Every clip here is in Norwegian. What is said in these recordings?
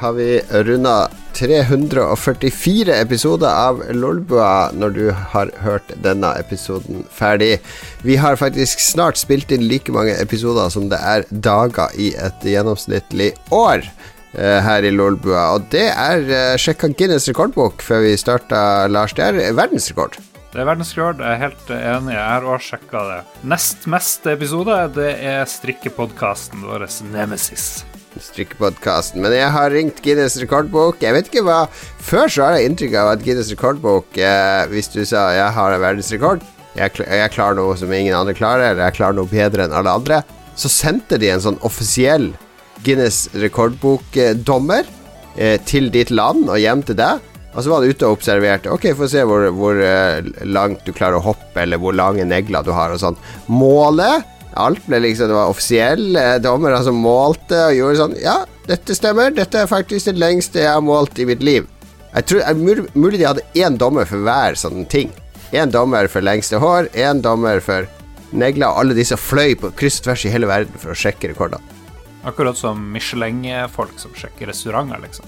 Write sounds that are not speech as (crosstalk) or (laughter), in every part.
har vi runda 344 episoder av Lolbua når du har hørt denne episoden ferdig. Vi har faktisk snart spilt inn like mange episoder som det er dager i et gjennomsnittlig år eh, her i Lolbua. Og det er uh, sjekka Guinness rekordbok før vi starta, Lars. Det er verdensrekord. Det er verdensrekord, jeg er helt enig. Jeg har også sjekka det. Nest meste episode, det er strikkepodkasten vår Nemesis strikkepodkasten. Men jeg har ringt Guinness rekordbok. Jeg vet ikke hva Før så har jeg inntrykk av at Guinness rekordbok eh, Hvis du sa jeg har en verdensrekord, jeg, jeg klarer noe som ingen andre klarer, eller jeg klarer noe bedre enn alle andre, så sendte de en sånn offisiell Guinness rekordbokdommer eh, til ditt land og hjem til deg. Og så var han ute og observerte. Ok, få se hvor, hvor uh, langt du klarer å hoppe, eller hvor lange negler du har, og sånn. Målet Alt ble liksom Det var offisiell dommere dommer som målte og gjorde sånn Ja, dette stemmer. Dette er faktisk det lengste jeg har målt i mitt liv. Jeg tror jeg, mulig de hadde én dommer for hver sånn ting. Én dommer for lengste hår, én dommer for negler, og alle disse fløy på kryss og tvers i hele verden for å sjekke rekordene. Akkurat som Michelin-folk som sjekker restauranter, liksom.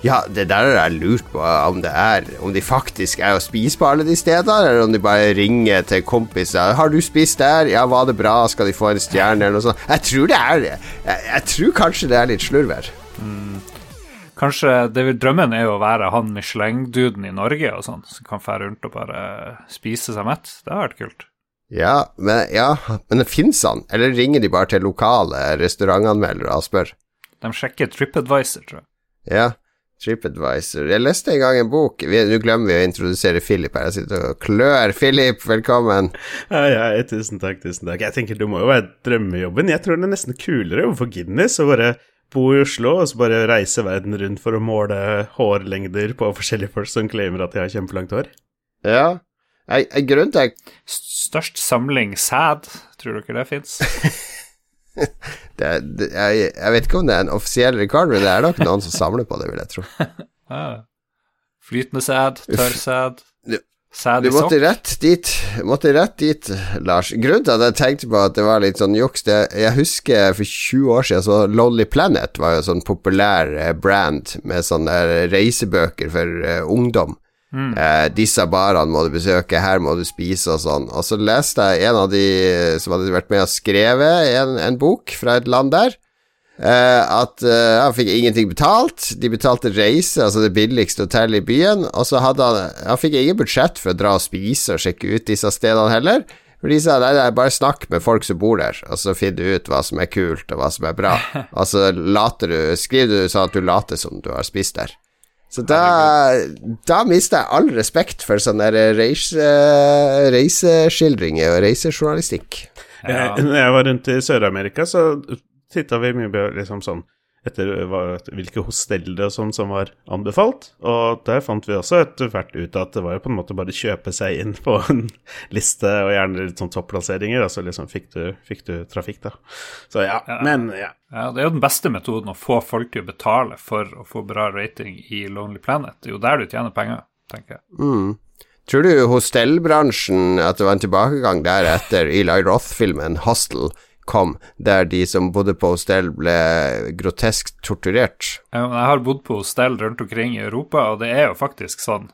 Ja, det der har jeg lurt på om det er Om de faktisk er å spise på alle de stedene, eller om de bare ringer til kompiser 'Har du spist der? Ja, var det bra? Skal de få en stjerne?' eller noe sånt. Jeg tror det er det. Jeg, jeg, tror kanskje det er litt slurv her. Mm. Kanskje det, drømmen er jo å være han Michelin-duden i Norge og sånn, som kan fære rundt og bare spise seg mett. Det har vært kult. Ja, men, ja, men fins han? Eller ringer de bare til lokale restaurantanmeldere og spør? De sjekker TripAdvisor, tror jeg. Ja, TripAdvisor. Jeg leste en gang en bok Nå glemmer vi å introdusere Philip her. Jeg sitter og klør. Philip, velkommen. Ja, ja, tusen takk, tusen takk. Jeg tenker Det må jo være drømmejobben. Jeg tror det er nesten kulere overfor Guinness å bare bo i Oslo og så bare reise verden rundt for å måle hårlengder på forskjellige folk som claimer at de har kjempelangt hår. Ja. Grunnen til Størst samling sæd, tror dere det fins? (laughs) (laughs) det, det, jeg, jeg, vet ikke om det er en offisiell rekord, men det er nok noen som samler på det, vil jeg tro. (laughs) Flytende sæd, tørr sæd i sokk. Du måtte rett dit, måtte rett dit, Lars. Grunnen til at jeg tenkte på at det var litt sånn juks det, Jeg husker for 20 år siden så Lonely Planet var jo sånn populær eh, brand med sånne reisebøker for uh, ungdom. Mm. Eh, disse barene må du besøke, her må du spise og sånn. Og så leste jeg en av de som hadde vært med og skrevet en, en bok fra et land der. Eh, at eh, han fikk ingenting betalt. De betalte reise, altså det billigste hotellet i byen. Og så hadde han Han fikk ingen budsjett for å dra og spise og sjekke ut disse stedene heller. For de sa nei, nei, bare snakk med folk som bor der, og så finner du ut hva som er kult, og hva som er bra. (laughs) Og så later du Skriver du sånn at du later som du har spist der. Så da, da mister jeg all respekt for sånne reise, reiseskildringer og reisejournalistikk. Ja. Når jeg var rundt i Sør-Amerika, så titta vi mye liksom sånn etter hva, hvilke hosteller og sånn som var anbefalt. Og der fant vi også etter hvert ut at det var jo på en måte bare å kjøpe seg inn på en (laughs) liste, og gjerne litt sånn topplasseringer, og så liksom fikk du, fikk du, trafikk, da. Så ja, ja, men ja. ja. Det er jo den beste metoden å få folk til å betale for å få bra rating i Lonely Planet. Det er jo der du tjener penger, tenker jeg. Mm. Tror du hostellbransjen, at det var en tilbakegang der etter Eli Roth-filmen Hostel? Kom, der de som bodde på hostell, ble grotesk torturert. Jeg har bodd på hostell rundt omkring i Europa, og det er jo faktisk sånn.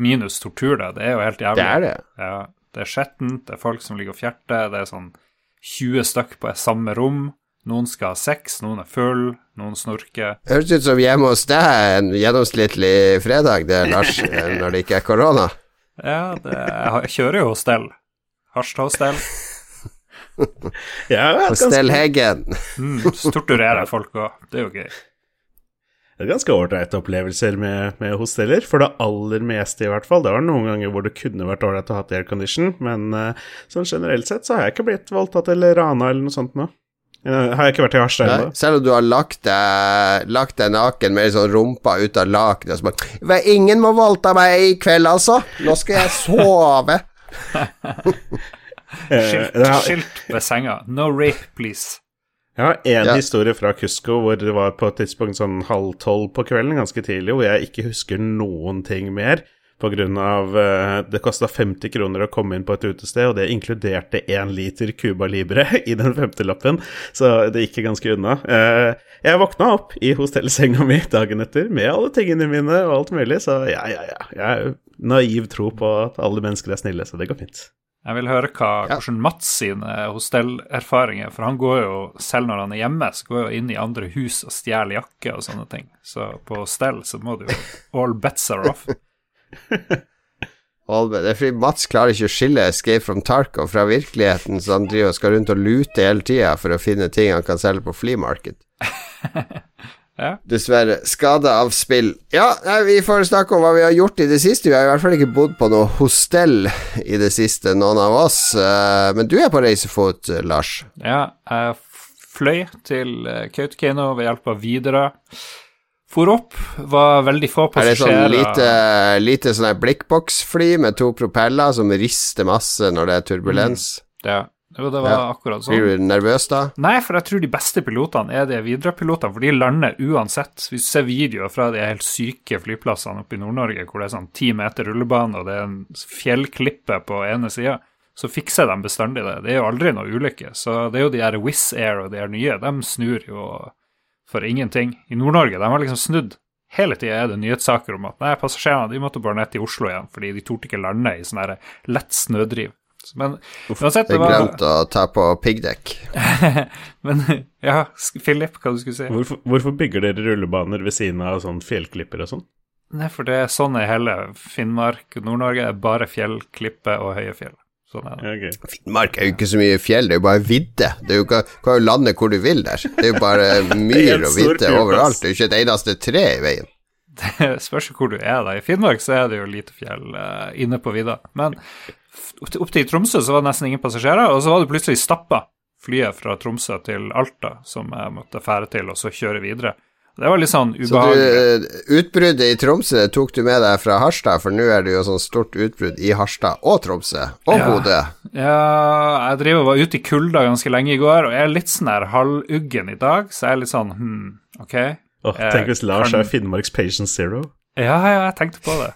Minus tortur, da. Det er jo helt jævlig. Det er det. Ja, det er skjettent, det er folk som ligger og fjerter, det er sånn 20 stykk på samme rom. Noen skal ha sex, noen er full, noen snorker. Høres ut som hjemme hos deg en gjennomsnittlig fredag, det, Lars, (laughs) når det ikke er korona. Ja, det, jeg kjører jo hostell. Harstad-hostell ja, Stell Heggen. mm, torturerer folk òg. Det er jo gøy. Det er ganske ålreite opplevelser med, med, hosteller, for det aller meste, i hvert fall. Det var noen ganger hvor det kunne vært ålreit å ha aircondition, men uh, sånn generelt sett så har jeg ikke blitt voldtatt eller rana eller noe sånt nå. Jeg har jeg ikke vært i Harstad ennå. Selv om du har lagt deg, lagt deg naken med sånn rumpa ut av lakenet og sånn 'Ingen må voldta meg i kveld, altså. Nå skal jeg sove.' (laughs) (laughs) Skilt, skilt ved senga. No rape, please. Jeg har én ja. historie fra Cusco hvor det var på et tidspunkt sånn halv tolv på kvelden, ganske tidlig, hvor jeg ikke husker noen ting mer. på grunn av uh, Det kosta 50 kroner å komme inn på et utested, og det inkluderte én liter Cuba Libre (laughs) i den femtelappen, så det gikk ganske unna. Uh, jeg våkna opp i hostellsenga mi dagen etter med alle tingene mine og alt mulig, så ja, ja, ja. Jeg har naiv tro på at alle mennesker er snille, så det går fint. Jeg vil høre hva, ja. hvordan Mats sine hostellerfaringer For han går jo, selv når han er hjemme, så går jo inn i andre hus og stjeler jakke og sånne ting. Så på hostell så må du jo (laughs) All bets are off. det er fordi Mats klarer ikke å skille Escape from Tarkov fra virkeligheten, så han driver og skal rundt og lute hele tida for å finne ting han kan selge på flea market. (laughs) Ja. Dessverre. Skade av spill. Ja, nei, vi får snakke om hva vi har gjort i det siste. Vi har i hvert fall ikke bodd på noe hostell i det siste, noen av oss. Uh, men du er på reisefot, uh, Lars? Ja, jeg fløy til uh, Kautokeino ved hjelp av Widerøe. For opp, var veldig få passasjerer. Er det sånn lite, lite sånn blikkboksfly med to propeller som rister masse når det er turbulens? Mm. Ja. Jo, det var ja. akkurat sånn. Blir du nervøs da? Nei, for jeg tror de beste pilotene er de Widerøe-pilotene, for de lander uansett. Hvis du ser videoer fra de helt syke flyplassene oppe i Nord-Norge hvor det er sånn ti meter rullebane og det er en fjellklippe på ene sida, så fikser de bestandig det. Det er jo aldri noe ulykke. Så det er jo de her Wizz Air og de her nye, de snur jo for ingenting. I Nord-Norge, de har liksom snudd. Hele tida er det nyhetssaker om at nei, passasjerene de måtte bare ned til Oslo igjen fordi de torde ikke lande i sånn lett snødriv. Men uansett det var... Jeg glemte å ta på piggdekk. (laughs) Men ja, Philip, hva du skulle si? Hvorfor, hvorfor, bygger dere rullebaner ved siden av sånn fjellklipper og sånn? Nei, for det er sånn i hele Finnmark og Nord-Norge. er Bare fjellklipper og høye fjell. Sånn er det. Okay. Finnmark er jo ikke så mye fjell, det er jo bare vidde. Det er jo, kan jo lande hvor du vil der. Det er jo bare (laughs) myr og vidde overalt. Det er jo ikke et eneste tre i veien. (laughs) Det spørs hvor du er, da. I Finnmark så er det jo lite fjell uh, inne på vidda. Men opp til Tromsø så var det nesten ingen passasjerer, og så var det plutselig stappa flyet fra Tromsø til Alta som jeg måtte fære til, og så kjøre videre. Det var litt sånn ubehagelig. Så du, utbruddet i Tromsø tok du med deg fra Harstad, for nå er det jo sånn stort utbrudd i Harstad og Tromsø og ja. Bodø. Ja, jeg driver og var ute i kulda ganske lenge i går, og jeg er litt sånn her halvuggen i dag, så jeg er litt sånn hm, ok. Oh, tenk hvis Lars kan... er Finnmarks Patient Zero. Ja, ja, jeg tenkte på det.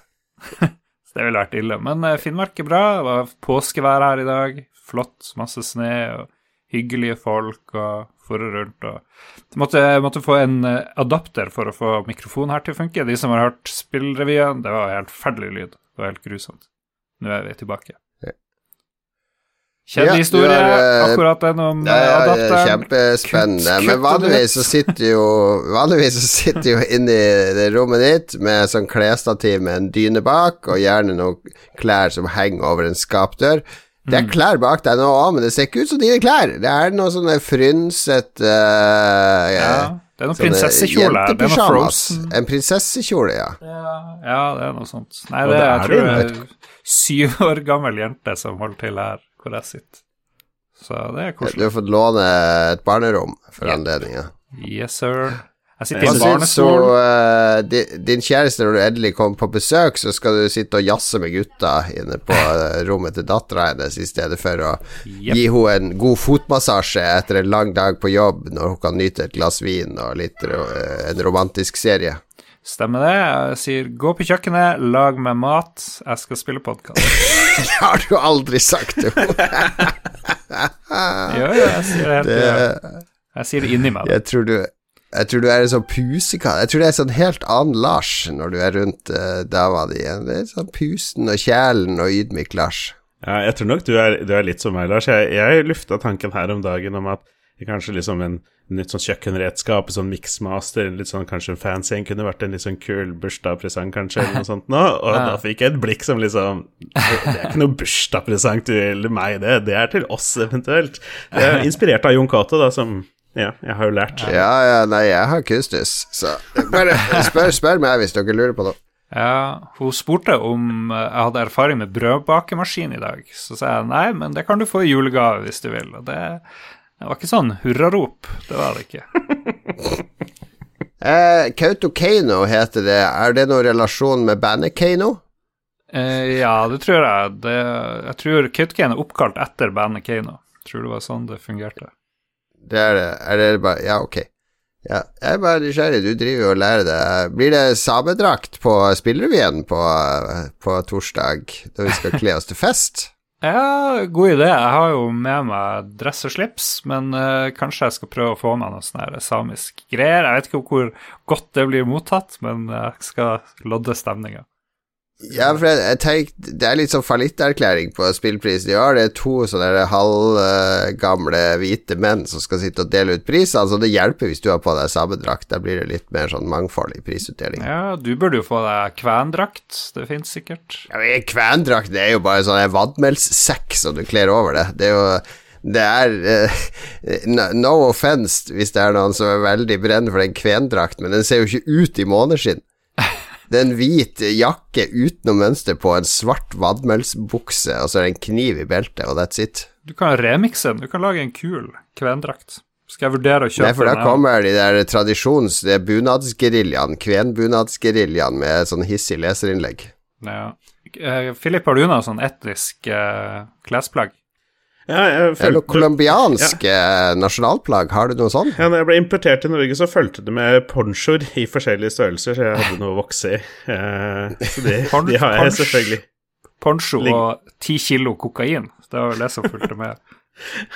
(laughs) Det ville vært ille. Men uh, Finnmark er bra. Det var påskevær her i dag. Flott. Masse snø og hyggelige folk og forre rundt. Og jeg måtte, måtte få en uh, adapter for å få mikrofonen her til å funke. De som har hørt spillrevyen, det var helt forferdelig lyd. Det var helt grusomt. Nå er vi tilbake. Kjedelig historie, ja, uh, akkurat den om ja, ja, adapteren. Kjempespennende. Men vanligvis så sitter jo Vanligvis så sitter jo inne i det rommet ditt med sånn klesstativ med en dyne bak, og gjerne noen klær som henger over en skapdør. Det er mm. klær bak deg nå òg, men det ser ikke ut som dine klær. Det er noe sånn frynsete uh, ja, Det er noen prinsessekjole. Det er noe Frozen. En prinsessekjole, ja. ja. ja. det er noe sånt. Nei, det, det er, jeg tror det er syv år gammel jente som holder til her hvor jeg sitter. Så det er koselig. Du har fått låne et barnerom for yep. anledningen. Yes, sir. Jeg sitter i en barnestol. Så, uh, din kjæreste, når du endelig kommer på besøk, så skal du sitte og jazze med gutta inne på uh, (laughs) rommet til dattera hennes, i stedet for å yep. gi henne en god fotmassasje etter en lang dag på jobb, når hun kan nyte et glass vin og litt, uh, en romantisk serie. Stemmer det. Jeg sier 'gå på kjøkkenet, lag meg mat, jeg skal spille podkast'. (laughs) det har du aldri sagt til henne. (laughs) jo, jo, jeg sier det helt det, Jeg sier det inni meg. Jeg tror du jeg tror du er en sånn pusekatt. Jeg tror det er en sånn helt annen Lars når du er rundt uh, dama di. Det er sånn pusten og kjælen og ydmyk Lars. Ja, jeg tror nok du er, du er litt som meg, Lars. Jeg, jeg lufta tanken her om dagen om at kanskje liksom en nytt sånn kjøkkenredskap, sånn mixmaster, litt sånn kanskje en fancy en kunne vært en litt sånn kul bursdagspresang, kanskje, eller noe sånt nå. Og ja. da fikk jeg et blikk som liksom Det er ikke noe bursdagspresang til meg, det. Det er til oss, eventuelt. Jeg er inspirert av Jon Cato, da, som ja, jeg har jo lært. Ja, ja, nei, jeg har kustus, så bare spør, spør meg hvis dere lurer på noe. Ja, hun spurte om jeg hadde erfaring med brødbakemaskin i dag. Så sa jeg nei, men det kan du få i julegave hvis du vil. Og det det var ikke sånn hurrarop, det var det ikke. (laughs) eh, Kautokeino heter det. Er det noen relasjon med bandet Keiino? Eh, ja, det tror jeg. Det, jeg tror Kautokeino er oppkalt etter bandet Keiino. Tror det var sånn det fungerte. Det er det. Er det bare Ja, ok. Ja, jeg er bare nysgjerrig. Du driver jo og lærer det. Blir det samedrakt på Spillrevyen på, på torsdag, da vi skal kle oss til fest? Ja, god idé. Jeg har jo med meg dress og slips, men uh, kanskje jeg skal prøve å få med noe sånn samisk greier. Jeg vet ikke hvor godt det blir mottatt, men jeg skal lodde stemninga. Ja, for jeg, jeg tenk, Det er litt sånn fallitterklæring på spillprisen i år. Det er to sånne halvgamle uh, hvite menn som skal sitte og dele ut priser. Altså Det hjelper hvis du har på deg samme drakt. Da blir det litt mer sånn mangfold i prisutdeling. Ja, du burde jo få deg kvendrakt. Det fins sikkert. Ja, men Kvendrakt det er jo bare sånn vannmelssekk som du kler over det. Det er jo det er uh, No offense hvis det er noen som er veldig brennende for den kvendrakt, men den ser jo ikke ut i måneskinn. Det er en hvit jakke uten noe mønster på, en svart vadmelsbukse, og så er det en kniv i beltet, og that's it. Du kan remikse den. Du kan lage en kul kvendrakt. Skal jeg vurdere å kjøpe den? Nei, for da kommer de der tradisjons... Det er bunadsgeriljaen, kvenbunadsgeriljaen med sånn hissig leserinnlegg. Ja. Filip, eh, har du noe sånn etnisk uh, klesplagg? Ja, Eller colombiansk ja. nasjonalplagg, har du noe sånt? Ja, når jeg ble importert til Norge, så fulgte det med ponchoer i forskjellige størrelser, så jeg hadde noe å vokse i. Eh, så de, de har jeg selvfølgelig. Poncho og ti kilo kokain, det var jo det som fulgte med.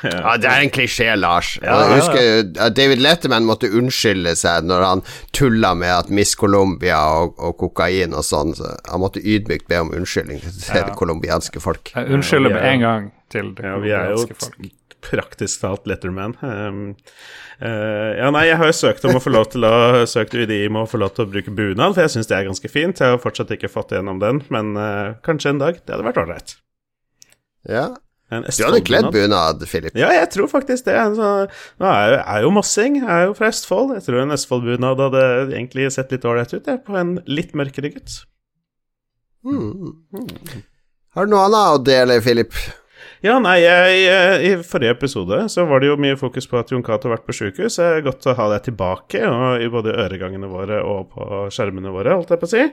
Ja, det er en klisjé, Lars. Ja, ja, husker David Letterman måtte unnskylde seg når han tulla med at Miss Colombia og, og kokain og sånn. Så han måtte ydmykt be om unnskyldning til ja. det colombianske folk. Jeg unnskylder med en gang til det ja, colombianske folk. Praktisk talt Letterman. Um, uh, ja, nei, jeg har jo søkt om å få lov til å søkt UDI om å få lov til å bruke bunad, for jeg syns det er ganske fint. Jeg har fortsatt ikke fått gjennom den, men uh, kanskje en dag. Det hadde vært ålreit. Ja, du hadde kledd bunad, Philip. Ja, jeg tror faktisk det. Altså, nå er jeg, er jo mossing, jeg er jo fra Østfold. Jeg tror en Østfold-bunad hadde egentlig sett litt ålreit ut, jeg, på en litt mørkere gutt. Mm. Mm. Har du noe annet å dele, Philip? Ja, nei, jeg, I forrige episode så var det jo mye fokus på at Jon Cato har vært på sjukehus. Det er godt å ha deg tilbake, og i både øregangene våre og på skjermene våre, holdt jeg på å si.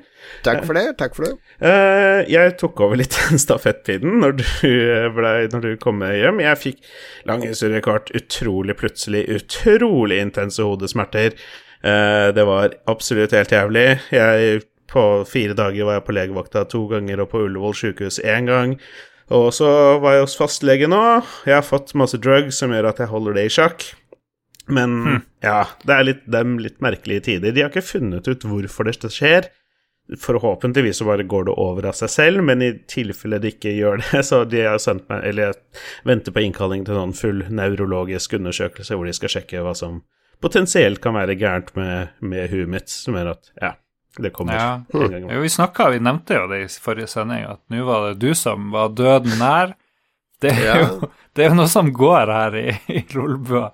Takk for det. takk for det. Uh, jeg tok over litt den stafettpinnen når, når, du kom hjem. Jeg fikk lang historie kort, utrolig plutselig, utrolig intense hodesmerter. Uh, det var absolutt helt jævlig. Jeg på fire dager var jeg på legevakta to ganger og på Ullevål sjukehus én gang. Og så var jeg hos fastlege nå. Jeg har fått masse drugs som gjør at jeg holder det i sjakk. Men hmm. ja, det er litt, er litt merkelige tider. De har ikke funnet ut hvorfor det skjer. Forhåpentligvis så bare går det over av seg selv, men i tilfelle det ikke gjør det, (laughs) så de har sendt meg Eller jeg venter på innkalling til noen full nevrologisk undersøkelse hvor de skal sjekke hva som potensielt kan være gærent med, med huet mitt, som gjør at Ja, det kommer ja. en gang. Jo, vi snakka, vi nevnte jo det i forrige sending, at nå var det du som var døden nær. Det er, ja. jo, det er jo noe som går her i, i Rollbua.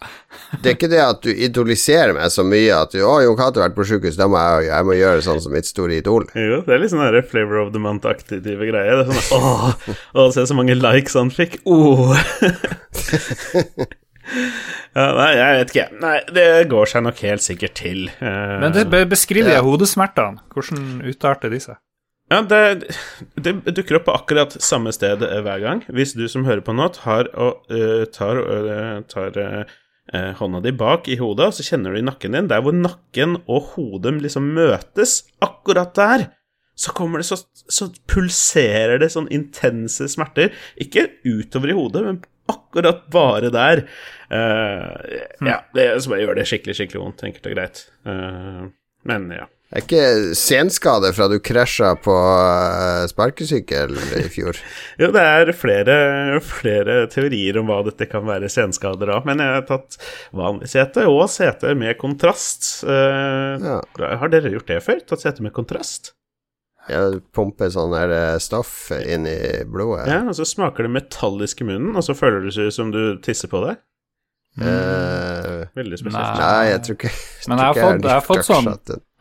det er ikke det at du idoliserer meg så mye at du, 'Å, Jon Cato har vært på sjukehus, da må jeg, jeg må gjøre sånn som mitt store idol'. Jo, det er litt sånn her Flavor of the Month-aktig type greie. Det er sånn 'Å, å se så mange likes han fikk'. Oh. (laughs) Ja, nei, jeg vet ikke. Nei, det går seg nok helt sikkert til. Uh, Men det beskriver ja. hodesmertene. Hvordan utarter de seg? Ja, det, det, dukker opp på akkurat samme sted hver gang. Hvis du som hører på nå, tar, og, uh, tar, uh, tar hånda di bak i hodet, så kjenner du i nakken din, der hvor nakken og hodet liksom møtes, akkurat der, så kommer det så, så pulserer det sånn intense smerter. Ikke utover i hodet, men akkurat bare der. Uh, ja, det som gjør det skikkelig, skikkelig vondt, enkelt og greit. Uh, men ja. Det er ikke senskade fra du krasja på uh, sparkesykkel i fjor? (laughs) jo, det er flere, flere, teorier om hva dette kan være senskader av. Men jeg har tatt vanlig sete og sete med kontrast. Ja. Har dere gjort det før? Tatt sete med kontrast? Ja, pumper sånn her eh, stoff inn i blodet. Ja, og så smaker det metallisk i munnen, og så føler det seg som du tisser på deg. Mm. Veldig spesielt. Nei, jeg tror ikke jeg Men jeg har, fått, jeg, har fått sånn,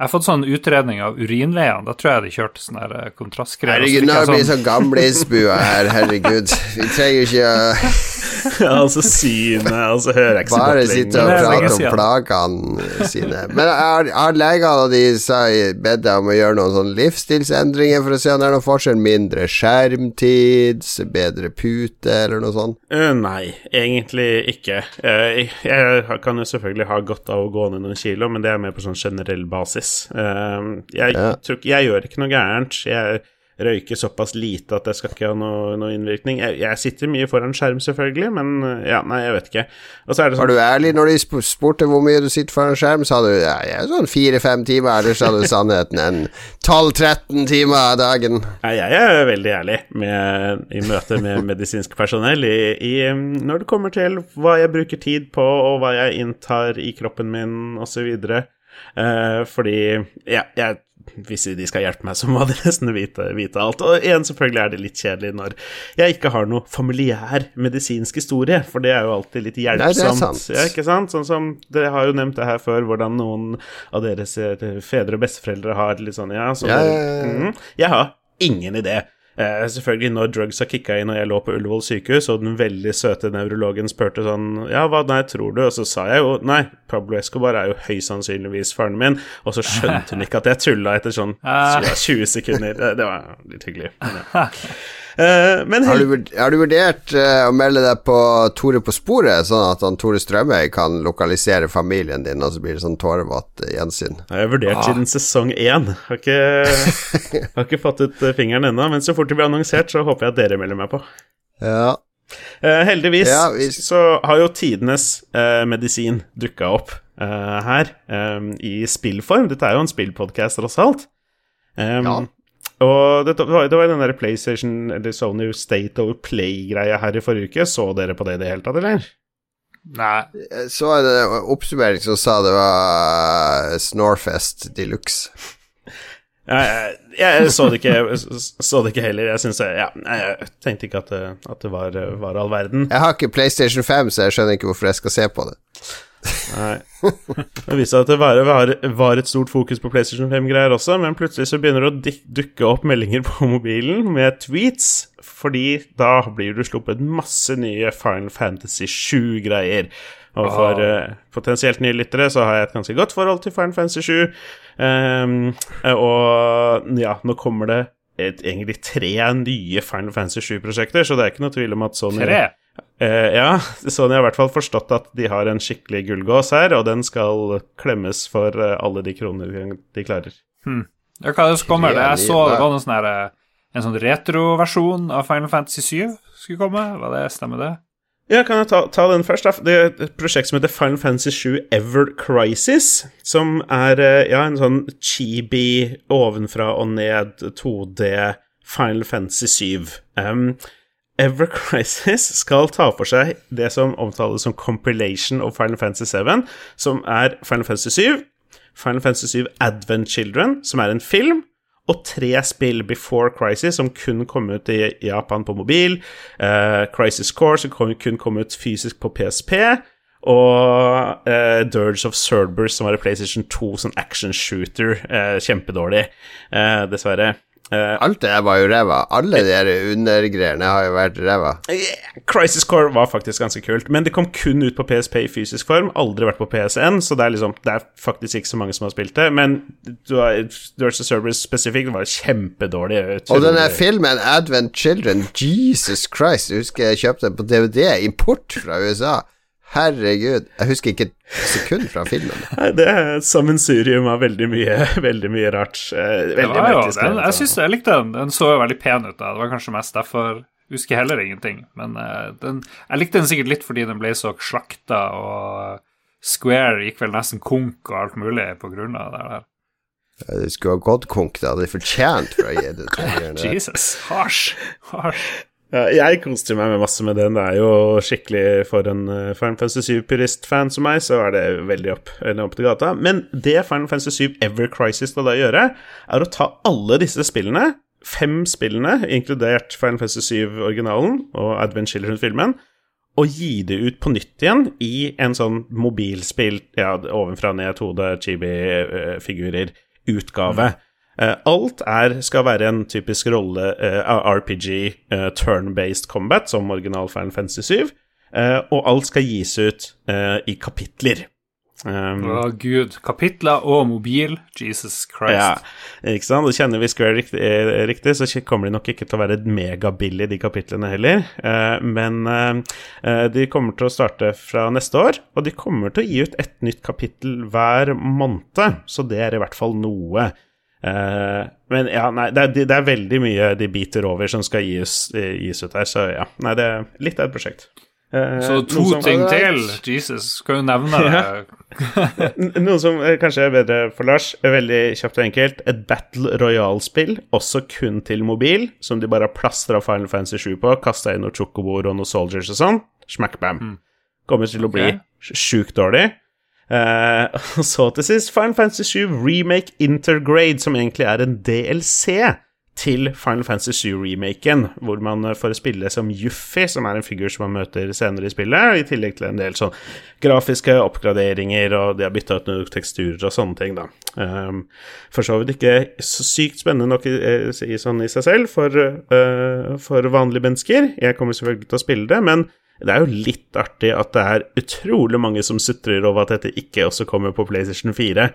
jeg har fått sånn utredning av urinveiene. Da tror jeg de kjørte sånn der kontrastgreier. Herregud, nå blir det sånn gamlisbua her, herregud. Vi trenger ikke å (laughs) Ja, altså synet, altså hører jeg ikke så Bare godt sitte og prate om plagene sine. Men har, har legene de sa, bedt deg om å gjøre noen sånne livsstilsendringer for å se om det er noen forskjell? Mindre skjermtid, bedre pute, eller noe sånt? Uh, nei, egentlig ikke. Eh, jeg kan jo selvfølgelig ha godt av å gå ned noen kilo, men det er mer på sånn generell basis. Eh, jeg, tror jeg gjør ikke noe gærent. Jeg røyker såpass lite at det skal ikke ha noe, noe innvirkning. Jeg, jeg sitter mye foran skjerm, selvfølgelig, men eh, ja, nei, jeg vet ikke. Og så det Var sånn du ærlig når de spurte hvor mye du sitter foran skjerm? Sa du ja, jeg er sånn fire-fem timer, eller sa du sannheten? En 12-13 timer av dagen? Nei, jeg er veldig ærlig med, i møte med (laughs) medisinsk personell i, i, når det kommer til hva jeg bruker tid på, og hva jeg inntar i kroppen min, osv. Uh, fordi ja, jeg, hvis de skal hjelpe meg, så må (laughs) de nesten vite, vite alt. Og igjen, selvfølgelig er det litt kjedelig når jeg ikke har noe familiær medisinsk historie, for det er jo alltid litt Nei, hjelpsomt. sant. Ja, ikke sant? Sånn som Dere har jo nevnt det her før, hvordan noen av deres eh, fedre og besteforeldre har litt sånn Ja, så Ja, ja, ja. Mhm. Jeg har ingen idé. Eh, selvfølgelig, når drugs har kicka inn og jeg lå på Ullevål sykehus, og den veldig søte nevrologen spurte sånn Ja, hva nei, tror du? Og så sa jeg jo nei, Pablo Escobar er jo høyst sannsynligvis faren min, og så skjønte hun ikke at jeg tulla etter sånn (laughs) Ah. 20 sekunder. Det, det var litt hyggelig. Men, ja. (laughs) Eh, men Har du, har du vurdert eh, å melde deg på Tore på sporet, sånn at han Tore Strømøy kan lokalisere familien din, og så blir det sånn tårevått eh, gjensyn? Jeg har vurdert vurdert siden sesong én. Har ikke, (laughs) har ikke fått ut fingeren ennå, men så fort det blir annonsert, så håper jeg at dere melder meg på. Ja. Uh, heldigvis Ja, vi- så har jo tidenes uh, medisin dukka opp uh, her um, i spillform. Dette er jo en spillpodkast, tross alt. Um, Ja. Og det, var- det var den der PlayStation eller Sony State of Play-greia her i forrige uke. Så dere på det i det hele tatt, eller? Nei. Så er det oppsummering som sa det var eh, Snorfest de luxe. Jeg, (laughs) jeg, jeg så, det ikke, så det ikke heller. Jeg synes ja, jeg tenkte ikke at det, at det var, var all verden. Jeg har ikke PlayStation 5, så jeg skjønner ikke hvorfor jeg skal se på det. Nei. Det viste seg at det var, var, et stort fokus på PlayStation 5-greier også, men plutselig så begynner det å dukke opp meldinger på mobilen med tweets, fordi da blir du sluppet masse nye Final Fantasy 7-greier. Og for uh, potensielt nye lyttere så har jeg et ganske godt forhold til Final Fantasy 7. Um, og ja, nå kommer det et, egentlig tre nye Final Fantasy 7-prosjekter, så det er ikke noe tvil om at Sony Tre? Eh, ja, Sony har i hvert fall forstått at de har en skikkelig gullgås her, og den skal klemmes for eh, alle de kroner de klarer. Ja, hva det kommer? Tre Jeg så det var noen sånn her, eh, en sånn retroversjon av Final Fantasy 7 skulle komme. Hva det, stemmer det? Ja, kan jeg ta, ta den først? da? Det er et prosjekt som heter Final Fantasy 7 Ever Crisis, som er eh, ja, en sånn chibi ovenfra og ned 2D Final Fantasy 7. Um, Ever Crisis skal ta for seg det som omtales som compilation of Final Fantasy 7, som er Final Fantasy 7, Final Fantasy 7 Advent Children, som er en film, og tre spill Before Crisis, som kun kom ut i Japan på mobil, uh, Crisis Core, som kun kom ut fysisk på PSP, og uh, Dirge of Cerberus, som var i PlayStation 2, sånn action shooter. Uh, kjempedårlig, dessverre. Eh, Alt det der var jo ræva. Alle de der undergreiene har jo vært ræva. Yeah, Crisis Core var faktisk ganske kult, men det kom kun ut på PSP i fysisk form. Aldri vært på PSN, så det er liksom Det er faktisk ikke så mange som har spilt det. Men du Service spesifikt var kjempedårlig. Og denne filmen, Advent Children, Jesus Christ, jeg husker jeg kjøpte den på DVD, import fra USA. Herregud, jeg husker ikke et sekund fra filmen. (laughs) Nei, Det er et sammensurium av veldig mye, (laughs) veldig mye rart. Eh, Veldig jo, merkelig den, jeg synes jeg likte den. Den så jo veldig pen ut. da Det var kanskje mest derfor. Husker heller ingenting. Men eh, den, jeg likte den sikkert litt fordi den ble så slakta, og Square gikk vel nesten konk og alt mulig på grunn av det der. Det skulle ha gått konk, det hadde de fortjent for å gi det til. Jesus. Harsh. Harsh. Ja, jeg koste meg med masse med den. Det er jo skikkelig For en uh, Final Fantasy 7-purist-fan som meg, så er det veldig opp, eller opp til gata. Men det Final Fantasy 7 Ever Crisis skal da gjøre, er å ta alle disse spillene, fem spillene, inkludert Final Fantasy 7-originalen og Advent Children-filmen, og gi det ut på nytt igjen i en sånn mobilspill, ja, ovenfra ned 2D Chibi-figurer-utgave. Eh, alt er, skal være en typisk rolle, eh, RPG, eh, turn-based combat, som original Final Fantasy 7. Uh, og alt skal gis ut i kapitler. Um, Å, gud. Kapitler og mobil. Jesus Christ. Ja, ikke sant. Og kjenner vi Square riktig, eh, riktig, så kommer de nok ikke til å være megabillig, de kapitlene heller. Uh, men uh, de kommer til å starte fra neste år, og de kommer til å gi ut et nytt kapittel hver måned. Så det er i hvert fall noe. Uh, men ja, nei, det er, det er, veldig mye de biter over som skal gis, gis ut her, så ja. Nei, det er litt av et prosjekt. Uh, så to ting til. Jesus, skal jo nevne (laughs) det. noe som kanskje er bedre for Lars, veldig kjapt og enkelt. Et Battle Royal-spill, også kun til mobil, som de bare har plastra Final Fantasy 7 på. Kasta inn noen chocobord og noen soldiers og sånn. Smack bam. Mm. Kommer til å bli okay. sjukt dårlig. (laughs) Og så til sist Final Fantasy 7 Remake Intergrade, som egentlig er en DLC til Final Fantasy 7-remaken, hvor man eh, får spille som Juffy, som er en figur som man møter senere i spillet, i tillegg til en del sånn grafiske oppgraderinger, og de har bytta ut noen teksturer og sånne ting, da. Um, for så vidt ikke så sykt spennende nok i, i, sånn i seg selv for, uh, for vanlige mennesker. Jeg kommer selvfølgelig til å spille det, men det er jo litt artig at det er utrolig mange som sutrer over at dette ikke også kommer på PlayStation 4.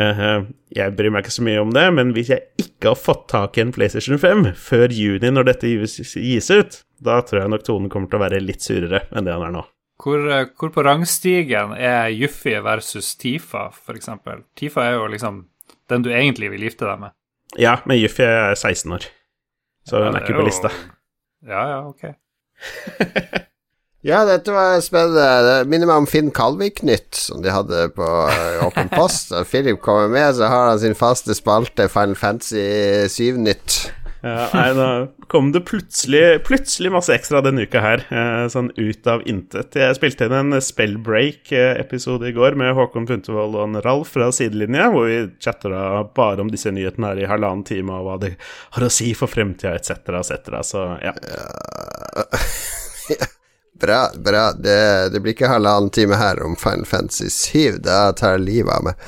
Uh, jeg bryr meg ikke så mye om det, men hvis jeg ikke har fått tak i en PlayStation 5 før juni, når dette gis ut, da tror jeg nok tonen kommer til å være litt surere enn det han er nå. Hvor, eh, hvor på rangstigen er Juffi versus Tifa, f.eks.? Tifa er jo liksom den du egentlig vil gifte deg med. Ja, men Juffi er 16 år, så ja, hun er ikke på lista. Ja, ja, ok. (laughs) Ja, dette var spennende. Det minner meg om Finn Kalvik-nytt, som de hadde på uh, Åpen (laughs) post. Når Philip kommer med, så har han sin faste spalte Final Fantasy 7-nytt. Ja, nei, nå kom det plutselig, plutselig masse ekstra denne uka her, eh, sånn ut av intet. Jeg spilte inn en Spellbreak-episode i går med Håkon Puntervold og Ralf fra sidelinja, hvor vi chatta bare om disse nyhetene her i halvannen time, og hva det har å si for fremtida, etc., etc., så ja. (laughs) (laughs) ja. Bra, bra. Det, det blir ikke halvannen time her om Final Fantasy 7. Da tar livet av meg.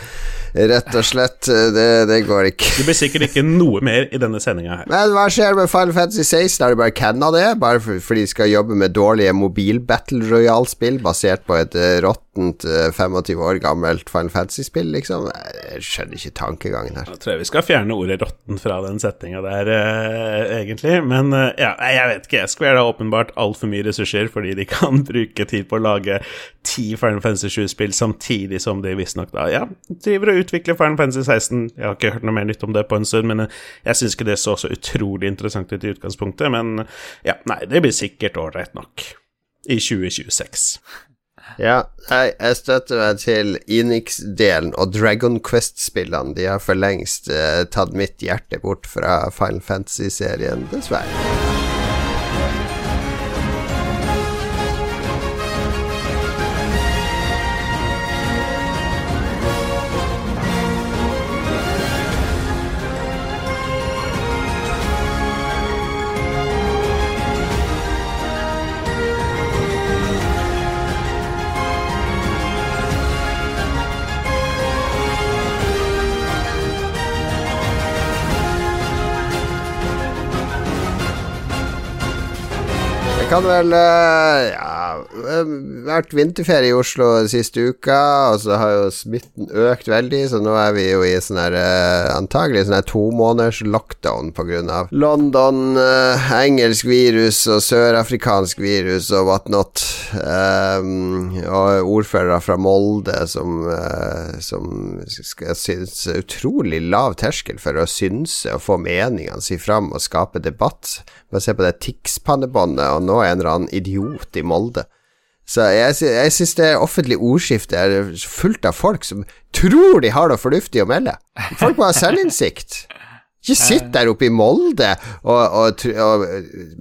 Rett og slett. Det, det, går ikke. Det blir sikkert ikke noe mer i denne sendinga her. Men hva skjer med Final Fantasy 16? Har de bare canna det? Bare fordi de skal jobbe med dårlige mobil-battle royal-spill basert på et uh, råttent uh, 25 år gammelt Final Fantasy-spill, liksom? Jeg skjønner ikke tankegangen her. Jeg tror jeg vi skal fjerne ordet 'råtten' fra den setninga der, eh, egentlig. Men ja, jeg vet ikke. Square har åpenbart altfor mye ressurser fordi de kan (laughs) bruke tid på å lage ti Final Fantasy 7-spill samtidig som de visstnok da ja, driver og utvikler Final Fantasy 16. Jeg har ikke hørt noe mer nytt om det på en stund, men jeg syns ikke det så så utrolig interessant ut i utgangspunktet. Men ja, nei, det blir sikkert ålreit nok i 2026. Ja, jeg støtter meg til Enix-delen og Dragon Quest-spillene. De har for lengst eh, tatt mitt hjerte bort fra Final Fantasy-serien, dessverre. Kan vel uh, Ja, vært vinterferie i Oslo siste uka, og så har jo smitten økt veldig, så nå er vi jo i sånn her uh, antagelig sånn her to måneders lockdown av London, eh, engelsk virus og sørafrikansk virus og whatnot. Um, og ordførere fra Molde som, uh, som skal synes utrolig lav terskel for å synse og få meningene si fram og skape debatt. Bare se på det Tix-pannebåndet, og nå er en eller annen idiot i Molde. Så jeg, jeg syns det offentlige ordskiftet er fullt av folk som tror de har noe fornuftig å melde. Folk må ha selvinnsikt. Ikke sitt der oppe i Molde og, og, og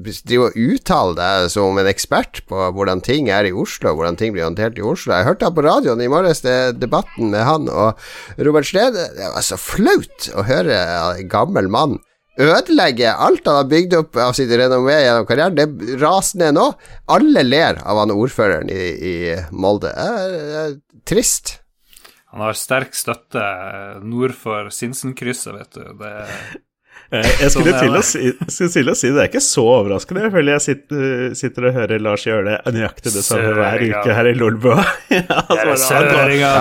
drive og uttale deg som en ekspert på hvordan ting er i Oslo, hvordan ting blir håndtert i Oslo. Jeg hørte han på radioen i morges, debatten med han og Robert Slede. Det var så flaut å høre en gammel mann ødelegger alt han har bygd opp av sitt renommé gjennom karrieren. Det raser ned nå. Alle ler av han ordføreren i, i Molde. Er, trist. Han har sterk støtte nord for Sinsenkrysset, vet du. Det jeg skulle, til å si, skulle til å si det er ikke så overraskende. Jeg føler jeg sitter, sitter og hører Lars gjøre det nøyaktig det samme hver uke her i Lolbua. (laughs) ja, Søringa.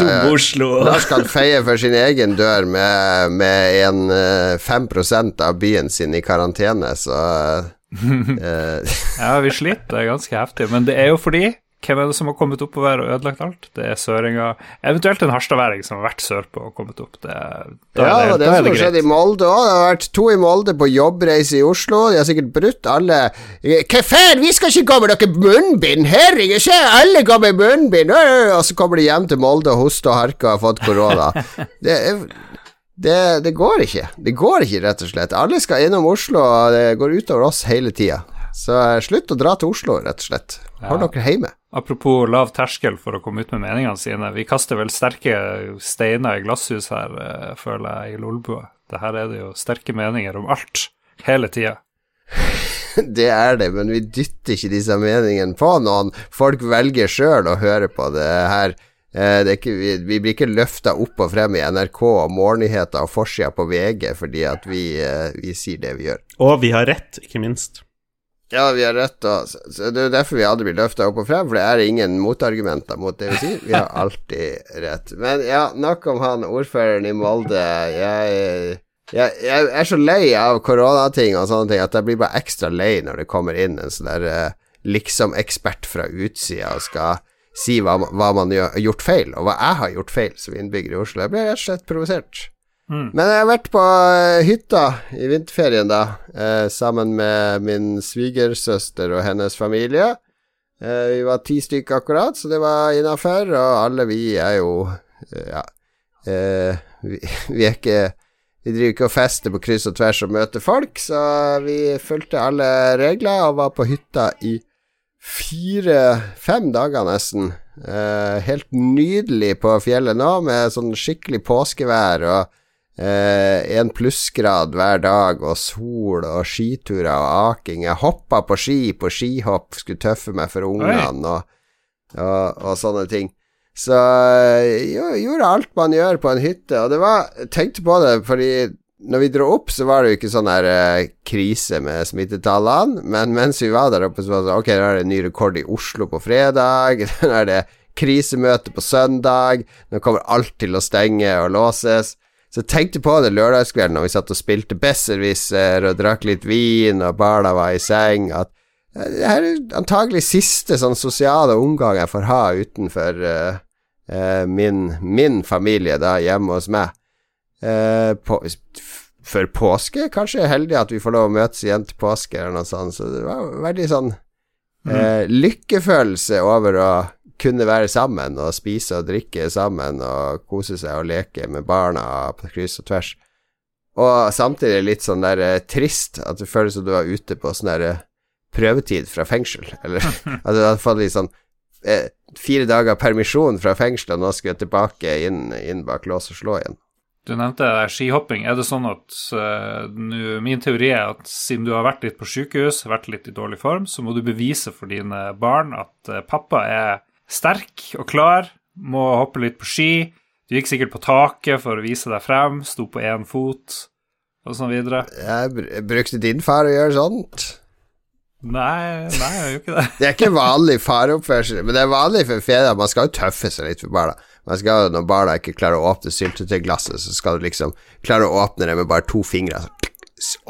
Dumme Oslo. Lars kan feie for sin egen dør med, med en 5 av byen sin i karantene, så uh, (laughs) Ja, vi sliter, er ganske heftig. Men det er jo fordi hvem er det som har kommet oppover og ødelagt alt? Det er søringer. Eventuelt en harstadværing som har vært sørpå og kommet opp. Det, da ja, det, det, det som har skjedd i Molde òg. Det har vært to i Molde på jobbreise i Oslo. De har sikkert brutt alle Hva faen, vi skal ikke gå med dere munnbind! Herregud, se, alle går med munnbind! Og så kommer de hjem til Molde og hoster og harker og har fått korona. (laughs) Det det, det, går ikke. Det går ikke, rett og slett. Alle skal innom Oslo, og det går utover oss hele tida. Så slutt å dra til Oslo, rett og slett. Hold ja. dere hjemme. Apropos lav terskel for å komme ut med meningene sine. Vi kaster vel sterke steiner i glasshus her, uh, føler jeg, i Lolbua. Det her er det jo sterke meninger om alt, hele tida. (laughs) det er det, men vi dytter ikke disse meningene på noen. Folk velger sjøl å høre på det her. Eh, det ikke, vi, vi, blir ikke løfta opp og frem i NRK og morgennyheter og forsida på VG fordi at vi, eh, vi sier det vi gjør. Og vi har rett, ikke minst. Ja, vi har rett, og så Det er derfor vi aldri blir løfta opp og frem, for det er ingen motargumenter mot det vi sier. Vi har (laughs) alltid rett. Men ja, nok om han ordføreren i Molde. Jeg, jeg, jeg er så lei av koronating og sånne ting at jeg blir bare ekstra lei når det kommer inn en sånn der eh, liksom-ekspert fra utsida og skal si hva, hva man har gjort feil, og hva jeg har gjort feil som innbygger i Oslo. Jeg blir rett og slett provosert. Mm. Men jeg har vært på eh, hytta i vinterferien, da, eh, sammen med min svigersøster og hennes familie. Eh, vi var ti stykker akkurat, så det var innafor, og alle vi er jo Ja. Vi, (laughs) vi, er ikke Vi driver ikke og fester på kryss og tvers og møter folk, så vi fulgte alle regler og var på hytta i fire-fem dager nesten. Helt nydelig på fjellet nå, med sånn skikkelig påskevær og én en plussgrad hver dag, og sol og skiturer og aking. Jeg hoppa på ski på skihopp, skulle tøffe meg for ungene og, og, og, sånne ting. Så jeg gjorde alt man gjør på en hytte, og det var Tenkte på det, fordi når vi dro opp, så var det jo ikke sånn her eh, krise med smittetallene, men mens vi var der oppe, så var det sånn Ok, nå er det en ny rekord i Oslo på fredag. (laughs) Nå er det krisemøte på søndag. Nå kommer alt til å stenge og låses. Så jeg tenkte på det lørdagskvelden når vi satt og spilte Besserwisser og drakk litt vin, og barna var i seng, at eh, det her er antagelig siste sånn sosiale omgang jeg får ha utenfor uh, uh, min, min, familie, da, hjemme hos meg. Uh, på, før påske, kanskje heldig at vi får lov å møtes igjen til påske, eller noe sånt, så det var veldig sånn mm. lykkefølelse over å kunne være sammen og spise og drikke sammen og kose seg og leke med barna på kryss og tvers. Og samtidig litt sånn der eh, trist at det føles som du var ute på sånn der eh, prøvetid fra fengsel, (laughs) eller (laughs) at du hadde fått litt sånn eh, fire dager permisjon fra fengsel, og nå skulle jeg tilbake inn, inn bak lås og slå igjen. Du nevnte skihopping. Er det sånn at uh, nu, Min teori er at siden du har vært litt på sykehus, vært litt i dårlig form, så må du bevise for dine barn at uh, pappa er sterk og klar, må hoppe litt på ski. Du gikk sikkert på taket for å vise deg frem, sto på én fot, og sånn videre. Jeg brukte din far å gjøre sånt? Nei, nei, jeg gjør ikke det. (laughs) det er ikke vanlig fareoppførsel, men det er vanlig for fedre. Man skal jo tøffe seg litt for barna. Man skal, når barna ikke klarer å åpne syltetøyglasset, så skal du liksom klare å åpne det med bare to fingre.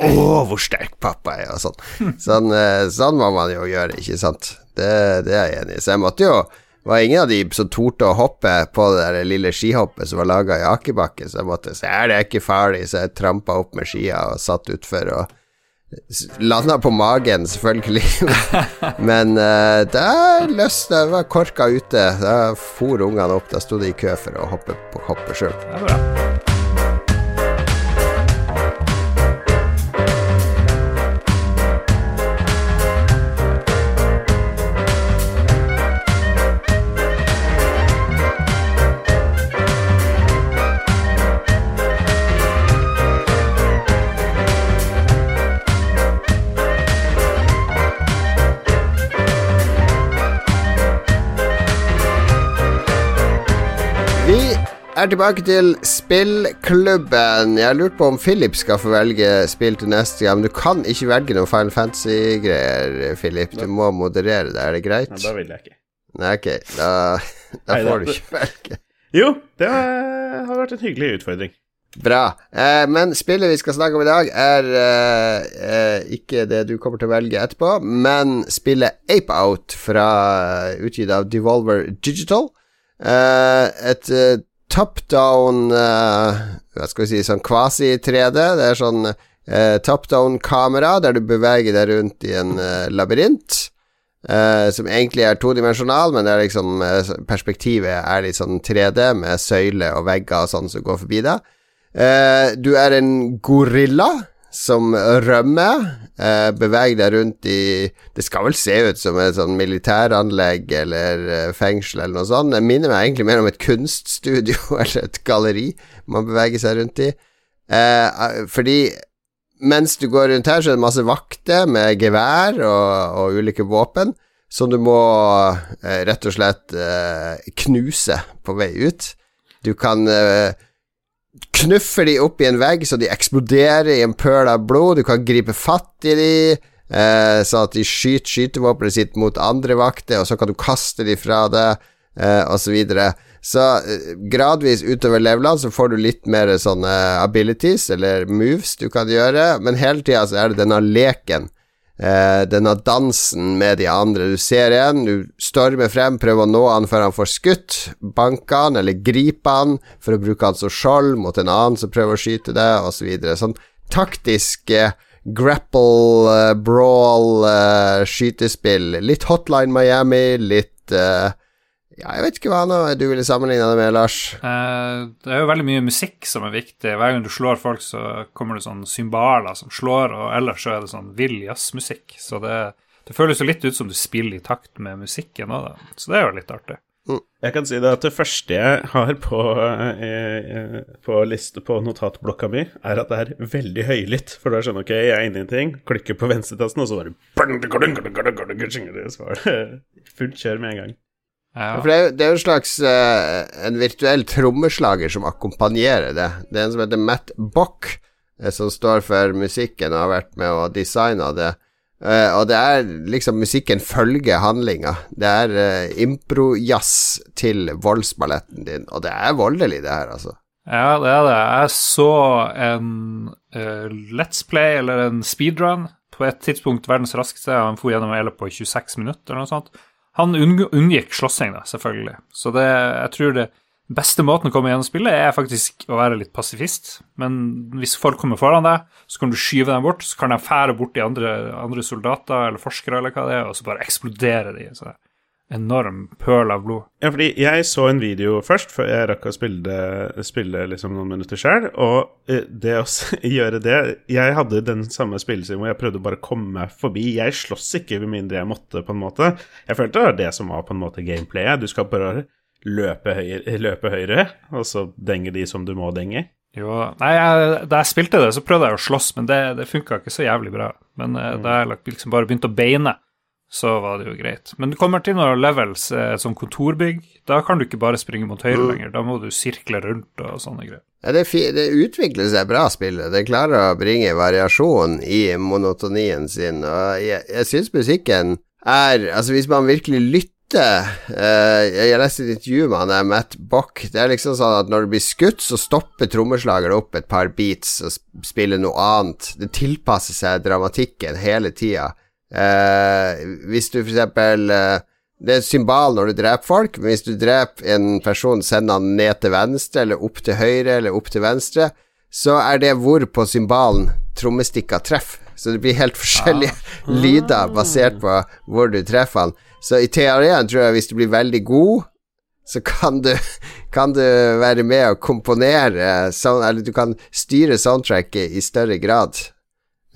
Å, hvor sterk pappa er, og sånn. (laughs) Sånn, eh, sånn må man jo gjøre, ikke sant. Det, det er jeg enig i. Så jeg måtte jo det var ingen av de som torde å hoppe på det der lille skihoppet som var laga i akebakke, så jeg måtte si er det ikke farlig, så jeg trampa opp med skia og satt utfor og landa på magen, selvfølgelig. (laughs) Men uh, der løsna Jeg var korka ute. Da for ungene opp, da sto de i kø for å hoppe, hoppe sjøl. Er tilbake til spillklubben. Jeg har lurt på om Philip skal få velge spill til neste gang. Men du kan ikke velge noe Final Fantasy-greier, Philip. Du må moderere det. Er det greit? Nei, da vil jeg ikke. Nei, ok. Da, da får du ikke velge. Jo, det har vært en hyggelig utfordring. Bra. Eh, men spillet vi skal snakke om i dag, er eh, eh, ikke det du kommer til å velge etterpå, men spillet Ape Out, fra utgitt av Devolver Digital. Eh, et eh, top down eh, Hva skal vi si, sånn kvasi-3D. Det er sånn eh, top down-kamera der du beveger deg rundt i en eh, labyrint. Uh, som egentlig er todimensjonal, men det er liksom perspektivet er litt sånn 3D, med søyler og vegger og sånn som går forbi deg. Uh, du er en gorilla som rømmer. Eh, beveger deg rundt i Det skal vel se ut som et sånn militæranlegg eller eh, fengsel eller noe sånt. Det minner meg egentlig mer om et kunststudio (laughs) eller et galleri man beveger seg rundt i. Eh, fordi mens du går rundt her, så er det masse vakter med gevær og, og ulike våpen som du må eh, rett og slett eh, knuse på vei ut. Du kan eh, knuffe de opp i en vegg så de eksploderer i en pøl av blod. Du kan gripe fatt i de eh, så at de skyter skytevåpenet sitt mot andre vakter, og så kan du kaste de fra deg, eh, osv. Så, videre. så eh, gradvis utover levelene så får du litt mer sånne abilities, eller moves, du kan gjøre, men hele tida så er det denne leken. Eh, denne dansen med de andre. Du ser en, du stormer frem, prøver å nå han før han får skutt. Banke han, eller gripe han for å bruke han som skjold mot en annen som prøver å skyte deg, osv. Så sånn taktisk eh, grapple, eh, brawl, eh, skytespill. Litt Hotline Miami, litt eh, Ja, jeg vet ikke hva nå, du ville sammenligne det med, Lars. Uh, det er jo veldig mye musikk som er viktig. Hver gang du slår folk, så kommer det sånn symbaler som slår, og ellers så er det sånn vill jazzmusikk. Så det, det føles jo litt ut som du spiller i takt med musikken òg, da. Så det er jo litt artig. Jeg kan si det at det første jeg har på, eh, eh, på liste på notatblokka mi, er at det er veldig høylytt. For da skjønner ok, jeg er inne i en ting, klikker på venstretasten, og så bare Så var det fullt kjør med en gang. Ja. For det er, jo- det er jo en slags uh, En virtuell trommeslager som akkompagnerer det. Det er en som heter Matt Bock, eh, som står for musikken og har vært med og designa det. Uh, og det er liksom Musikken følger handlinga. Det er uh, impro-jazz til voldsballetten din, og det er voldelig, det her, altså. Ja, det er det. Jeg så en uh, Let's Play, eller en speedrun, på et tidspunkt verdens raskeste. Han for gjennom hele på 26 minutter, eller noe sånt. Han unng- unngikk slåssing, da, selvfølgelig. Så det, jeg tror det beste måten å komme gjennom spillet er faktisk å være litt pasifist. Men hvis folk kommer foran deg, så kan du skyve dem bort. Så kan de fære bort de andre, andre soldater eller forskere, eller hva det er, og så bare eksplodere de. Så enorm pøl av blod. Ja, fordi jeg så en video først, før jeg rakk å spille, spille liksom noen minutter sjøl. Og eh, det å (laughs) gjøre det Jeg hadde den samme spillesiden hvor jeg prøvde å bare komme meg forbi. Jeg sloss ikke med mindre jeg måtte, på en måte. Jeg følte det var det som var på en måte gameplayet. Du skal bare løpe høyre, løpe høyre og så denge de som du må denge. Jo, nei, jeg, Da jeg spilte det, så prøvde jeg å slåss, men det, det funka ikke så jævlig bra. Men mm. da jeg liksom bare begynte å beine, så var det jo greit. Men du kommer til noen levels, eh, som kontorbygg, da kan du ikke bare springe mot høyre lenger. Da må du sirkle rundt og sånne greier. Ja, det, det utvikler seg bra, spillet. Det klarer å bringe variasjon i monotonien sin. Og jeg, jeg syns musikken er Altså, hvis man virkelig lytter eh, Jeg leste et intervju med han der Matt Bock. Det er liksom sånn at når du blir skutt, så stopper trommeslageren opp et par beats og spiller noe annet. Det tilpasser seg dramatikken hele tida. Eh, hvis du for eksempel eh, det er et symbol når du dreper folk, men hvis du dreper en person, sender han ned til venstre, eller opp til høyre, eller opp til venstre, så er det hvor på symbolen trommestikka treffer. Så det blir helt forskjellige (laughs) lyder basert på hvor du treffer han. Så i teorien tror jeg hvis du blir veldig god, så kan du, (laughs) kan du være med og komponere Eller du kan styre soundtracket i større grad,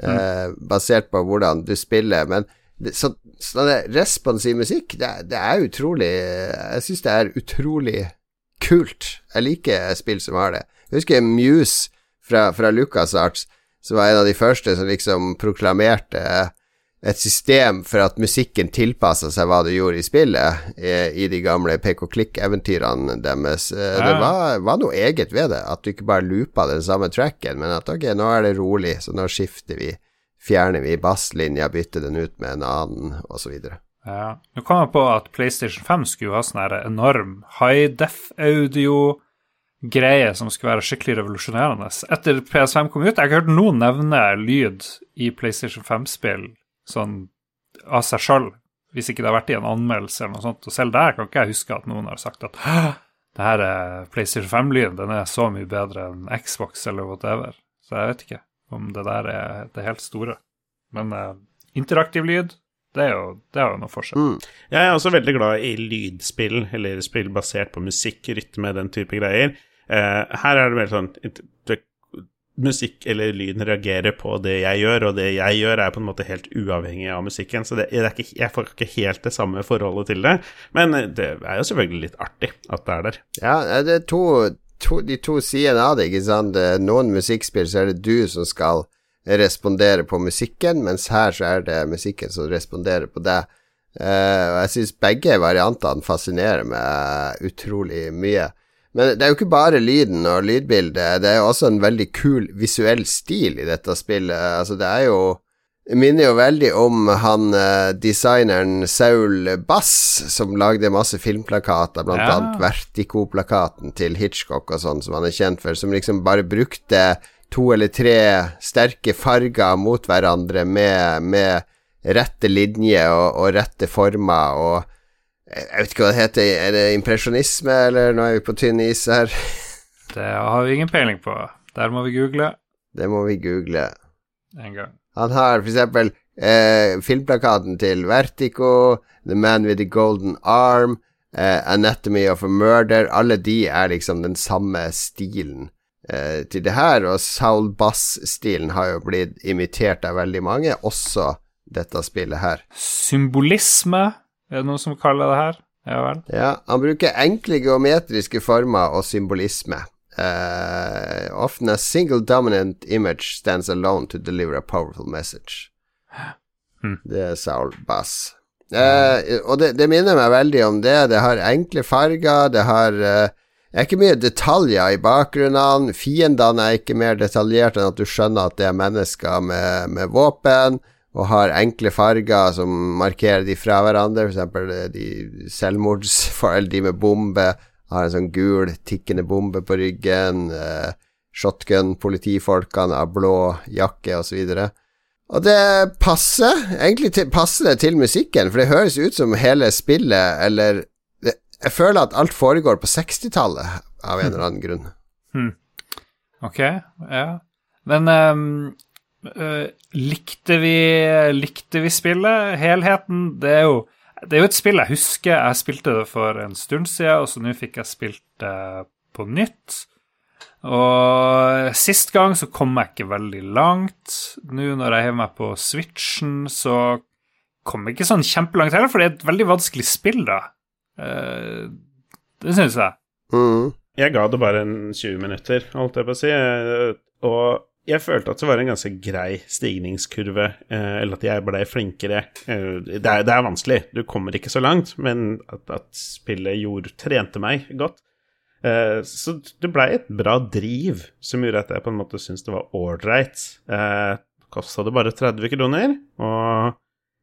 eh, basert på hvordan du spiller. Men så, sånn responsiv musikk, det, det er utrolig Jeg syns det er utrolig kult. Jeg liker spill som har det. Jeg husker Muse fra, fra LucasArts, som var en av de første som liksom proklamerte et system for at musikken tilpassa seg hva du gjorde i spillet, i, i de gamle pek-og-klikk-eventyrene deres. Ja. Det var, var, noe eget ved det, at du ikke bare loopa den samme tracken, men at ok, nå er det rolig, så nå skifter vi, fjerner vi basslinja, bytter den ut med en annen, osv. Ja. Nå kom jeg på at PlayStation 5 skulle ha sånn enorm high def-audio greie som skulle være skikkelig revolusjonerende. Etter PS5 kom ut, jeg har ikke hørt noen nevne lyd i PlayStation 5-spill sånn av seg sjøl, hvis ikke det har vært i en anmeldelse eller noe sånt. Og selv der kan ikke jeg huske at noen har sagt at det her er PlayStation 5-lyden, den er så mye bedre enn Xbox eller whatever. Så jeg vet ikke om det der er det helt store. Men uh, interaktiv lyd, det er jo, det er jo noe forskjell. Mm. Jeg er også veldig glad i lydspill, eller spill basert på musikk, rytme, den type greier. Uh, her er det mer sånn musikk eller lyden reagerer på det jeg gjør, og det jeg gjør, er på en måte helt uavhengig av musikken. Så det, det ikke, jeg får ikke helt det samme forholdet til det. Men det er jo selvfølgelig litt artig at det er der. Ja, det er to, to, de to sidene av det, ikke sant. Noen musikkspill så er det du som skal respondere på musikken, mens her så er det musikken som responderer på deg. Uh, og jeg syns begge variantene fascinerer meg utrolig mye. Men det er jo ikke bare lyden og lydbildet, det er jo også en veldig kul visuell stil i dette spillet. Altså, det er jo Det minner jo veldig om han uh, designeren Saul Bass, som lagde masse filmplakater, blant ja. annet Vertico-plakaten til Hitchcock og sånn, som han er kjent for, som liksom bare brukte to eller tre sterke farger mot hverandre med, med rette linjer og, og rette former. og jeg vet ikke hva det heter. Er det impresjonisme, eller nå er vi på tynn is her? (laughs) Det har vi ingen peiling på. Der må vi google. Det må vi google. En gang. Han har for eksempel eh, filmplakaten til Vertigo, The Man with the Golden Arm, eh, Anatomy of a Murder. Alle de er liksom den samme stilen eh, til det her, og Saul Bass-stilen har jo blitt imitert av veldig mange, også dette spillet her. Symbolisme er det noen som kaller det her? Ja vel. Ja, han bruker enkle geometriske former og symbolisme. Uh, often a single dominant image stands alone to deliver a powerful message. Hmm. Det er Saul Bass. Uh, og det, det, minner meg veldig om det. Det har enkle farger, det har uh, er ikke mye detaljer i bakgrunnen. Fiendene er ikke mer detaljerte enn at du skjønner at det er mennesker med, med våpen og har enkle farger som markerer de fra hverandre. Eksempel eh, de selvmordsforeldre, de med bombe, har en sånn gul, tikkende bombe på ryggen. Eh, shotgun, politifolkene har blå jakke, osv. Og, og det passer. Egentlig til, passer det til musikken, for det høres ut som hele spillet, eller det, Jeg føler at alt foregår på 60-tallet, av en eller annen grunn. Hmm. Ok, ja. Men um Uh, likte, vi, likte vi spillet? Helheten? Det er, jo, det er jo et spill jeg husker. Jeg spilte det for en stund siden, og så nå fikk jeg spilt det på nytt. Og sist gang så kom jeg ikke veldig langt. Nå når jeg hever meg på Switchen, så kom jeg ikke sånn kjempelangt heller, for det er et veldig vanskelig spill, da. Uh, det syns jeg. Mm. Jeg ga det bare en 20 minutter, holdt jeg på å si. Og jeg følte at det var en ganske grei stigningskurve, eh, eller at jeg blei flinkere. Eh, det, er, det, er, vanskelig, du kommer ikke så langt, men at, at spillet gjorde, trente meg godt. Eh, så det blei et bra driv som gjorde at jeg på en måte syntes det var ålreit. Kosta det bare 30 kroner, og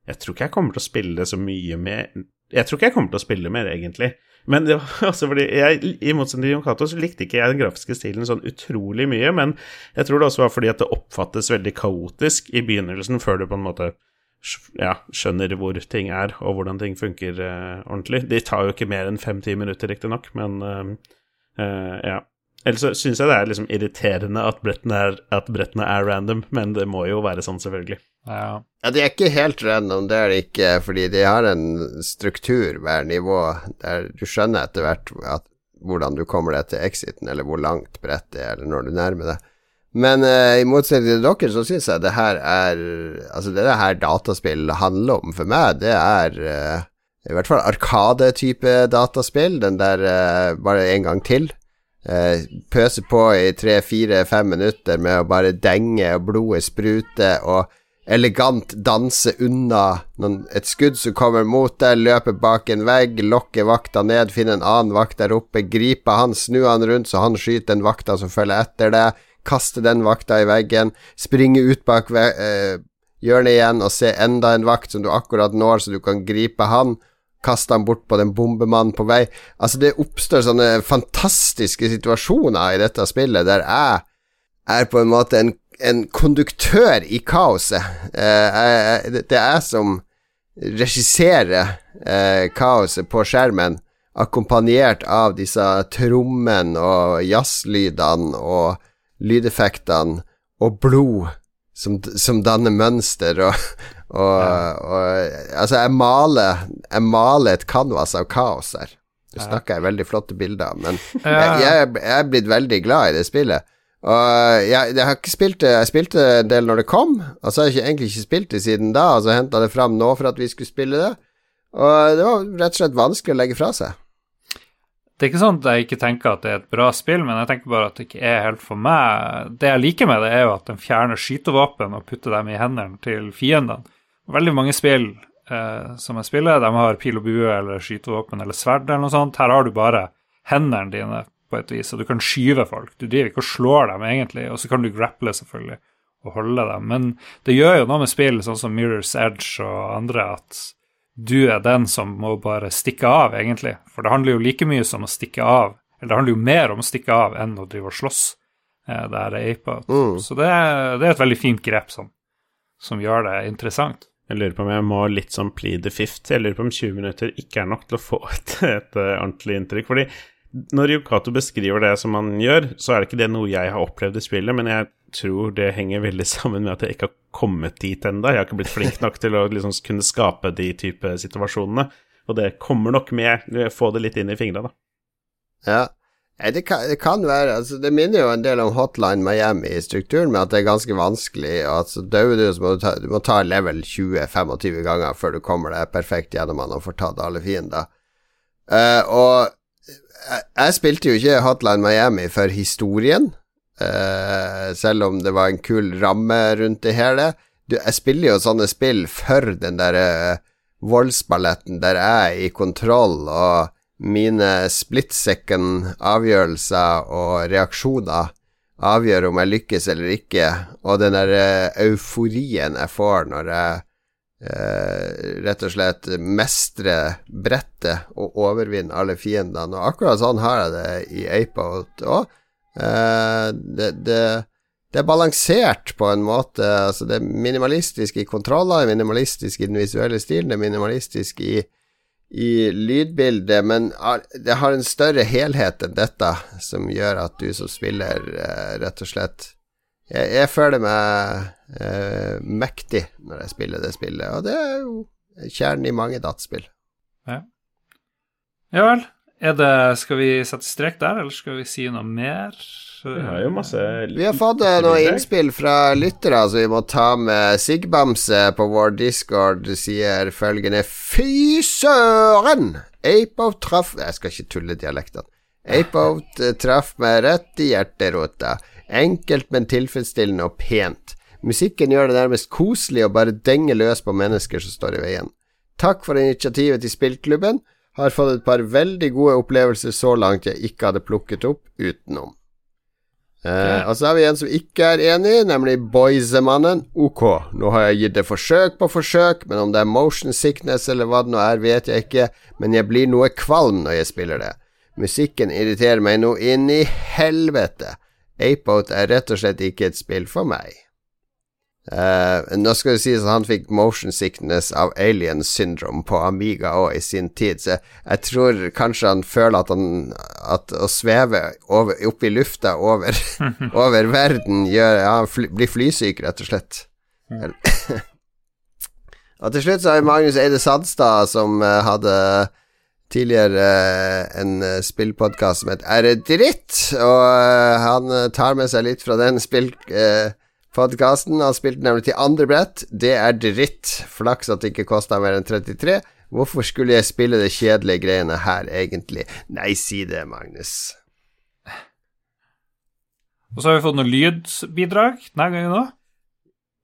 jeg tror ikke jeg kommer til å spille så mye mer Jeg tror ikke jeg kommer til å spille mer, egentlig. Men det var (laughs) altså fordi jeg, i motsetning til Jon Cato så likte ikke jeg den grafiske stilen sånn utrolig mye, men jeg tror det også var fordi at det oppfattes veldig kaotisk i begynnelsen, før du på en måte ja, skjønner hvor ting er, og hvordan ting funker eh, ordentlig. De tar jo ikke mer enn fem-ti minutter, riktignok, men eh, uh, ja. Ellers så syns jeg det er liksom irriterende at brettene, er, at brettene, er, random, men det må jo være sånn, selvfølgelig. Ja. ja, de er ikke helt random, det er det ikke, fordi de har en struktur hver nivå der du skjønner etter hvert at, hvordan du kommer deg til exiten, eller hvor langt brettet er, eller når du nærmer deg. Men eh, i motsetning til dere, så syns jeg det her er Altså, det det her dataspill handler om for meg, det er eh, i hvert fall Arkade-type dataspill. Den der eh, bare en gang til. Uh, pøse på i tre, fire, fem minutter med å bare denge, og blodet sprute, og elegant danse unna noen, et skudd som kommer mot deg, løpe bak en vegg, lokke vakta ned, finne en annen vakt der oppe, gripe han, snu han rundt så han skyter den vakta som følger etter deg, kaste den vakta i veggen, springe ut bak eh, hjørnet igjen og se enda en vakt som du akkurat når, så du kan gripe han. Kaste han bort på den bombemannen på vei. Altså, det oppstår sånne fantastiske situasjoner i dette spillet der jeg er på en måte en en konduktør i kaoset. Eh, det er jeg som regisserer eh, kaoset på skjermen, akkompagnert av disse trommene og jazzlydene og lydeffektene og blod som, som danner mønster og, (laughs) og, ja. og, Altså, jeg maler, jeg maler et canvas av kaos her. Nå snakker jeg veldig flotte bilder, men (laughs) jeg, jeg, jeg er blitt veldig glad i det spillet. Og jeg, jeg, har ikke spilt det Jeg spilte en del når det kom, og så har jeg ikke, egentlig ikke spilt det siden da, og så henta det fram nå for at vi skulle spille det. Og det var rett og slett vanskelig å legge fra seg. Det er ikke sånn at jeg ikke tenker at det er et bra spill, men jeg tenker bare at det ikke er helt for meg. Det jeg liker med det, er jo at den fjerner skytevåpen og putter dem i hendene til fiendene. Veldig mange spill eh, som jeg spiller, de har pil og bue eller skytevåpen eller sverd eller noe sånt. Her har du bare hendene dine på et vis, og du kan skyve folk. Du driver ikke og slår dem, egentlig, og så kan du grapple, selvfølgelig, og holde dem. Men det gjør jo noe med spill, sånn som Mirror's Edge og andre, at du er den som må bare stikke av, egentlig. For det handler jo like mye som å stikke av, eller det handler jo mer om å stikke av enn å drive og slåss. Eh, det er ape mm. Så det er, det er, et veldig fint grep som, som gjør det interessant. Jeg lurer på om jeg må litt sånn plead the fifth. Jeg lurer på om 20 minutter ikke er nok til å få (laughs) et, et ordentlig inntrykk. Fordi når Yokato beskriver det som han gjør, så er det ikke det noe jeg har opplevd i spillet, men jeg tror det henger veldig (laughs) sammen med at jeg ikke har kommet dit enda. Jeg har ikke blitt flink nok til å liksom kunne skape de type situasjonene. Og det kommer nok med. Få det litt inn i fingra, da. Ja. Det kan, det kan, være altså Det minner jo en del om Hotline Miami i strukturen, med at det er ganske vanskelig. Altså, Dauer du, så må du ta, du må ta level 20-25 ganger før du kommer deg perfekt gjennom han og får tatt alle fiender. Uh, og jeg spilte jo ikke Hotline Miami for historien, uh, selv om det var en kul ramme rundt det hele. Du, jeg spiller jo sånne spill for den der uh, voldsballetten der jeg er i kontroll, og mine split second avgjørelser og reaksjoner avgjør om jeg lykkes eller ikke, og den der uh, euforien jeg får når jeg eh, rett og slett mestre brettet og overvinne alle fiendene. Og akkurat sånn har jeg det i Apeout òg. Eh, det, det, det, er balansert på en måte. Altså det er minimalistisk i kontroller, minimalistisk i den visuelle stilen, det er minimalistisk i, i lydbildet, men det har en større helhet enn dette, som gjør at du som spiller eh, rett og slett jeg, jeg føler meg eh, mektig når jeg spiller det spillet, og det er jo kjernen i mange dataspill. Ja. ja vel. Er det, skal vi sette strek der, eller skal vi si noe mer? Vi har jo masse Vi har fått eh, noen innspill fra lyttere, så vi må ta med Sigbamse på vår discord. Sier følgende Fy søren! Apeout traff Jeg skal ikke tulle dialektene. Apeout eh, traff meg rett i hjerterota. Enkelt, men tilfredsstillende og pent. Musikken gjør det nærmest koselig å bare denge løs på mennesker som står i veien. Takk for initiativet til spillklubben. Har fått et par veldig gode opplevelser så langt jeg ikke hadde plukket opp utenom. Eh, og så har vi en som ikke er enig, nemlig Boysemannen. Ok, nå har jeg gitt det forsøk på forsøk, men om det er motion sickness eller hva det nå er, vet jeg ikke, men jeg blir noe kvalm når jeg spiller det. Musikken irriterer meg nå inn i helvete. Apeout er rett og slett ikke et spill for meg. Uh, nå skal det sies at han fikk motion sickness av alien syndrome på Amiga òg i sin tid, så jeg tror kanskje han føler at, han, at å sveve over, opp i lufta over, (laughs) over verden gjør Ja, han fly, blir flysyk, rett og slett. (laughs) og til slutt så har vi Magnus Eide Sadstad, som uh, hadde tidligere uh, en uh, spillpodkast som het Er det dritt? Og han tar med seg litt fra den spillpodkasten. Han spilte nemlig til andre brett. Det er dritt. Flaks at det ikke kosta mer enn 33. Hvorfor skulle jeg spille de kjedelige greiene her, egentlig? Nei, si det, Magnus. Og så har vi fått noen lydbidrag denne gangen òg.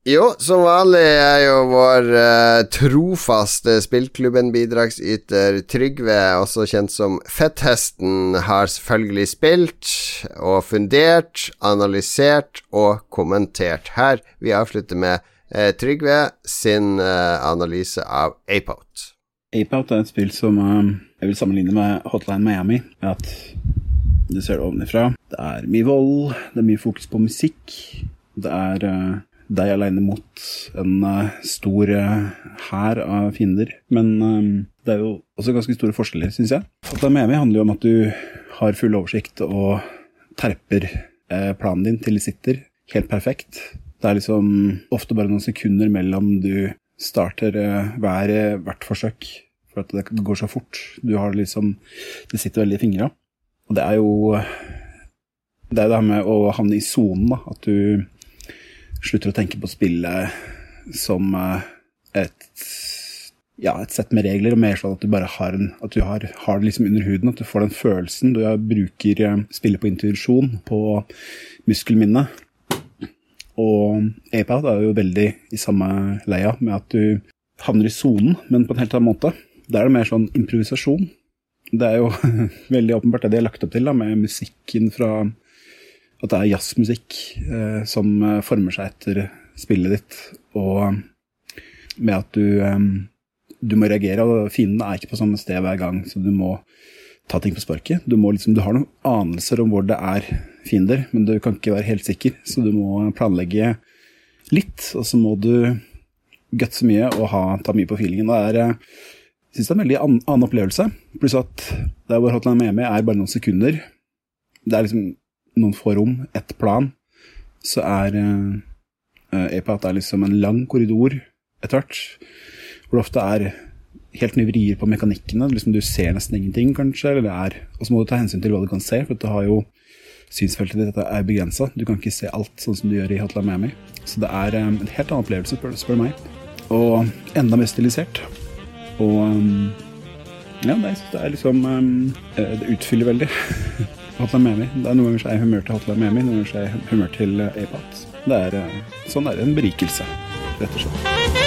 Jo, som vanlig er jo vår uh, trofaste spillklubben-bidragsyter Trygve, også kjent som Fetthesten, har selvfølgelig spilt og fundert, analysert og kommentert. Her vi avslutter med uh, Trygve sin uh, analyse av Apeout. Apeout er et spill som jeg vil sammenligne med Hotline Miami. At du ser det ovenifra. Det er mye vold, det er mye fokus på musikk. Det er deg aleine mot en uh, stor uh, hær av fiender. Men uh, det er jo også ganske store forskjeller, syns jeg. Fatamemi handler jo om at du har full oversikt og terper planen din til de sitter helt perfekt. Det er liksom ofte bare noen sekunder mellom du starter hver, hvert forsøk, for at det går så fort. Du har liksom Det sitter veldig i fingra. Og det er jo Det er det her med å havne i sonen. At du slutter å tenke på spillet som eh, et ja, et sett med regler, og mer sånn at du bare har, en, at du har, har, det liksom under huden. At du får den følelsen. Du bruker eh, spillet på intuisjon, på muskelminne. Og Apout er jo veldig i samme leia, med at du havner i sonen, men på en helt annen måte. Da er det mer sånn improvisasjon. Det er jo (laughs) veldig åpenbart det de har lagt opp til, da, med musikken fra at det er jazzmusikk eh, som eh, former seg etter spillet ditt, og med at du, eh, du må reagere, og fiendene er ikke på samme sted hver gang, så du må ta ting på sparket. Du, liksom, du har noen anelser om hvor det er fiender, men du kan ikke være helt sikker, så du må planlegge litt, og så må du gutse mye og ha, ta mye på feelingen. Det er, jeg eh, syns det er en veldig annen, annen opplevelse, pluss at der hvor Hotline Miami er bare noen sekunder. Det er liksom noen få rom, ett plan, så er uh, eh, EPAT er liksom en lang korridor etter hvert, hvor det ofte er helt nye vrier på mekanikkene. Liksom du ser nesten ingenting, kanskje, eller det er Og så må du ta hensyn til hva du kan se, for du har jo synsfeltet ditt er begrensa. Du kan ikke se alt sånn som du gjør i Hotline Miami. Så det er um, en helt annen opplevelse, spør, spør meg. Og enda mer stilisert. Og um, ja, det, det er liksom um, Det utfyller veldig. (laughs) Hotline Miami. Det er Noen ganger så er jeg humør til Hotline Miami, noen ganger så er jeg humør til uh, APAT. Det uh, sånn er det en berikelse, rett og slett.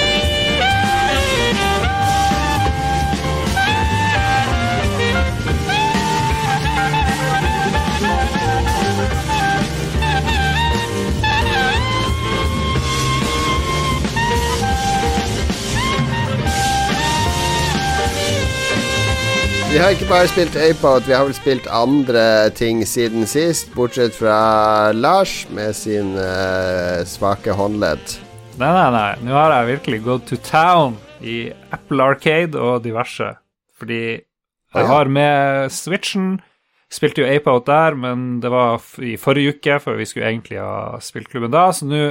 Vi har ikke bare spilt Apout, vi har vel spilt andre ting siden sist, bortsett fra Lars med sin uh, svake håndledd. Nei, nei, nei. Nå har jeg virkelig gått to town i Apple Arcade og diverse. Fordi jeg har med Switchen Spilte jo Apout der, men det var i forrige uke, før vi skulle egentlig ha spilt klubben da. Så nå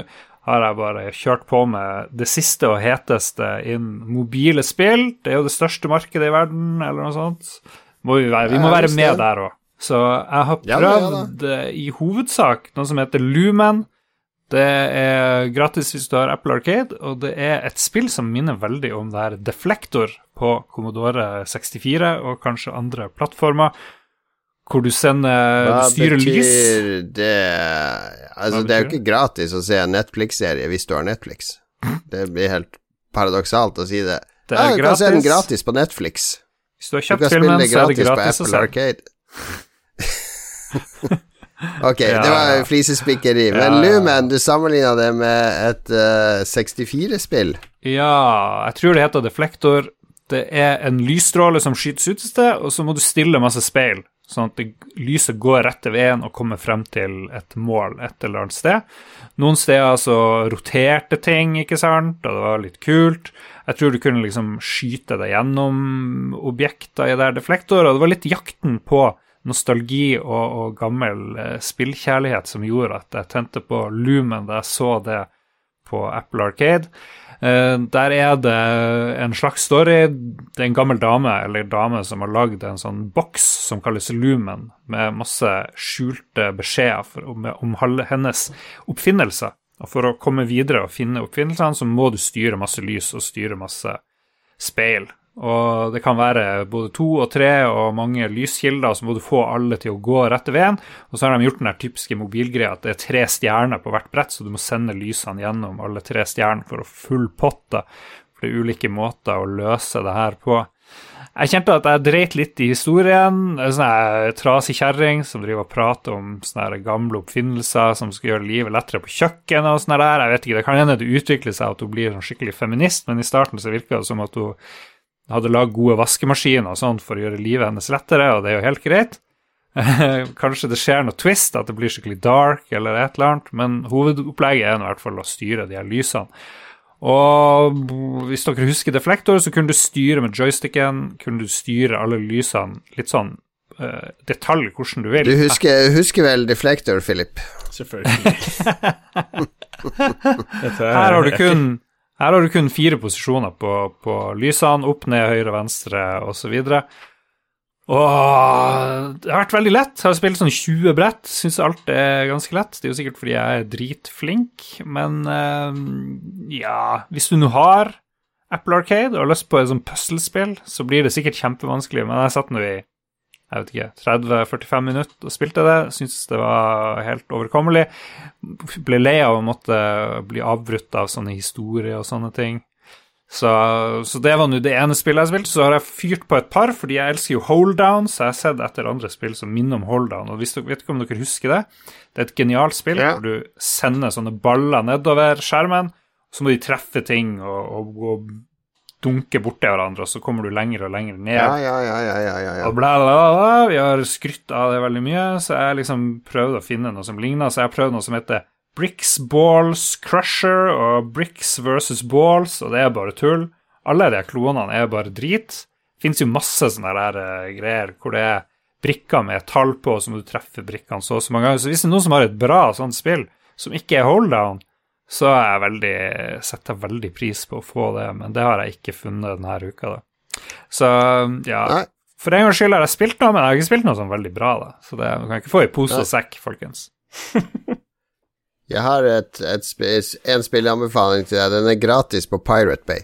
har jeg bare kjørt på med det siste og heteste innen mobile spill. Det er jo det største markedet i verden, eller noe sånt. Må vi, være, vi må være med der òg. Så jeg har prøvd ja, i hovedsak noe som heter Lumen. Det er gratis hvis du har Apple Arcade, og det er et spill som minner veldig om det her Deflektor på Commodore 64 og kanskje andre plattformer hvor du sender Hva du styrer betyr lys. det Altså, det er jo ikke gratis å se en Netflix-serie hvis du har Netflix. Det blir helt paradoksalt å si det. det ja, du kan se den gratis på Netflix. Hvis du har kjøpt filmen, så er det gratis å se. Arcade. (laughs) ok, ja, det var flisespikkeri. Men ja, Lumen, du sammenligna det med et uh, eh, 64-spill? Ja, jeg tror det heter Deflektor. Det er en lysstråle som skytes ut et sted, og så må du stille masse speil sånn at det, lyset går rett til veien og kommer frem til et mål et eller annet sted. Noen steder så roterte ting, ikke sant, og det var litt kult. Jeg tror du kunne liksom skyte deg gjennom objekter i der deflektor, og det var litt jakten på nostalgi og, og gammel eh, spillkjærlighet som gjorde at jeg tente på Lumen da jeg så det på Apple Arcade. Eh, der er det en slags story. Det er en gammel dame eller dame som har lagd en sånn boks som kalles Lumen, med masse skjulte beskjeder om, om hennes oppfinnelser. Og For å komme videre og finne oppfinnelsene, så må du styre masse lys og styre masse speil. Og det kan være både to og tre og mange lyskilder, så må du få alle til å gå rette veien. Og så har de gjort den typiske mobilgreia at det er tre stjerner på hvert brett, så du må sende lysene gjennom alle tre stjernene for å full potte. For det er ulike måter å løse det her på. Jeg kjente at jeg dreit litt i historien. En sånn trasig kjerring som driver og prater om sånne gamle oppfinnelser som skal gjøre livet lettere på kjøkkenet og sånn der. Jeg vet ikke, Det kan hende det utvikler seg at hun blir en skikkelig feminist, men i starten så virker det som at hun hadde lagd gode vaskemaskiner og sånt for å gjøre livet hennes lettere, og det er jo helt greit. (laughs) Kanskje det skjer noe twist, at det blir skikkelig dark eller et eller annet, men hovedopplegget er i hvert fall å styre de her lysene. Og hvis dere husker Deflektor, så kunne du styre med joysticken, kunne du styre alle lysene litt sånn uh, detalj hvordan du vil. Du husker, husker vel Deflektor, Philip? Selvfølgelig. (laughs) her, har du kun, her har du kun fire posisjoner på, på lysene. Opp, ned, høyre, venstre osv. Og det har vært veldig lett. Jeg har spilt sånn 20 brett. Syns alt er ganske lett. Det er jo sikkert fordi jeg er dritflink, men eh, ja Hvis du nå har Apple Arcade og har lyst på et sånt puslespill, så blir det sikkert kjempevanskelig, men jeg satt nå i jeg vet ikke, 30-45 minutter og spilte det. Syntes det var helt overkommelig. Ble lei av å måtte bli avbrutt av sånne historier og sånne ting. Så, så, det var nå det ene spillet jeg spilte. Så har jeg fyrt på et par, fordi jeg elsker jo Holdown, så jeg har sett etter andre spill som minner om Holdown. Og hvis dere vet ikke om dere husker det, det er et genialt spill yeah. hvor du sender sånne baller nedover skjermen, så må de treffe ting og, og, og dunke borti hverandre, og så kommer du lenger og lenger ned. Ja, ja, ja, ja, ja, ja. Og bla, bla, bla. Vi har skrytt av det veldig mye, så jeg liksom prøvde å finne noe som ligner. Så jeg har prøvd noe som heter Bricks Balls Crusher og Bricks versus Balls, og det er bare tull. Alle de klonene er bare drit. Fins jo masse sånne der, uh, greier hvor det er brikker med tall på, og så må du treffe brikkene så og så mange ganger. Så hvis det er noen som har et bra sånt spill, som ikke er holdown, så er jeg veldig, setter jeg veldig pris på å få det, men det har jeg ikke funnet denne uka, da. Så ja. Nei. For en gangs skyld har jeg spilt noe, men jeg har ikke spilt noe sånn veldig bra, da. Så det, du kan ikke få i pose og sekk, folkens. (laughs) Jeg har et, et, en spilleanbefaling til deg. Den er gratis på Pirate Bay.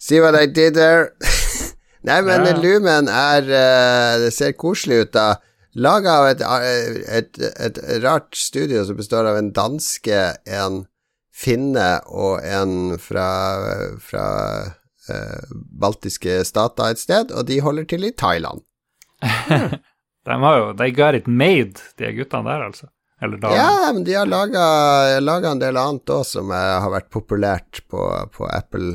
See what I did there? (laughs) Nei, men ja. Lumen er uh, Det ser koselig ut, da. Laga av et, et, et, rart studio som består av en danske, en finne og en fra, fra eh, baltiske stater et sted, og de holder til i Thailand. (laughs) de har jo They got it made, de guttene der, altså. Ja, men de har laga en del annet òg som har vært populært på, på Apple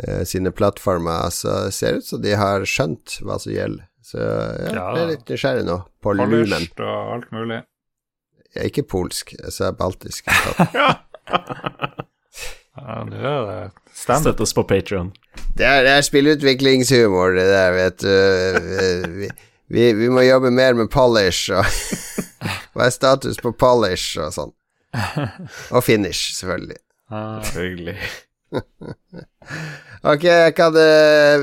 eh, sine plattformer. Så det ser ut som de har skjønt hva som gjelder. Så ja, ja. jeg er litt nysgjerrig nå på lumen. og alt mulig. Jeg er ikke polsk, jeg sa baltisk. (laughs) ja, det er det. Støtt oss på Patrion. Det er, det er spillutviklingshumor, det der, vet du. Vi, vi, vi må jobbe mer med polish og (laughs) Hva er status på polish og sånn? Og finish, selvfølgelig. Ah, selvfølgelig. (laughs) ok, hadde,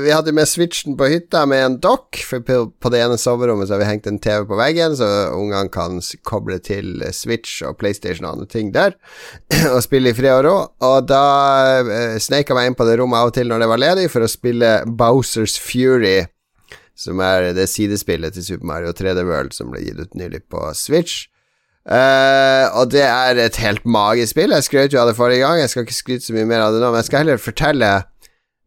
vi hadde med switchen på hytta med en dokk, for på det ene soverommet så har vi hengt en TV på veggen, så ungene kan koble til Switch og PlayStation og andre ting der, (clears throat) og spille i fred og ro. Og da uh, sneik jeg meg inn på det rommet av og til når det var ledig, for å spille Bowsers Fury som er det sidespillet til Super Mario 3D World som ble gitt ut nylig på Switch. Uh, og det er et helt magisk spill. Jeg skrøt jo av det forrige gang, jeg skal ikke skryte så mye mer av det nå, men jeg skal heller fortelle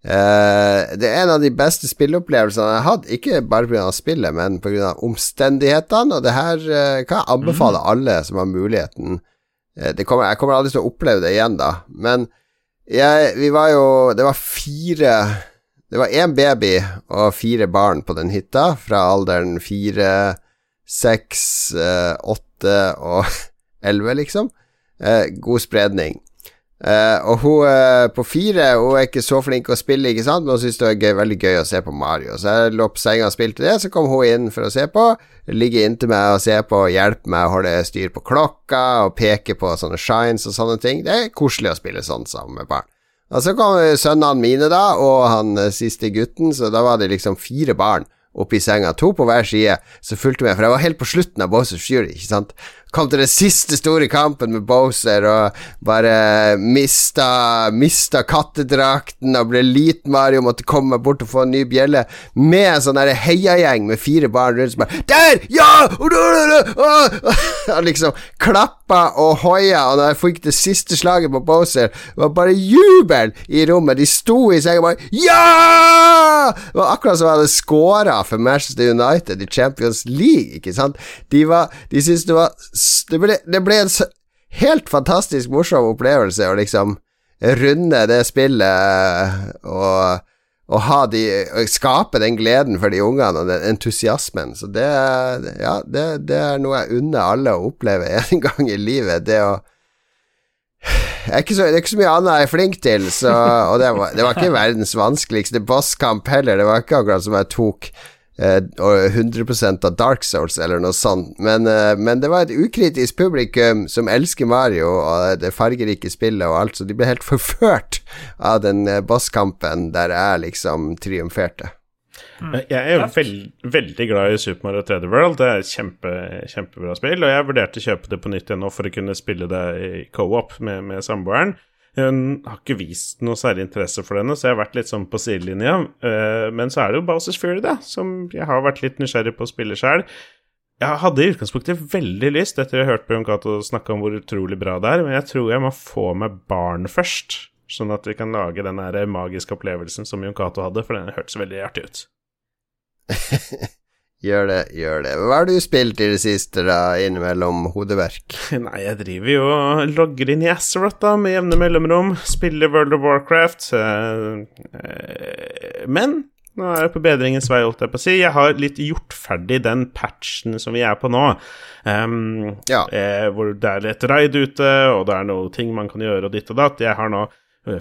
uh, Det er en av de beste spilleopplevelsene jeg har hatt, ikke bare pga. spillet, men pga. omstendighetene, og det her uh, kan jeg anbefale mm. alle som har muligheten. Kommer, jeg kommer aldri til å oppleve det igjen, da, men jeg, vi var jo Det var fire det var én baby og fire barn på den hytta, fra alderen fire, seks, eh, åtte og (laughs) elleve, liksom. Eh, god spredning. Eh, og hun uh, på fire Hun er ikke så flink å spille, ikke sant, men hun syns det var gøy, veldig gøy å se på Mario. Så jeg lå på senga og spilte det, så kom hun inn for å se på. Ligge inntil meg og se på, hjelpe meg å holde styr på klokka og peke på sånne shines og sånne ting. Det er koselig å spille sånn sammen med barn. Og så kom sønnene mine, da, og han eh, siste gutten, så da var det liksom fire barn oppi senga, to på hver side, så fulgte med, for jeg var helt på slutten av Bowsers Fury, ikke sant. Kom til den siste store kampen med Bowser og bare mista, mista kattedrakten og ble lit Mario, måtte komme bort og få en ny bjelle, med en sånn heiagjeng med fire barn rundt som bare Der! Ja! (laughs) Og liksom klappa og hoia, og da jeg fikk det siste slaget på Bowser, det var bare jubel i rommet. De sto i senga og bare Ja! Det var akkurat som jeg hadde scora for Manchester United i Champions League, ikke sant? De, de syntes det var Det ble, det ble en helt fantastisk morsom opplevelse å liksom runde det spillet og og ha de Skape den gleden for de ungene og den entusiasmen. Så det, ja, det, det er noe jeg unner alle å oppleve (laughs) en gang i livet. Det å er så, det er ikke så mye annet jeg er flink til, så, og det var, det var ikke verdens vanskeligste bosskamp heller. Det var ikke akkurat som jeg tok 100 eh, av Dark Souls eller noe sånt. Men, eh, men, det var et ukritisk publikum som elsker Mario og det fargerike spillet og alt, så de ble helt (laughs) forført av den eh, bosskampen der jeg liksom triumferte. Mm. Jeg er jo veld, veldig glad i Super Mario 3D World. Det er et kjempe, kjempebra spill. Og jeg vurderte å kjøpe det på nytt igjen nå for å kunne spille det i co-op med, med samboeren. Hun har ikke vist noe særlig interesse for denne, så jeg har vært litt sånn på sidelinja. Uh, men så er det jo Bowsers Fury, da, som jeg har vært litt nysgjerrig på å spille sjøl. Jeg hadde i utgangspunktet veldig lyst, etter å ha hørt Jon Cato snakke om hvor utrolig bra det er, men jeg tror jeg må få med barn først, sånn at vi kan lage den magiske opplevelsen som Jon Cato hadde, for den hørtes veldig artig ut. (laughs) Gjør det, gjør det. Hva har du spilt i det siste, da, innimellom hodeverk? (laughs) Nei, jeg driver jo og logger inn i Azeroth, da, med jevne mellomrom. Spiller World of Warcraft. Uh, uh, men nå er jeg på bedringens vei, holdt jeg på å si. Jeg har litt gjort ferdig den patchen som vi er på nå. Um, ja. eh, hvor det er et raid ute, og det er noen ting man kan gjøre, og ditt og datt. Jeg har nå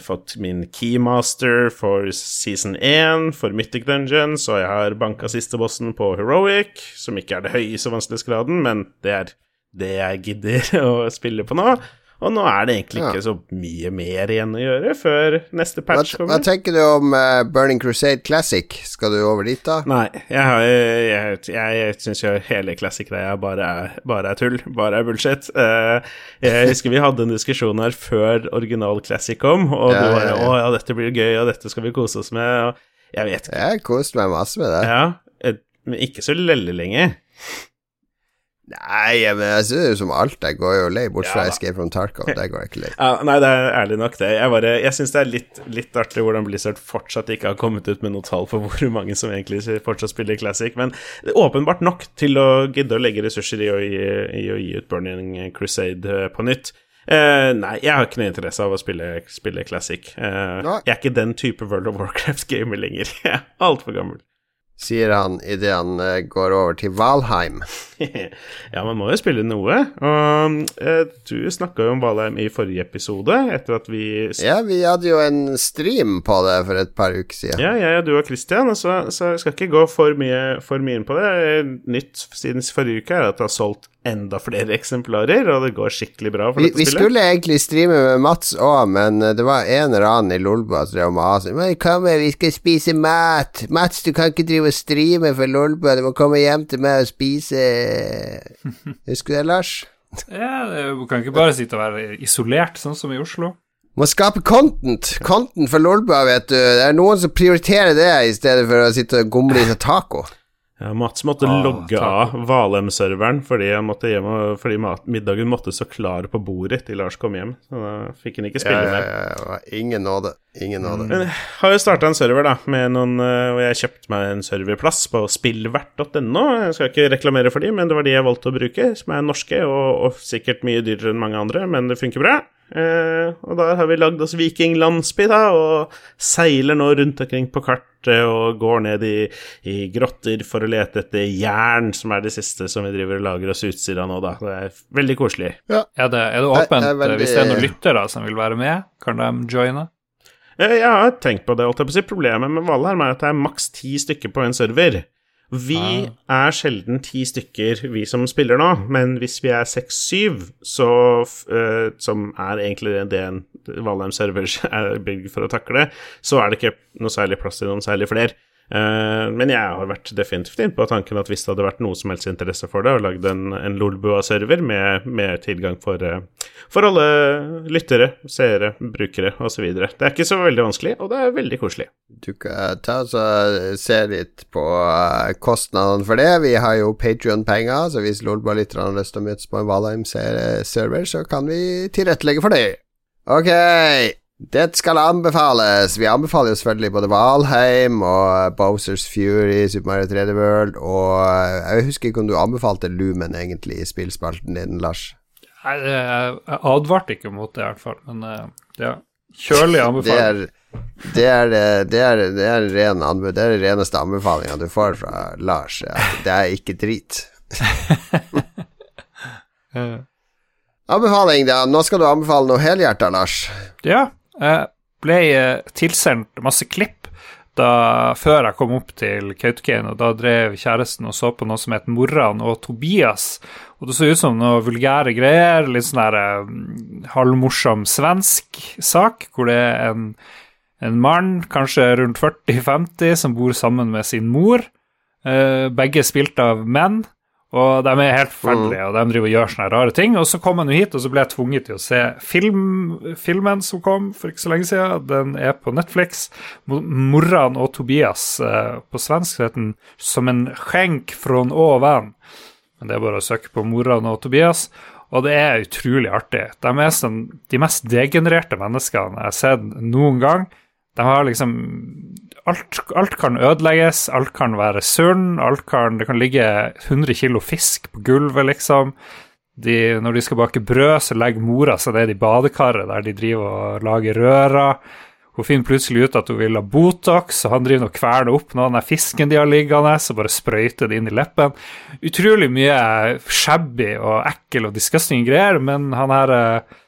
fått min keymaster for season 1 for Mythic Dungeons, og jeg har banka siste bossen på Heroic, som ikke er det høyeste vanskelighetsgraden, men det er det jeg gidder (laughs) å spille på nå. Og nå er det egentlig ikke så mye mer igjen å gjøre før neste patch kommer. Hva tenker du om uh, Burning Crusade Classic? Skal du over dit, da? Nei, jeg, jeg, jeg, jeg syns jo hele Classic-greia bare, bare, er tull. Bare er bullshit. Uh, jeg husker vi hadde en diskusjon her før original Classic kom, og ja, du bare ja, ja. 'Å ja, dette blir gøy, og dette skal vi kose oss med', og jeg vet ikke. Jeg koste meg masse med det. Ja, men ikke så lenge. Nei, men jeg synes det er som alt. Jeg går jo lei, bort fra ja, Escape from Tarkov. Der går jeg ikke lei. (laughs) Ja, nei, det er ærlig nok, det. Jeg, bare, jeg syns det er litt, litt, artig hvordan Blizzard fortsatt ikke har kommet ut med noe tall på hvor mange som egentlig fortsatt spiller Classic, men det er åpenbart nok til å gidde å legge ressurser i å gi, i å gi ut Burning Crusade eh, på nytt. Uh, nei, jeg har ikke noe interesse av å spille, spille Classic. Uh, jeg er ikke den type World of Warcraft-gamer lenger. (laughs) Jeg er altfor gammel sier han idet han uh, går over til Valheim. (laughs) ja, man må jo spille noe. Og uh, du snakka jo om Valheim i forrige episode, etter at vi Ja, vi hadde jo en stream på det for et par uker siden. Ja, jeg og du og Christian, så, så jeg skal ikke gå for mye, for mye inn på det. Nytt siden forrige uke er at det har solgt enda flere (laughs) eksemplarer, og det går skikkelig bra for vi, dette spillet. Vi skulle egentlig streame med Mats òg, men eh, det var en eller annen i Lolbua som drev og masa. Men kom vi skal spise mat! Mats, du kan ikke drive og streame for Lolbua, du må komme hjem til meg og spise (laughs) Husker du det, Lars? Ja, du kan ikke bare sitte og være isolert, sånn som i Oslo. Må skape content. Content for Lolbua, vet du. Det er noen som prioriterer det i stedet for å sitte og gomle i seg taco. Ja, Mats måtte ah, logge av Valheim-serveren fordi, fordi middagen måtte så klar på bordet til Lars kom hjem. Så da fikk han ikke spille ja, ja, ja, Ingen nåde. Ingen nåde. Men jeg har jo starta en server, da, med noen, eh, og jeg kjøpte meg en serverplass på spillvert.no. Jeg skal ikke reklamere for de, men det var de jeg valgte å bruke, som er norske og, og sikkert mye dyrere enn mange andre, men det funker bra. Eh, og der har vi lagd oss vikinglandsby, da, og seiler nå rundt omkring på kartet og går ned i, i, grotter for å lete etter jern, som er det siste som vi driver og lager oss utstyr av nå, da. Det er veldig koselig. Ja. Er, det, er det åpent jeg, veldig... hvis det er noen lyttere som vil være med? Kan de joine? Eh, jeg har tenkt på det. holdt jeg på å si. Problemet med Valheim er at det er maks ti stykker på en server. Vi er sjelden ti stykker, vi som spiller nå, men hvis vi er seks-syv, uh, som er egentlig det en Valheim Servers (laughs) er bygd for å takle, så er det ikke noe særlig plass til noen særlig flere. Uh, men jeg har vært definitivt inne på tanken at hvis det hadde vært noe som helst interesse for det, og lagd en, en Lolbua-server med, med, tilgang for, uh, for alle lyttere, seere, brukere osv. Det er ikke så veldig vanskelig, og det er veldig koselig. Du kan ta og se litt på uh, kostnadene for det. Vi har jo Patrion-penger, så hvis Lolbua-lytterne har lyst til å møtes på en Valheim-server, så kan vi tilrettelegge for det. Ok. Det skal anbefales. Vi anbefaler jo selvfølgelig både Valheim og Bowsers Fury, Super Mario 3D World og eh, Jeg husker ikke om du anbefalte Lumen egentlig i spillspalten din, Lars? Nei, jeg advarte ikke mot det, i hvert fall. Men eh, ja, kjølig anbefaling. Det er det, er, det, er, det, er ren anbe det er den reneste anbefalinga du får fra Lars. Ja. Det er ikke drit. (laughs) Anbefaling, da. Nå skal du anbefale noe helhjerta, Lars. Ja. Jeg ble eh, tilsendt masse klipp da, før jeg kom opp til Kautokeino. Da drev kjæresten og så på noe som het Morran og Tobias. Og det så ut som noe vulgære greier. Litt sånn der um, halvmorsom svensk sak, hvor det er en, en mann, kanskje rundt 40-50, som bor sammen med sin mor. Uh, begge spilt av menn. Og de er helt forferdelige, og de driver og gjør sånne rare ting. Og så kom han jo hit, og så ble jeg tvunget til å se film, filmen som kom for ikke så lenge siden. Den er på Netflix. 'Morran og Tobias' eh, på svensk heter den 'Som en skjenk från ovan'. Men det er bare å søke på 'Morran og Tobias'. Og det er utrolig artig. De er sånn, de mest degenererte menneskene jeg har sett noen gang. De har liksom alt, alt, kan ødelegges, alt kan være sunn, alt kan Det kan ligge 100 kilo fisk på gulvet, liksom. De, når de skal bake brød, så legger mora seg ned i badekaret der de driver og lager rører. Hun finner plutselig ut at hun vil ha Botox, og han driver og kverner opp noen av fisken de har liggende, så bare sprøyter det inn i leppen. Utrolig mye shabby og ekkel og disgusting greier, men han her Eh,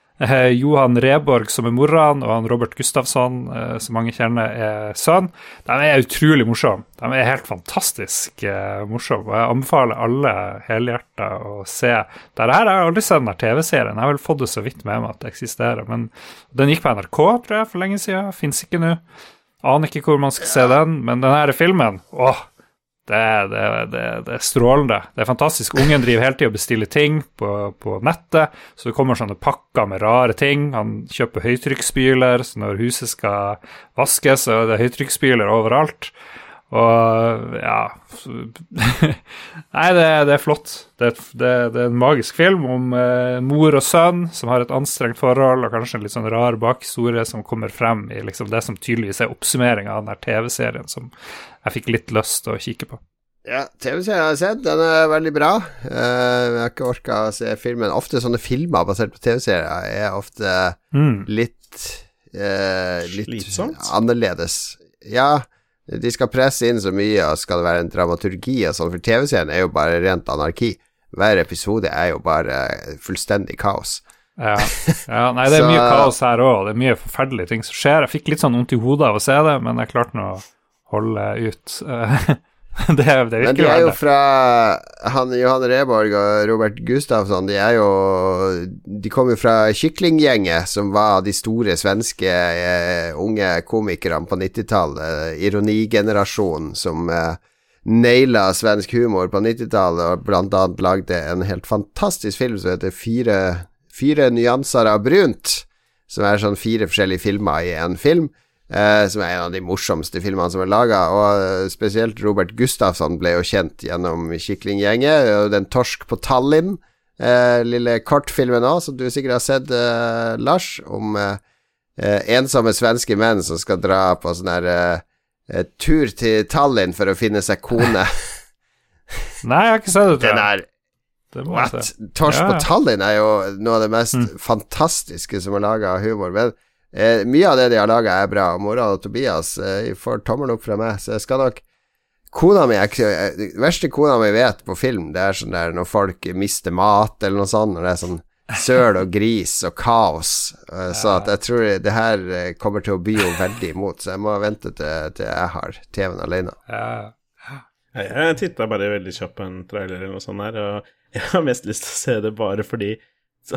Johan Reborg, som er moren, og han Robert Gustafsson, eh, som mange kjenner, er sønn. De er utrolig morsomme. De er helt fantastisk eh, morsomme. Og jeg anbefaler alle helhjerta å se. Dette her har jeg aldri sett den TV-serien. Jeg har vel fått det så vidt med meg at det eksisterer. Men den gikk på NRK, tror jeg, for lenge siden. Fins ikke nå. Aner ikke hvor man skal se den, men denne filmen åh, det, det, det, det, er strålende. Det er fantastisk. Ungen driver hele tida og bestiller ting på, på, nettet, så det kommer sånne pakker med rare ting. Han kjøper høytrykksspyler, så når huset skal vaskes, så er det høytrykksspyler overalt. Og ja (laughs) Nei, det, det, er flott. Det, det, det, er en magisk film om eh, mor og sønn som har et anstrengt forhold, og kanskje en litt sånn rar bakhistorie som kommer frem i liksom det som tydeligvis er oppsummeringa av den TV-serien som jeg fikk litt lyst til å kikke på. Ja, TV-serien har jeg sett, den er veldig bra. Uh, jeg har ikke orka å se filmen. Ofte sånne filmer basert på TV-serier er ofte mm. litt uh, Litt Slitsomt? annerledes. Ja, de skal presse inn så mye, og skal det være en dramaturgi og sånn, for TV-serien er jo bare rent anarki. Hver episode er jo bare fullstendig kaos. Ja. ja (laughs) nei, det er så, mye kaos her òg, det er mye forferdelige ting som skjer. Jeg fikk litt sånn vondt i hodet av å se det, men jeg klarte nå å holde ut. (laughs) (laughs) det, det Men de er jo fra han, Johan Reborg og Robert Gustafsson, de er jo De kommer fra Kyklinggjenget, som var de store svenske eh, unge komikerne på 90-tallet. Ironigenerasjonen som eh, naila svensk humor på 90-tallet, og blant annet lagde en helt fantastisk film som heter Fire, Fire nyanser av brunt, som er sånn fire forskjellige filmer i en film. Eh, som er en av de morsomste filmene som er laga. Og eh, spesielt Robert Gustafsson ble jo kjent gjennom Kiklinggjengen. Den 'Torsk på Tallinn', eh, lille kortfilmen òg, som du sikkert har sett, eh, Lars, om eh, ensomme svenske menn som skal dra på sånn her tur til Tallinn for å finne seg kone. (laughs) Nei, jeg har ikke sett det. Den er What? Torsk ja. på Tallinn er jo noe av det mest mm. fantastiske som er laga av humor. Men Eh, mye av det de har laga, er bra. Mora og Tobias eh, får tommelen opp fra meg, så jeg skal nok Kona mi Det eh, verste kona mi vet på film, det er sånn der når folk mister mat, eller noe sånt, når det er sånn søl og gris og kaos. Eh, så at jeg tror det her eh, kommer til å by henne veldig imot, så jeg må vente til, til jeg har TV-en alene. Ja. Jeg titta bare veldig kjapt på en trailer eller noe sånt her, og jeg har mest lyst til å se det bare fordi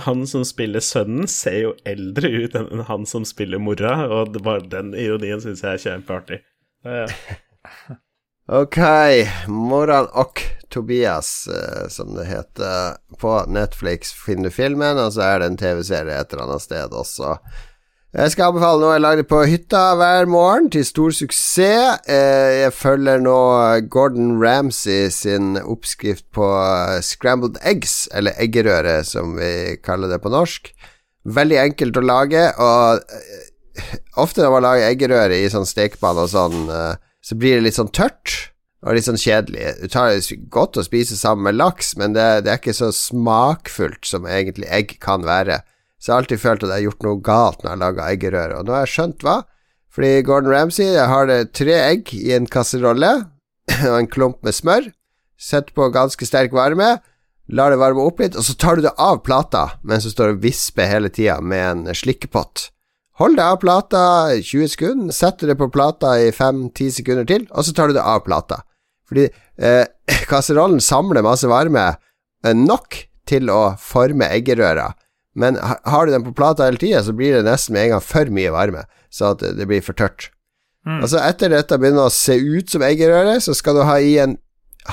han som spiller sønnen, ser jo eldre ut enn han som spiller mora, og bare den ironien syns jeg er kjempeartig. Ja, (laughs) Ok, Moran og Tobias, uh, som det heter. På Netflix finner du filmen, og så er det en TV-serie et eller annet sted også. Jeg skal anbefale noe jeg lagde på hytta hver morgen, til stor suksess. Uh, jeg følger nå Gordon Ramsay sin oppskrift på scrambled eggs, eller eggerøre, som vi kaller det på norsk. Veldig enkelt å lage, og ofte når man lager eggerøre i sånn stekepanne og sånn så blir det litt sånn tørt og litt sånn kjedelig. Du tar det godt å spise sammen med laks, men det, det, er ikke så smakfullt som egentlig egg kan være. Så jeg har alltid følt at jeg har gjort noe galt når jeg lager eggerøre, og nå har jeg skjønt hva. Fordi Gordon Ramsay har tre egg i en kasserolle (laughs) og en klump med smør. Setter på ganske sterk varme, lar det varme opp litt, og så tar du det av plata mens du står og visper hele tida med en slikkepott. Hold det av plata 20 sekunder, setter det på plata i 5-10 sekunder til, og så tar du det av plata. Fordi eh, (laughs) kasserollen samler masse varme nok til å forme eggerøra, men har du den på plata hele tida, så blir det nesten med en gang for mye varme, så at det blir for tørt. Mm. Altså Etter dette begynner å se ut som eggerøre, så skal du ha i en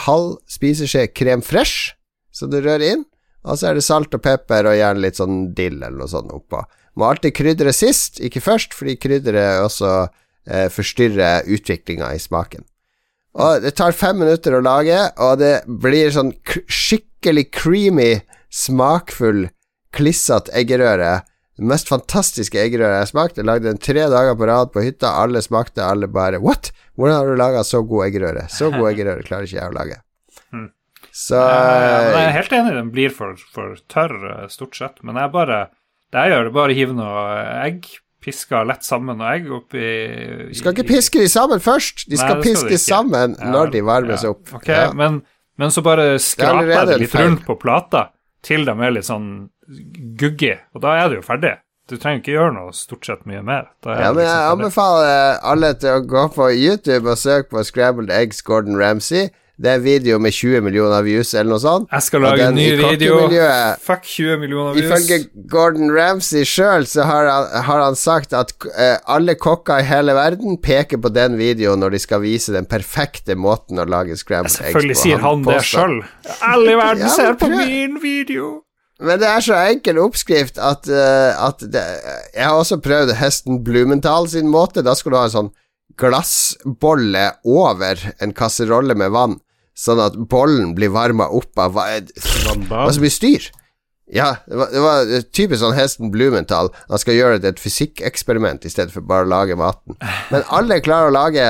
halv spiseskje krem fresh, som du rører inn, og så er det salt og pepper og gjerne litt sånn dill eller noe sånt oppå. Må alltid krydre sist, ikke først, fordi krydderet også eh, forstyrrer utviklinga i smaken. Og Det tar fem minutter å lage, og det blir sånn skikkelig creamy, smakfull, klissete eggerøre. Det mest fantastiske eggerøret jeg smakte. Jeg lagde den tre dager på rad på hytta. Alle smakte, alle bare What? Hvordan har du laga så god eggerøre? Så god eggerøre klarer ikke jeg å lage. (laughs) Hmm. Så Jeg er helt enig, den blir for, for tørr eh, stort sett, men jeg bare det jeg gjør, det bare å hive noe egg, piske lett sammen noe egg oppi Du skal ikke piske de sammen først, de skal Nei, piske sammen ja, når de varmes ja. opp. Ok, ja. men, men, så bare skraper jeg det litt rundt på plata til de er litt sånn guggy, og da er det jo ferdig. Du trenger ikke gjøre noe stort sett mye mer. ja, men jeg anbefaler alle til å gå på YouTube og søke på Scrambled Eggs Gordon Ramsay. Det er en video med 20 millioner views, eller noe sånt. Jeg skal lage en ny video. Fuck 20 millioner views. Ifølge Gordon Ramsay sjøl så har han, har han, sagt at uh, alle kokker i hele verden peker på den videoen når de skal vise den perfekte måten å lage scrambled eggs på. Selvfølgelig sier han, han det sjøl. Alle i verden (laughs) ja, ser på min video. Men det er så enkel oppskrift at, uh, at det, Jeg har også prøvd hesten Blumenthal sin måte. Da skal du ha en sånn glassbolle over en kasserolle med vann sånn at bollen blir varma opp av hva, som blir styr. Ja, det var, det var typisk sånn hesten Blumenthal. Han skal gjøre det til et fysikkeksperiment i stedet for bare å lage maten. Men alle klarer å lage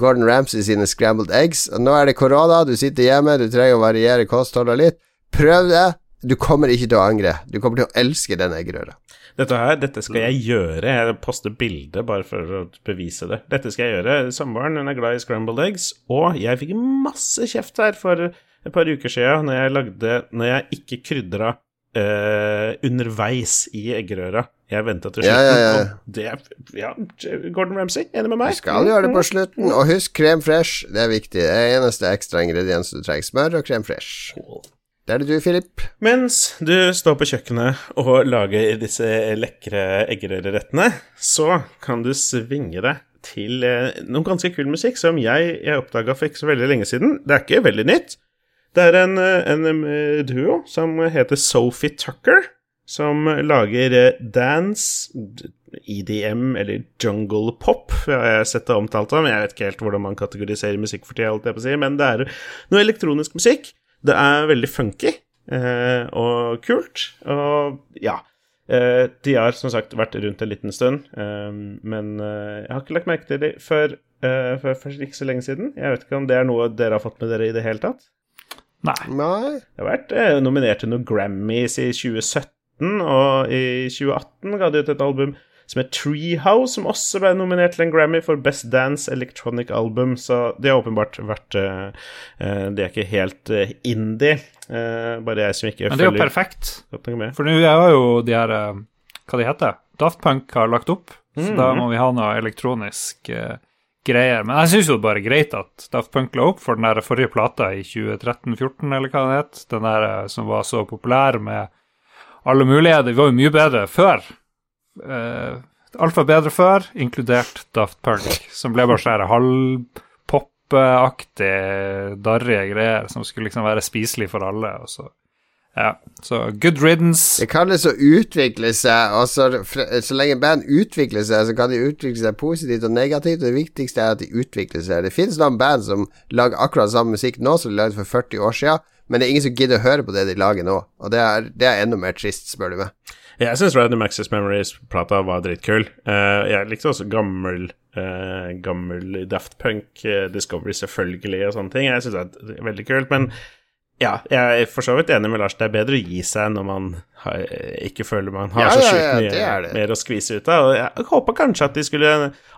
Gordon Ramsay sine scrambled eggs. Og nå er det korona, du sitter hjemme, du trenger å variere kostholdet litt. Prøv det. Du kommer ikke til å angre. Du kommer til å elske den eggerøra. Dette her, dette skal jeg gjøre. Jeg poster bilde bare for å bevise det. Dette skal jeg gjøre. Samboeren hun er glad i scrambled eggs, og jeg fikk masse kjeft her for et par uker siden når jeg lagde Når jeg ikke krydra uh, underveis i eggerøra. Jeg venta til slutten, ja, ja, ja. det Ja, Gordon Ramsay, enig med meg? Du skal gjøre det på slutten, og husk krem fresh, det er viktig. Det er eneste ekstra ingrediens du trenger. Smør og krem fresh. Cool. Det er det du, Filip. Mens du står på kjøkkenet og lager disse lekre eggerørerettene, så kan du svinge deg til noen noe ganske kul musikk som jeg, jeg oppdaga for ikke så veldig lenge siden. Det er ikke veldig nytt. Det er en, eh, en eh, duo som heter Sophie Tucker, som lager dance, EDM eller jungle pop, jeg har sett det omtalt men Jeg vet ikke helt hvordan man kategoriserer musikk for tida, men det er noe elektronisk musikk det er veldig funky eh, og kult, og ja. Eh, de har som sagt vært rundt en liten stund, eh, men eh, jeg har ikke lagt merke til dem før, eh, før, for ikke så lenge siden. Jeg vet ikke om det er noe dere har fått med dere i det hele tatt? Nei. Nei. Det har vært eh, nominert til noen Grammys i 2017, og i 2018 ga de ut et album som er Treehouse, som også ble nominert til en Grammy for Best Dance Electronic Album. Så det har åpenbart vært uh, Det er ikke helt uh, indie. Uh, bare jeg som ikke følger Men det er jo perfekt. For nå er jo de her Hva de heter Daft Punk har lagt opp, så mm -hmm. da må vi ha noe elektronisk greier. Men jeg syns jo bare greit at Daft Punk la opp for den der forrige plata i 2013-14, eller hva den het. Den der som var så populær med alle muligheter. Det var jo mye bedre før uh, Alt var bedre før, inkludert Daft Punk, som ble bare sånn halvpopaktig, darrige greier som skulle liksom være spiselig for alle. og så ja, så good riddance. Det kan liksom utvikle seg, og så, så lenge band utvikler seg, så kan de utvikle seg positivt og negativt, og det viktigste er at de utvikler seg. Det finnes noen band som lager akkurat samme musikk nå som de lagde for 40 år siden, men det er ingen som gidder å høre på det de lager nå, og det er, det er enda mer trist, spør du meg. Jeg syns Random Access Memories-plata var dritkul. Uh, jeg likte også gammel uh, gammel Daft Punk, uh, Discovery selvfølgelig og sånne ting. Jeg syns det er veldig kult, men ja, jeg er for så vidt enig med Lars. Det er bedre å gi seg når man ikke føler man har Ja, så sjukt mye ja, ja, mer å skvise ut av. Jeg håper kanskje at de skulle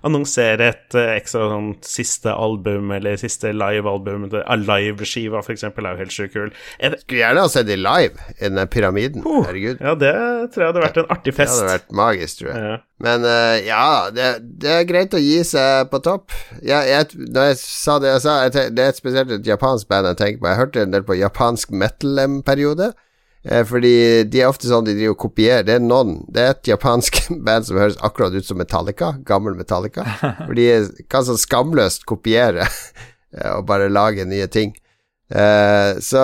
annonsere et eh, ekstra sånn siste album, eller siste live-album. Alive-skiva, for eksempel, er jo helt sjukt kul. Et... Skulle gjerne ha sett de live i den pyramiden. Oh, Herregud. Ja, det tror jeg hadde vært en artig fest. Det hadde vært magisk, tror jeg. Men uh, ja, det, det er greit å gi seg på topp. Jeg, jeg, når jeg sa det jeg sa, jeg det er et spesielt et japansk band jeg tenker på. Jeg hørte en del på japansk metal en periode. Eh, fordi de er ofte sånn de driver og kopierer. Det er noen Det er et japansk (laughs) band som høres akkurat ut som Metallica. Gammel Metallica. For de kan sånn skamløst kopiere (laughs) eh, og bare lage nye ting. Eh, så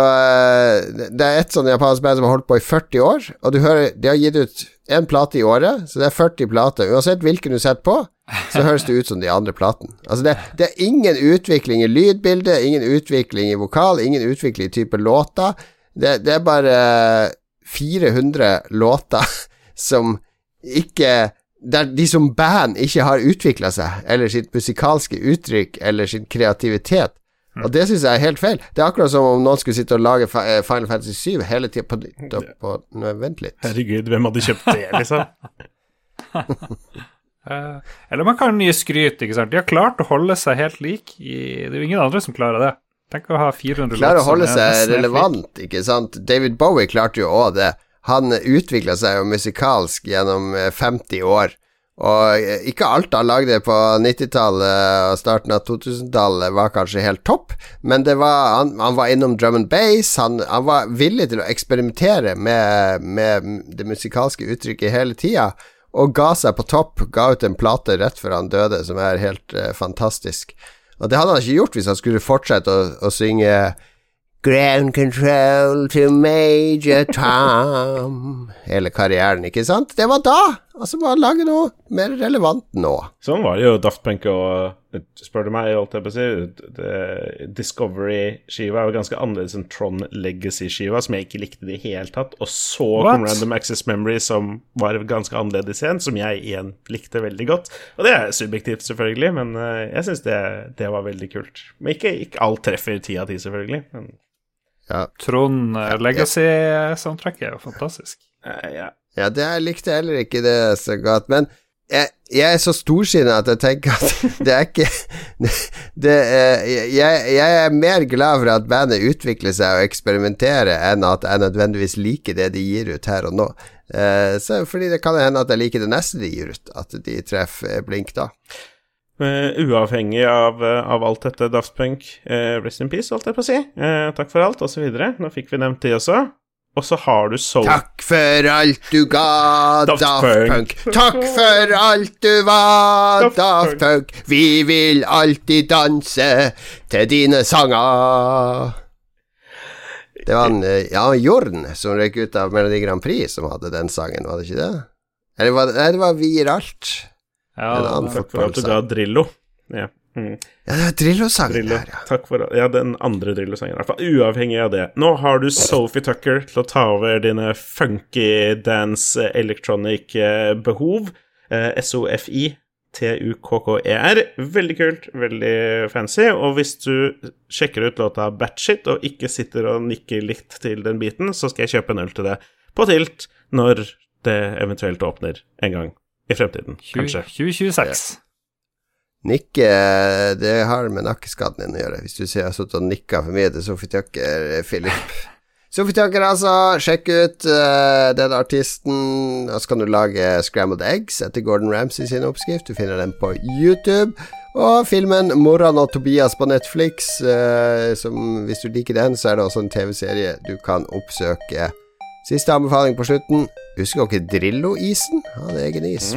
det er et sånn japansk band som har holdt på i 40 år, og du hører De har gitt ut én plate i året, så det er 40 plater. Uansett hvilken du setter på, så høres det ut som de andre platene. Altså det, det er ingen utvikling i lydbildet, ingen utvikling i vokal, ingen utvikling i type låter. Det, det er bare 400 låter (laughs) som ikke Der de som band ikke har utvikla seg, eller sitt musikalske uttrykk, eller sin kreativitet. Og det syns jeg er helt feil. Det er akkurat som om noen skulle sitte og lage eh, Final Fantasy 7 hele tida på nytt og på Nei, Vent litt. Herregud, hvem hadde kjøpt det, liksom? (laughs) (laughs) Eh, eller man kan gi skryt, ikke sant. De har klart å holde seg helt lik. I, det er jo ingen andre som klarer det. Tenk å ha 400 Klarer å holde seg relevant, ikke sant. David Bowie klarte jo òg det. Han utvikla seg jo musikalsk gjennom eh, 50 år. Og eh, ikke alt han lagde på 90-tallet og starten av 2000-tallet var kanskje helt topp, men det var, han, han var innom drum and bass, han, han var villig til å eksperimentere med, med det musikalske uttrykket hele tida, og ga seg på topp, ga ut en plate rett før han døde, som er helt uh, fantastisk. Og det hadde han ikke gjort hvis han skulle fortsette å, å synge Ground control to Major Tom Hele karrieren, ikke sant? Det var da! Altså, bare lage noe mer relevant nå. Sånn var det jo Daft Punk og Spør du meg, holdt jeg på å si Discovery-skiva er jo ganske annerledes enn Tron Legacy-skiva, som jeg ikke likte i det hele tatt. Og så What? kom Random Access Memory, som var ganske annerledes igjen, som jeg igjen likte veldig godt. Og det er subjektivt, selvfølgelig, men eh, jeg syns det, det var veldig kult. Men ikke, ikke alt treffer ti av ti, selvfølgelig. Men Ja, Trond eh, Legacy-soundtracket er jo fantastisk. Ja, ja. Ja det jeg likte heller ikke det så godt, men jeg, jeg er så storsinna at jeg tenker at (laughs) det er ikke (laughs) det, jeg, jeg er mer glad for at bandet utvikler seg og eksperimenterer, enn at jeg nødvendigvis liker det de gir ut her og nå. Eh, så, fordi det kan hende at jeg liker det neste de gir ut, at de treffer blink da. Eh, uavhengig av, eh, av alt dette Daft Punk, rest in peace, holdt jeg på å si. Takk for alt, osv. Nå fikk vi nevnt de også. Og så har du Soul Takk for alt du ga, Daft Daft, Punk. Punk. Takk for alt du var, Daft Daft, Punk. Vi vil alltid danse til dine sanger. Det var en, eh, ja, Jorn som røyk ut av Melodi Grand Prix som hadde den sangen, var det ikke det? Eller var det, nei, det var Vi gir alt. Ja, En annen det- Takk for alt du ga Drillo. Ja. Mm. Ja, det er Drillo-sangen Drillo. der, ja. Takk for Ja, den andre Drillo-sangen. Uavhengig av det. Nå har du Sophie Tucker til å ta over dine funky dance eh, electronic eh, behov. Eh, SOFI. T-U-K-K-E-R. E Veldig kult, veldig fancy. Og hvis du sjekker ut låta Batshit og ikke sitter og nikker litt til den biten, så skal jeg kjøpe en øl til det på Tilt når det eventuelt åpner en gang i fremtiden, 20, kanskje. 2026. Nikke, det har med nakkeskaden din å gjøre. Hvis du ser jeg har sittet og nikka for mye til Sophie Tucker, eh, Philip. (laughs) Sofie Tucker, altså. Sjekk ut uh, den artisten. Og så kan du lage scrambled eggs etter Gordon Ramsay sin oppskrift. Du finner den på YouTube. Og filmen 'Moran og Tobias' på Netflix. Uh, som Hvis du liker den, så er det også en TV-serie du kan oppsøke. Siste anbefaling på slutten. Husker dere Drillo-isen? Hadde egen is.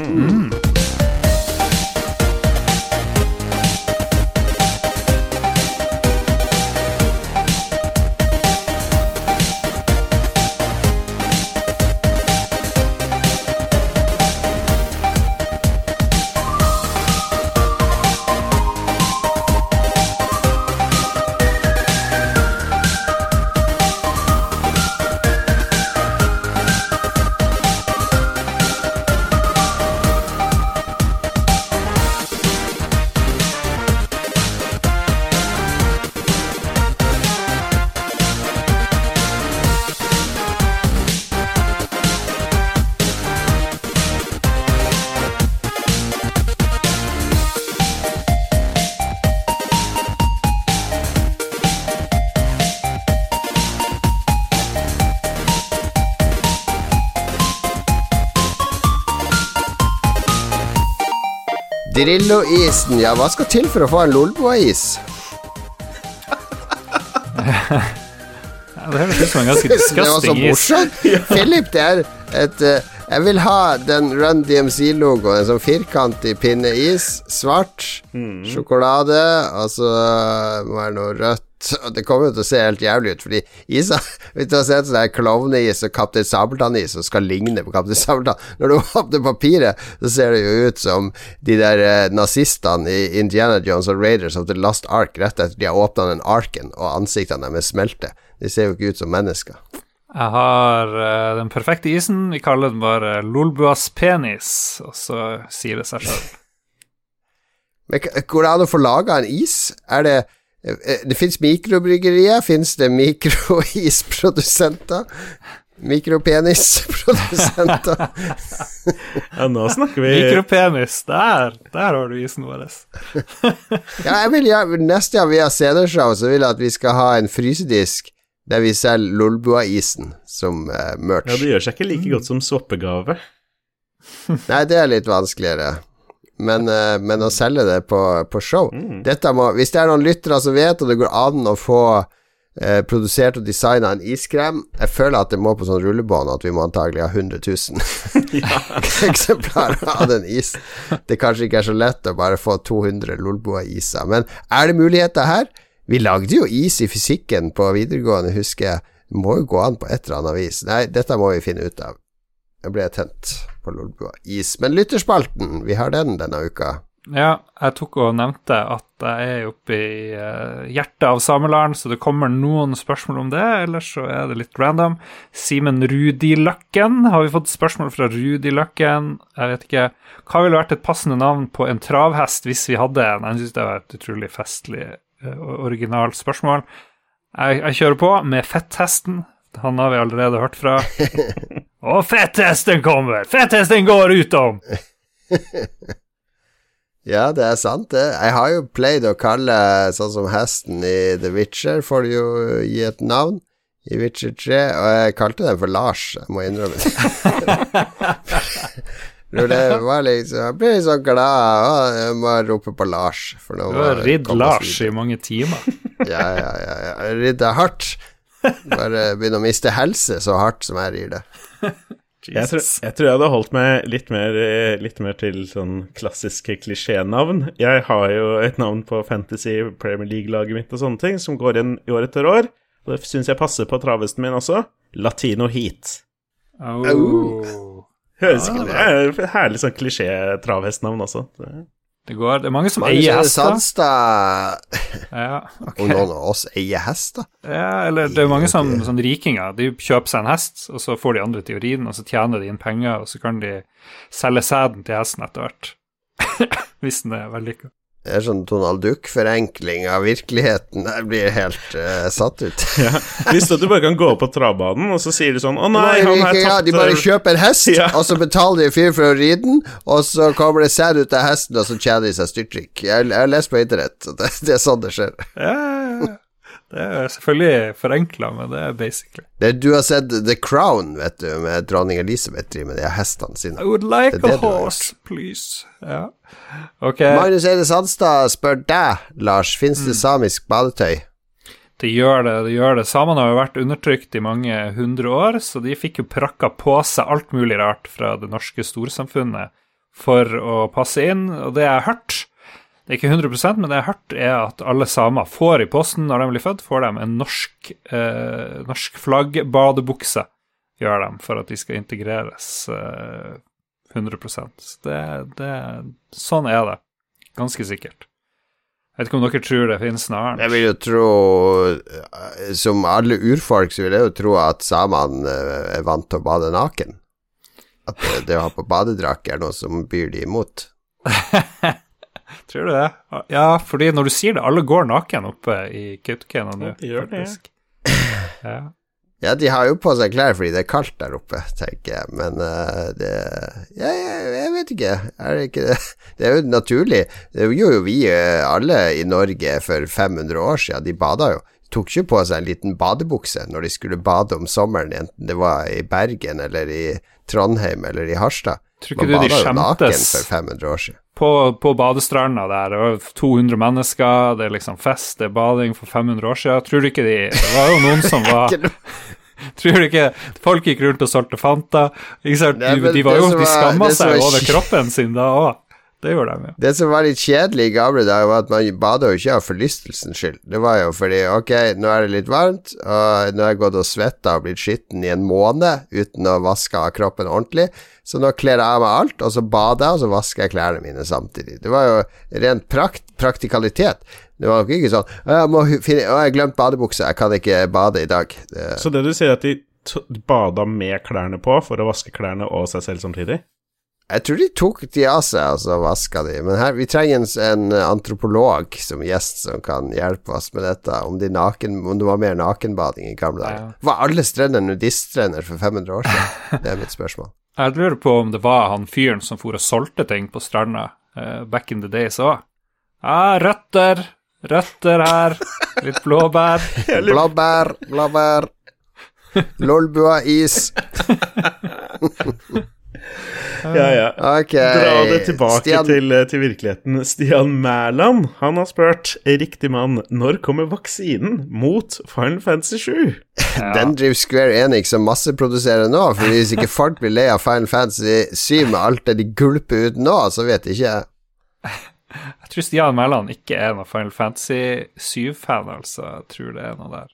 Drillo-isen, ja, hva skal til for å få en Lolboa-is? Ja, det høres ut som en ganske (laughs) Det var så disgusting morsomt. (laughs) Philip, det er et eh, Jeg vil ha den Run DMC-logoen, en sånn firkantig pinneis, svart, sjokolade, og så må det være noe rødt. Og det kommer jo til å se helt jævlig ut, fordi isa Hvis (laughs) du har sett sånn klovneis og Kaptein Sabeltann-is som skal ligne på Kaptein Sabeltann Når du (laughs) åpner papiret, så ser det jo ut som de der eh, nazistene i Indiana Jones og Raiders of the Lost Ark rett etter de har åpna den arken, og ansiktene deres smelter. De ser jo ikke ut som mennesker. Jeg har uh, den perfekte isen. Vi kaller den bare Lolbuas penis, og så sier det seg sjøl. (laughs) Går det an å få laga en is? Er det eh, Det fins mikrobryggerier. Fins det mikroisprodusenter? Mikropenisprodusenter? (laughs) Ja, nå snakker vi Mikropenis, der! Der har du isen vår. (laughs) ja, jeg vil jeg, Neste gang vi har sceneshow, så vil jeg at vi skal ha en frysedisk der vi selger Lolbua-isen som uh, merch. Ja, det gjør seg ikke like godt som swappegave. (laughs) Nei, det er litt vanskeligere. Men, uh, men å selge det på, på show Dette må, Hvis det er noen lyttere som vet, og det går an å få eh, produsert og designa en iskrem Jeg føler at det må på sånn rullebånd, at vi må antagelig ha 100 000 eksemplarer av den isen. Det kanskje ikke er så lett å bare få 200 Lolboa-iser. Men er det muligheter her? Vi lagde jo is i fysikken på videregående, husker jeg. Det må jo gå an på et eller annet vis. Nei, dette må vi finne ut av. Jeg ble tent på Lolbua is. Men lytterspalten, vi har den denne uka. Ja, jeg tok og nevnte at jeg er oppe i eh, hjertet av Sameland, så det kommer noen spørsmål om det. Ellers så er det litt random. Simen Rudiløkken, har vi fått spørsmål fra Rudiløkken? Jeg vet ikke. Hva ville vært et passende navn på en travhest hvis vi hadde en? Jeg syns det var et utrolig festlig, originalt spørsmål. Jeg, jeg kjører på med Fetthesten. Han har vi allerede hørt fra. (laughs) Og Fetthesten kommer! Fetthesten går utom! (laughs) Ja, det er sant, det. Jeg har jo pleid å kalle sånn som hesten i The Witcher, får du jo gi et navn. I Witcher 3, og jeg kalte den for Lars, jeg må innrømme det. (laughs) Når det var liksom Jeg ble litt sånn glad. og jeg må rope på Lars. For nå Du har ridd Lars i mange timer. (laughs) Ja, ja, ja. ja. Jeg ridder hardt. Bare begynner å miste helse så hardt som jeg rir det. (laughs) Jeg tror, jeg tror jeg hadde holdt meg litt mer, litt mer til sånn klassiske klisjénavn. Jeg har jo et navn på Fantasy Premier League-laget mitt og sånne ting, som går inn i år etter år. Og det syns jeg passer på travesten min også. Latino Heat. Oh. Høres ikke Det er herlig sånn klisjé-travhestnavn også. Det- går Det er mange som Magnus eier hester. Sandstad Ja, okay. Og noen av oss eier hester? ja, eller det er mange som sånn rikinger. De kjøper seg en hest, og så får de andre til å ri den, og så tjener de inn penger, og så kan de selge sæden til hesten etter hvert. (laughs) Hvis den er vellykka. Det er sånn Donald Duck-forenkling av virkeligheten. Jeg blir helt uh, satt ut. (laughs) Ja. Visste at du bare kan gå opp på travbanen, og så sier du sånn Å nei, Nei, han har tatt ja, de bare kjøper en hest, Ja. og så betaler de fyr for å ri den, og så kommer det sæd ut av hesten, og så tjener de seg styrtrykk. Jeg, jeg har lest på internett, og det, det er sånn det skjer. Ja, ja, ja. Det er selvfølgelig forenkla, men det er basically Det, du har sett The Crown, vet du, med dronning Elisabeth driver med de hestene I would like a horse, please. Ja. Ok, Magnus Eide Sandstad spør deg, Lars, fins Mm. det samisk badetøy? det gjør det. det gjør det. Samene har jo vært undertrykt i mange hundre år, så de fikk jo prakka på seg alt mulig rart fra det norske storsamfunnet for å passe inn, og det jeg har hørt det er ikke 100% men det jeg har hørt, er at alle samer får i posten når de blir født, får de en norsk, eh, norsk flaggbadebukse, gjør de, for at de skal integreres eh, 100 Så det, det, Sånn er det. Ganske sikkert. Jeg vet ikke om dere tror det finnes noe annet. Jeg vil jo tro, eh, som alle urfolk, så vil jeg jo tro at samene eh, er vant til å bade naken. At det, det å ha på badedrakt er noe som byr de imot. (laughs) Tror du det? Ja, fordi når du sier det, alle går naken oppe i Kautokeino nå, Ja, de gjør det. faktisk. (laughs) Ja. Ja, de har jo på seg klær fordi det er kaldt der oppe, tenker jeg, men uh, det ja, jeg, jeg vet ikke. Er det ikke det? (laughs) Det er jo naturlig. Det gjorde jo vi eh, alle i Norge for 500 år siden. De bada jo. Tok ikke på seg en liten badebukse når de skulle bade om sommeren, enten det var i Bergen eller i Trondheim eller i Harstad. Tror ikke Man du de jo naken skjemtes for 500 år siden. På, på badestranda der. Det var 200 mennesker, det er liksom fest, det er bading for 500 år siden. Tror du ikke de Det var jo noen som (laughs) var (laughs) Tror du ikke folk gikk rundt og solgte Fanta? Ikke sant? De, de, var jo, de skamma seg over kroppen sin da òg. Det gjorde de ja. Det som var litt kjedelig i gamle dager, var at man bada jo ikke av forlystelsens skyld. Det var jo fordi ok, nå er det litt varmt, og nå har jeg gått og svetta og blitt skitten i en måned uten å vaske av kroppen ordentlig, så nå kler jeg av meg alt, og så bader jeg, og så vasker jeg klærne mine samtidig. Det var jo rent prakt praktikalitet. Det var nok ikke sånn «Å, jeg må finne, å, jeg glemte badebuksa, jeg kan ikke bade i dag. Det, Så det du sier, at de bada med klærne på for å vaske klærne og seg selv samtidig? Jeg tror de tok de av seg, og så vaska de. Men her, vi trenger en, en antropolog som gjest som kan hjelpe oss med dette, om, de naken, om det var mer nakenbading i gamle dager. Ja. Var alle strender nudiststrender for 500 år siden? (laughs) Det er mitt spørsmål. Jeg lurer på om det var han fyren som for og solgte ting på stranda uh, back in the days òg. Ja, røtter. Røtter her. Litt blåbær. (laughs) Blåbær, blåbær. (laughs) Lolbua-is. Ja, ja. Okay. Dra det tilbake Stian, til, eh, til virkeligheten. Stian Mæland han har spurt riktig mann når kommer vaksinen mot Final Fantasy 7? (laughs) Den driver Square Enix og masseproduserer nå, for hvis ikke folk blir lei av Final Fantasy 7 med alt det de gulper ut nå, så vet ikke jeg. Jeg tror Stian Mæland ikke er noen Final Fantasy 7-fan, altså. Jeg tror det er noe der.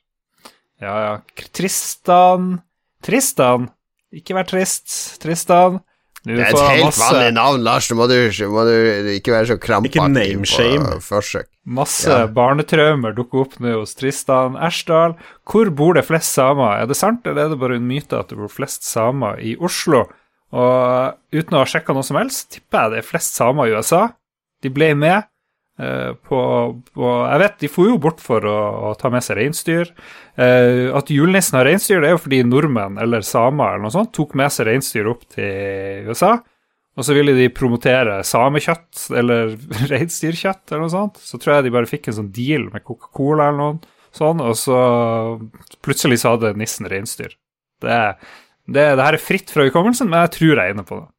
Ja, ja. Tristan Tristan! Ikke vær trist, Tristan. Du Det er et helt masse- vanlig navn, Lars. Nå må du, må du ikke være så krampaktig på forsøk. Masse Ja. barnetraumer dukker opp nå hos Tristan Ersdal. Hvor bor det flest samer? Er det sant, eller er det bare en myte at det bor flest samer i Oslo? Og uten å ha sjekka noe som helst, tipper jeg det er flest samer i USA. De ble med på, på Jeg vet, de for jo bort for å, å ta med seg reinsdyr. Eh, at julenissen har reinsdyr, det er jo fordi nordmenn eller samer eller noe sånt tok med seg reinsdyr opp til USA. Og så ville de promotere samekjøtt eller (laughs) reinsdyrkjøtt eller noe sånt. Så tror jeg de bare fikk en sånn deal med Coca-Cola eller noe sånn, og så plutselig så hadde nissen reinsdyr. Det, det, det her er fritt fra hukommelsen, men jeg tror jeg er inne på det.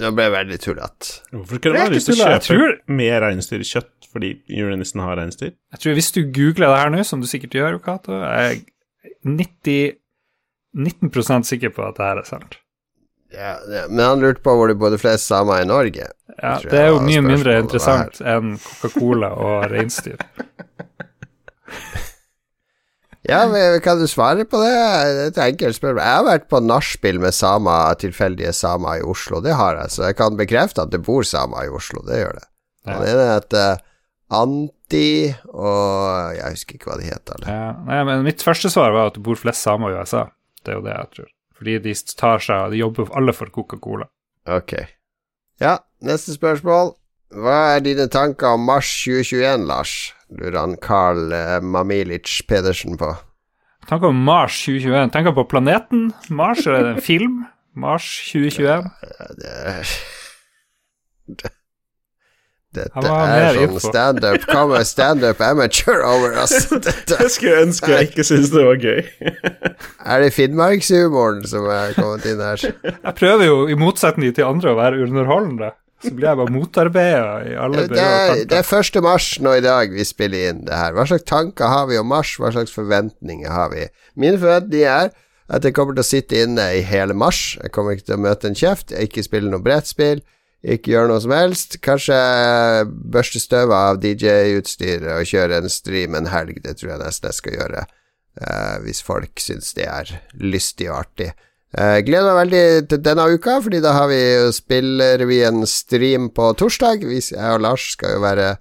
Nå ble jeg veldig tullete. Hvorfor skulle Det man ha lyst til å kjøpe tror- mer reinsdyrkjøtt fordi julenissen har reinsdyr? Jeg tror Hvis du googler det her nå, som du sikkert gjør, Cato, er jeg 90, 19 sikker på at det her er sant. Ja, ja, men han lurte på hvor det bodde flest samer i Norge. Ja, Det er jo mye mindre interessant enn Coca-Cola og reinsdyr. (laughs) Ja, men Kan du svare på det? Det er et enkelt spørsmål. Jeg har vært på nachspiel med samer, tilfeldige samer i Oslo. Det har jeg, så jeg kan bekrefte at det bor samer i Oslo. Det gjør det. Ja. Han ene heter Anti, og jeg husker ikke hva de heter. Ja, nei, men mitt første svar var at det bor flest samer i USA. Det er jo det jeg tror. Fordi de tar seg De jobber alle for Coca-Cola. Ok. Ja, neste spørsmål. Hva er dine tanker om mars 2021, Lars? Lurer han Carl eh, Mamilic Pedersen på. Tenk om Mars 2021. Tenk på planeten Mars, eller er det en film? Mars 2021. Det, det, dette er sånn standup Come standup amateur over. (laughs) Dette Jeg skulle ønske jeg ikke syntes det var gøy. er det Finnmarkshumoren som er kommet inn her. Jeg prøver jo, i motsetning til andre, å være underholdende. Så blir jeg bare motarbeida i alle Det er, det er 1. mars nå i dag vi spiller inn det her. Hva slags tanker har vi om mars? Hva slags forventninger har vi? Mine forventninger er at jeg kommer til å sitte inne i hele mars. Jeg kommer ikke til å møte en kjeft, jeg ikke spille noe brettspill, ikke gjøre noe som helst. Kanskje børste støvet av DJ-utstyret og kjøre en stream en helg. Det tror jeg nesten jeg skal gjøre, uh, hvis folk syns det er lystig og artig. Eh, gleder meg veldig til denne uka, fordi da har vi spillrevyen stream på torsdag. Vi, jeg og Lars skal jo være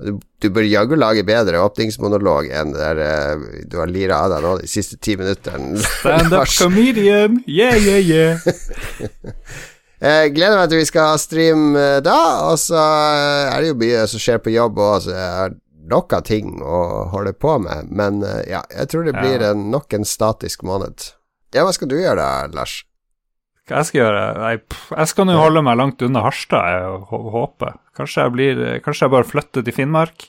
Du, du bør jaggu lage bedre åpningsmonolog enn det der eh, du har lira av deg nå de siste ti minuttene. (laughs) Stand up comedian, yeah, yeah, yeah. Jeg (laughs) gleder meg til vi skal ha stream eh, da, og så eh, er det jo mye som skjer på jobb òg, så jeg har nok av ting å holde på med. Men eh, ja, jeg tror det blir en, nok en statisk måned. Ja, hva skal du gjøre da, Lars? Hva jeg skal gjøre? Nei, jeg skal nå holde meg langt unna Harstad, jeg håper. Kanskje jeg blir Kanskje jeg bare flytter til Finnmark.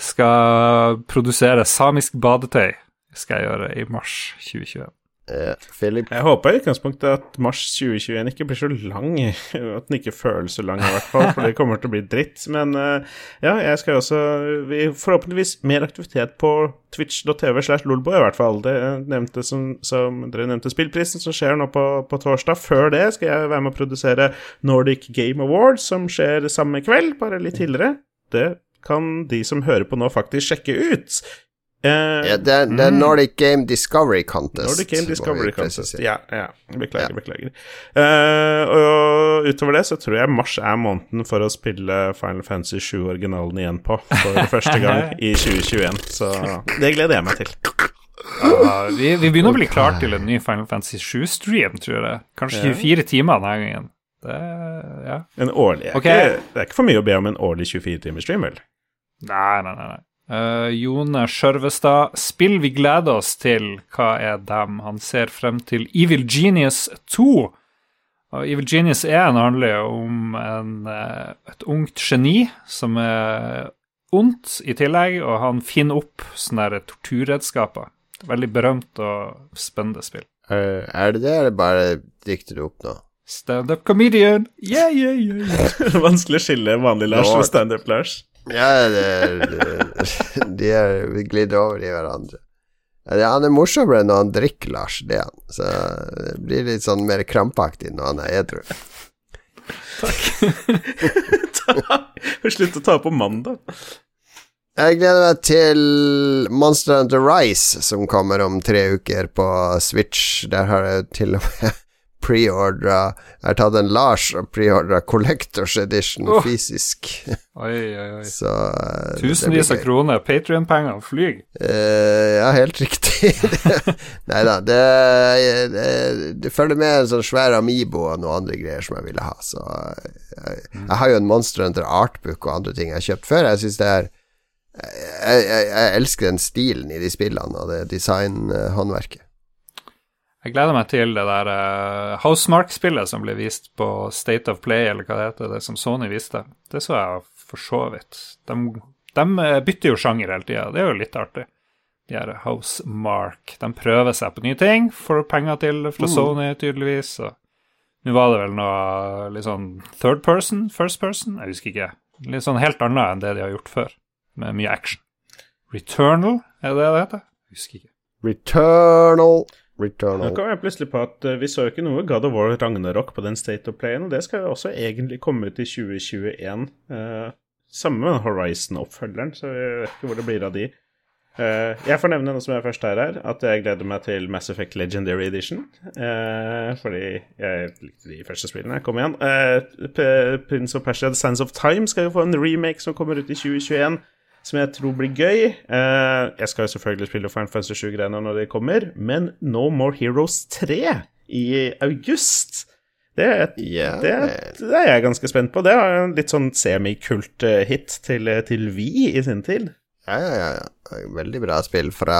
Skal produsere samisk badetøy. Skal jeg gjøre i mars 2021. Uh, Philip? Jeg håper i utgangspunktet at mars 2021 ikke blir så lang. (laughs) At den ikke føles så lang, i hvert fall, for det kommer til å bli dritt. Men uh, ja, jeg skal også vi, Forhåpentligvis mer aktivitet på twitch.tv slash lolbo, i hvert fall. Det nevnte som, som dere nevnte spillprisen, som skjer nå på, på, torsdag. Før det skal jeg være med å produsere Nordic Game Awards, som skjer samme kveld, bare litt tidligere. Det kan de som hører på nå, faktisk sjekke ut. Uh, ja, det, er, det er mm. Nordic Game Discovery Contest. Nordic Game Discovery Contest, ja. ja. Beklager, ja. beklager. Uh, og utover det så tror jeg mars er måneden for å spille Final Fantasy 7-originalen igjen på for (laughs) første gang i 2021. Så det gleder jeg meg til. Uh, vi, vi, begynner å bli klar til en ny Final Fantasy 7-stream, tror jeg. Kanskje 24 timer denne gangen. Det, ja. En årlig okay. ikke, Det er ikke for mye å be om en årlig 24-timers-stream, vel? Nei, nei, nei. Uh, Jone Skjørvestad, spill vi gleder oss til. Hva er dem? Han ser frem til Evil Genius 2. Og Evil Genius 1 handler jo om en, uh, et ungt geni som er ondt i tillegg, og han finner opp sånne torturredskaper. Veldig berømt og spennende spill. Uh, er det det, eller bare dikter du opp nå? Standup comedian! Yeah, yeah, yeah. (laughs) Vanskelig å skille vanlig Lars og standup-Lars. Ja, det, det, (laughs) de er glidd over i hverandre. Ja, han er morsommere når han drikker, Lars. Det han. Så det blir litt sånn mer krampaktig når han er edru. Takk. (laughs) Slutt å ta på mandag. Jeg gleder meg til Monster Hunter Rise, som kommer om tre uker på Switch. Der har jeg til og med preordra Jeg har tatt en Lars og preordra Collectors Edition oh. fysisk. (laughs) oi, oi, oi. Så, uh, Tusenvis av kroner. Patrion-penger flyr. Uh, ja, helt riktig. (laughs) Nei da, det, det, det, følger med en sånn svær Amibo og noen andre greier som jeg ville ha. Så jeg, jeg, jeg har jo en Monster Hunter Artbook og andre ting jeg har kjøpt før. Jeg syns det er jeg, jeg, jeg, elsker den stilen i de spillene og det designhåndverket. Jeg gleder meg til det der uh, Housemark-spillet som ble vist på State of Play, eller hva det heter, det som Sony viste. Det så jeg for så vidt. De, de eh, bytter jo sjanger hele tida, det er jo litt artig. De her Housemark. De prøver seg på nye ting, får penger til fra mm. Sony, tydeligvis. og Nå var det vel noe litt sånn third person, first person, jeg husker ikke. Litt sånn helt annet enn det de har gjort før, med mye action. Returnal, er det det det heter? Jeg husker ikke. Returnal. Returnal. Nå kom jeg plutselig på at uh, vi så jo ikke noe God of War Ragnarok på den State of Playen, og det skal jo også egentlig komme ut i 2021. Uh, samme med Horizon-oppfølgeren, så jeg vet ikke hvor det blir av de. Uh, jeg får nevne noe som er først her, her, at jeg gleder meg til Mass Effect Legendary Edition. Uh, fordi jeg likte de første spillene. Kom igjen. Uh, Prince of Persia The Sands of Time skal jo få en remake som kommer ut i 2021 som jeg tror blir gøy. Uh, jeg skal jo selvfølgelig spille Final Fantasy 7-greiene når de kommer, men No More Heroes 3 i august det, yeah. det, det, er jeg ganske spent på. Det er en litt sånn semikult-hit til, til Vi i sin tid. Ja, ja, ja. Veldig bra spill fra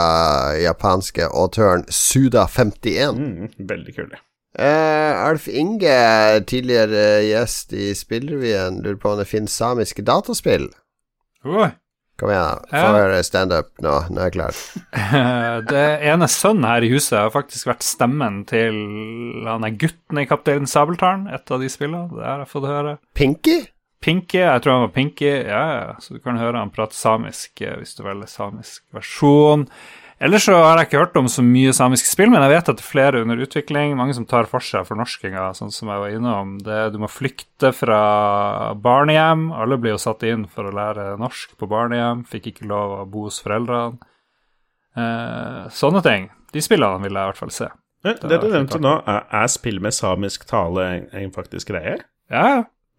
japanske autøren Suda51. Mm, veldig kul, Eh, Alf Inge, tidligere gjest i Spillrevyen, lurer på om det finnes samiske dataspill? Oi. Kom igjen, få høre standup nå. Nå er jeg klar. (laughs) det ene sønnen her i huset har faktisk vært stemmen til han er gutten i Kaptein Sabeltann, et av de spillene. Det har jeg fått høre. Pinky? Pinky, jeg tror han var Pinky. Ja, ja. Så du kan høre han prate samisk eh, hvis du velger samisk versjon. Ellers så har jeg ikke hørt om så mye samiske spill, men jeg vet at det er flere under utvikling. Mange som tar for seg fornorskinga, sånn som jeg var innom. Det, du må flykte fra barnehjem. Alle blir jo satt inn for å lære norsk på barnehjem. Fikk ikke lov å bo hos foreldrene. Eh, sånne ting. De spillene vil jeg i hvert fall se. Det, det du nevnte nå, er, er, spill med samisk tale en, en faktisk greie? Ja,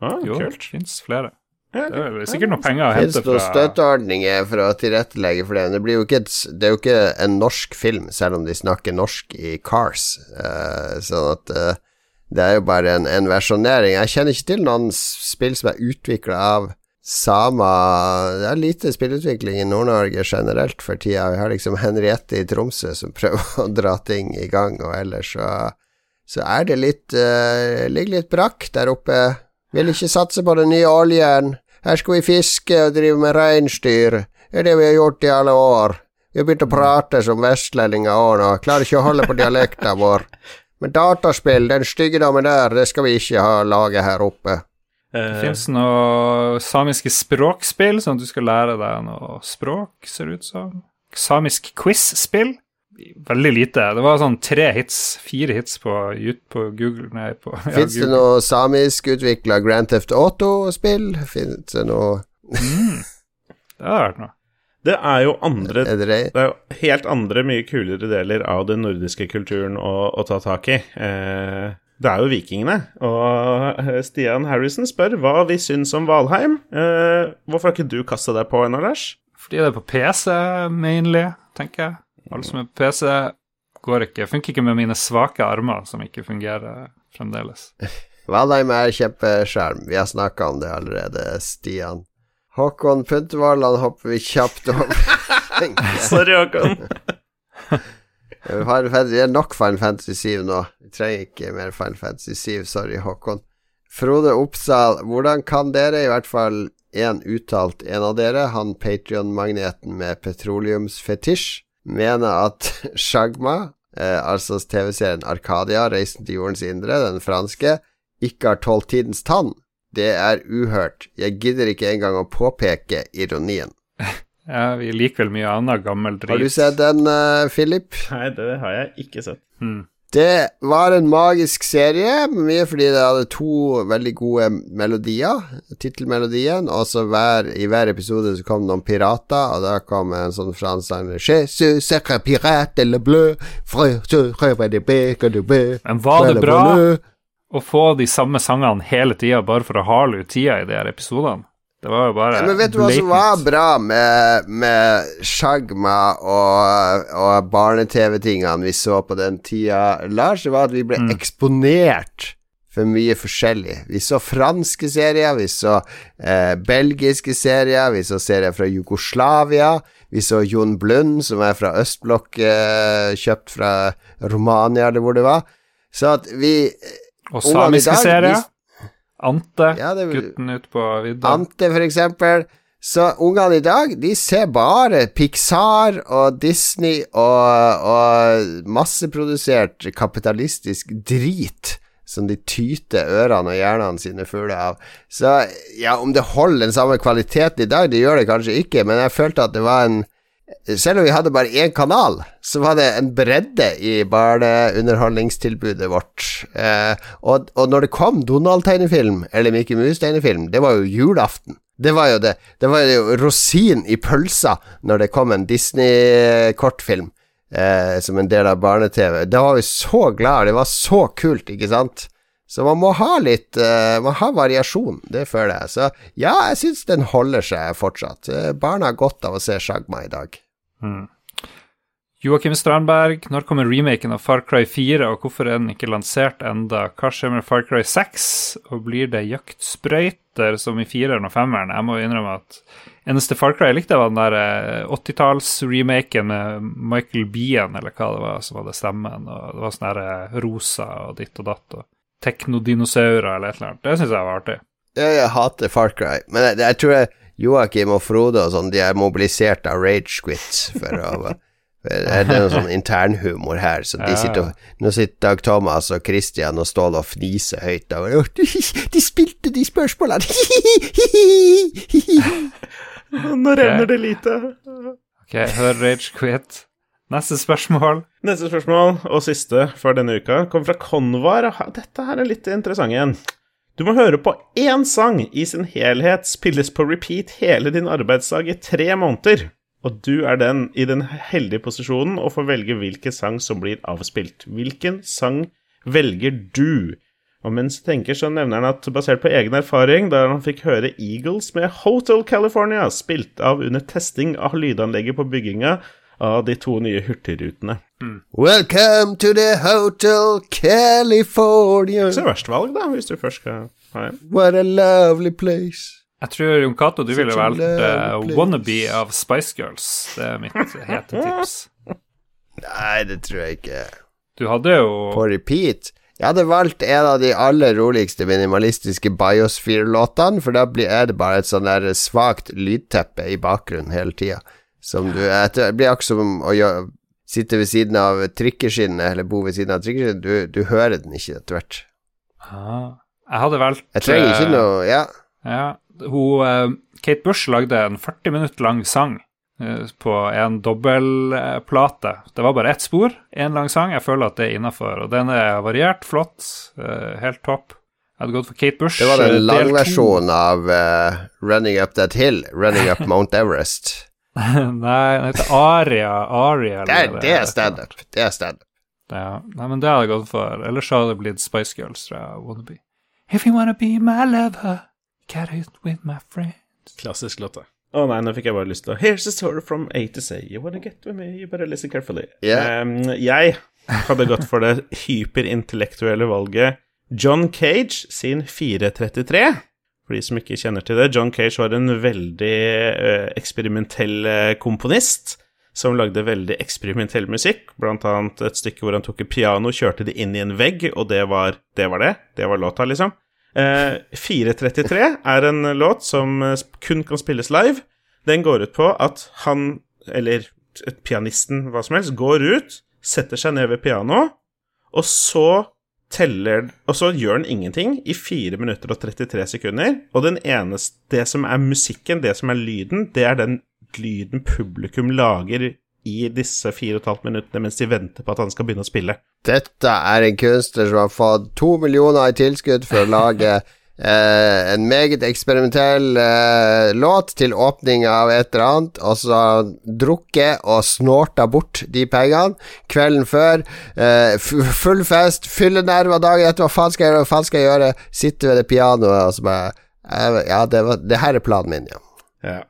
ah, jo, kult. det fins flere. Det er sikkert noen penger å hente fra Fins støtteordninger for å tilrettelegge for det. Men det, blir jo ikke et, det er jo ikke en norsk film, selv om de snakker norsk i Cars. Uh, sånn at uh, det er jo bare en, en, versjonering. Jeg kjenner ikke til noen spill som er utvikla av samer Det er lite spillutvikling i Nord-Norge generelt for tida. Vi har liksom Henriette i Tromsø som (laughs) prøver å dra ting i gang, og ellers så, så er det litt uh, Ligger litt brakk der oppe. Vil ikke satse på den nye oljen. Her skal vi fiske og drive med reinsdyr. Det er det vi har gjort i alle år. Vi har begynt å prate som vestlendinger òg nå. Klarer ikke å holde på dialekta vår. Men dataspill, den styggedommen der, det skal vi ikke ha laget her oppe. Det Eh, fins noe samiske språkspill, sånn at du skal lære deg noe språk, ser det ut som. Samisk quiz-spill. Veldig lite. Det var sånn tre hits, fire hits på, på Google Nei, på ja, Fins det noe samiskutvikla Grand Theft Auto-spill? Fins det noe Det hadde vært noe. det er jo andre Er det det? Det er jo helt andre, mye kulere deler av den nordiske kulturen å, å ta tak i. Eh, det er jo vikingene. Og Stian Harrison spør hva vi syns om Valheim. Eh, hvorfor har ikke du kasta deg på ennå, Lars? Fordi det er på PC mainly, tenker jeg. Alt som er PC, går ikke. Funker ikke med mine svake armer, som ikke fungerer fremdeles. (laughs) Valheim er kjempeskjerm. Vi har snakka om det allerede, Stian. Håkon Puntervold, han hopper vi kjapt over. (laughs) Sorry, Håkon. (laughs) Vi det er nok Final Fantasy 7 nå. Vi trenger ikke mer Final Fantasy 7. Sorry, Håkon. Frode Oppsal, hvordan kan dere, i hvert fall én uttalt en av dere, han Patrion-magneten med petroleumsfetisj, mene at (laughs) Shagma, eh, altså TV-serien Arcadia, Reisen til jordens indre, den franske, ikke har tålt tidens tann? Det er uhørt. Jeg gidder ikke engang å påpeke ironien. (laughs) Ja, vi liker vel mye annet gammel drit. Har du sett den, uh, Philip? Nei, det har jeg ikke sett. Hmm. Det var en magisk serie, mye fordi det hadde to veldig gode melodier. Tittelmelodien, og så hver, i hver episode så kom det noen pirater, og da kom en sånn fransk sang Men var det bra bleu. å få de samme sangene hele tida, bare for å hale ut tida i de her episodene? Det var jo bare Ja, men vet du hva som var bra med, med Shagma og, og barne-TV-tingene vi så på den tida, Lars? Det var at vi ble eksponert for mye forskjellig. Vi så franske serier, vi så eh, belgiske serier, vi så serier fra Jugoslavia. Vi så Jon Blund, som er fra østblokk, eh, kjøpt fra Romania, eller hvor det var. Så at vi Og samiske serier. Ante, Ja, det- gutten ute på vidda. Ante, for eksempel. Så ungene i dag, de ser bare Pixar og Disney og, og masseprodusert kapitalistisk drit som de tyter ørene og hjernene sine fulle av. Så ja, om det holder den samme kvaliteten i dag, det gjør det kanskje ikke, men jeg følte at det var en selv om vi hadde bare én kanal, så var det en bredde i barneunderholdningstilbudet vårt. Eh, og, og når det kom Donald-tegnefilm, eller Mickey Mouse-tegnefilm, det var jo julaften. Det var jo det. Det var jo rosin i pølsa når det kom en Disney-kortfilm eh, som en del av barne-TV. Da var vi så glad, det var så kult, ikke sant? Så man må ha litt uh, Man har variasjon, det føler jeg. Så ja, jeg syns den holder seg fortsatt. Eh, barna har godt av å se Shagma i dag. Mm. Joakim Strandberg, når kommer remaken av Far Cry 4, og hvorfor er den ikke lansert enda? Hva skjer med Far Cry 6, og blir det jaktsprøyter som i fireren og femmeren? Jeg må innrømme at eneste Far Cry jeg likte, var den der eh, 80-talls-remaken med Michael Bean, eller hva det var som hadde stemmen, og det var sånn der eh, rosa og ditt og datt, og teknodinosaurer eller et eller annet. Det syns jeg var artig. Jeg hater Far Cry, men jeg, jeg tror jeg Joakim og Frode og sånn, de er mobilisert av rage quits for å Det er noe sånn internhumor her, så de Ja. sitter og Nå sitter Dag Thomas og Christian og Ståle og fniser høyt Og, de, (laughs) de spilte de spørsmålene! (laughs) Nå renner det lite. Ok, hør Rage Quit. Neste spørsmål. Neste spørsmål, og siste for denne uka, kommer fra Konvar. Dette her er litt interessant igjen. Du må høre på én sang i sin helhet spilles på repeat hele din arbeidsdag i tre måneder. Og du er den i den heldige posisjonen å få velge hvilken sang som blir avspilt. Hvilken sang velger du? Og mens jeg tenker, så nevner han at basert på egen erfaring, da han fikk høre Eagles med Hotel California, spilt av under testing av lydanlegget på bygginga av de to nye hurtigrutene. Welcome to the Hotel California. Så verst valg, da, hvis du først skal ha en. What a lovely place. Jeg tror Jon Cato, du ville valgt uh, 'Wannabe' av Spice Girls. Det er mitt (laughs) hete tips. Nei, det tror jeg ikke. Du hadde jo På repeat. Jeg hadde valgt en av de aller roligste minimalistiske Biosphere-låtene, for da blir, er det bare et sånn der svakt lydteppe i bakgrunnen hele tida. Som du Det blir akkurat som å gjøre, sitte ved siden av trikkeskinnet, eller bo ved siden av trikkeskinnet. Du, du hører den ikke etter hvert. Ah. Jeg hadde valgt Jeg trenger ikke eh, noe Ja. Ja, hun, eh, Kate Bush lagde en 40 minutter lang sang eh, på en dobbelplate. Det var bare ett spor, én lang sang. Jeg føler at det er innafor. Og den er variert, flott, helt topp. Jeg hadde gått for Kate Bush. Det var den lang versjon av uh, Running Up That Hill. Running Up Mount Everest. (laughs) Nei, den heter Aria. Aria Det er, eller- det er standup. Det er standup. Ja. Nei, men det hadde jeg gått for. Ellers hadde det blitt Spice Girls, tror jeg. Wanna. If you wanna be my lover, get it with my friends. Klassisk låt, da. Å nei, nå fikk jeg bare lyst til å Here's a story from A to say. You wanna get with me, you better listen carefully. Yeah. Um, jeg hadde gått for det hyperintellektuelle valget John Cage sin 433. For de som ikke kjenner til det, John Cage var en veldig eh, eksperimentell eh, komponist som lagde veldig eksperimentell musikk, blant annet et stykke hvor han tok et piano, kjørte det inn i en vegg, og det var det. Var det. det var låta, liksom. Eh, 433 er en låt som eh, kun kan spilles live. Den går ut på at han, eller pianisten, hva som helst, går ut, setter seg ned ved pianoet, og så teller Og så gjør den ingenting i 4 minutter og 33 sekunder, og den eneste Det som er musikken, det som er lyden, det er den lyden publikum lager i disse fire og et halvt minuttene mens de venter på at han skal begynne å spille. Dette er en kunstner som har fått to millioner i tilskudd for å lage eh, en meget eksperimentell eh, låt til åpning av et eller annet, og så drukket og snorta bort de pengene kvelden før. Eh, full fest, fyllenerver dagen etter, hva faen skal jeg gjøre, hva faen skal jeg gjøre? Sitte ved det pianoet og så bare eh, Ja, det, var, det her er planen min, ja. Ja.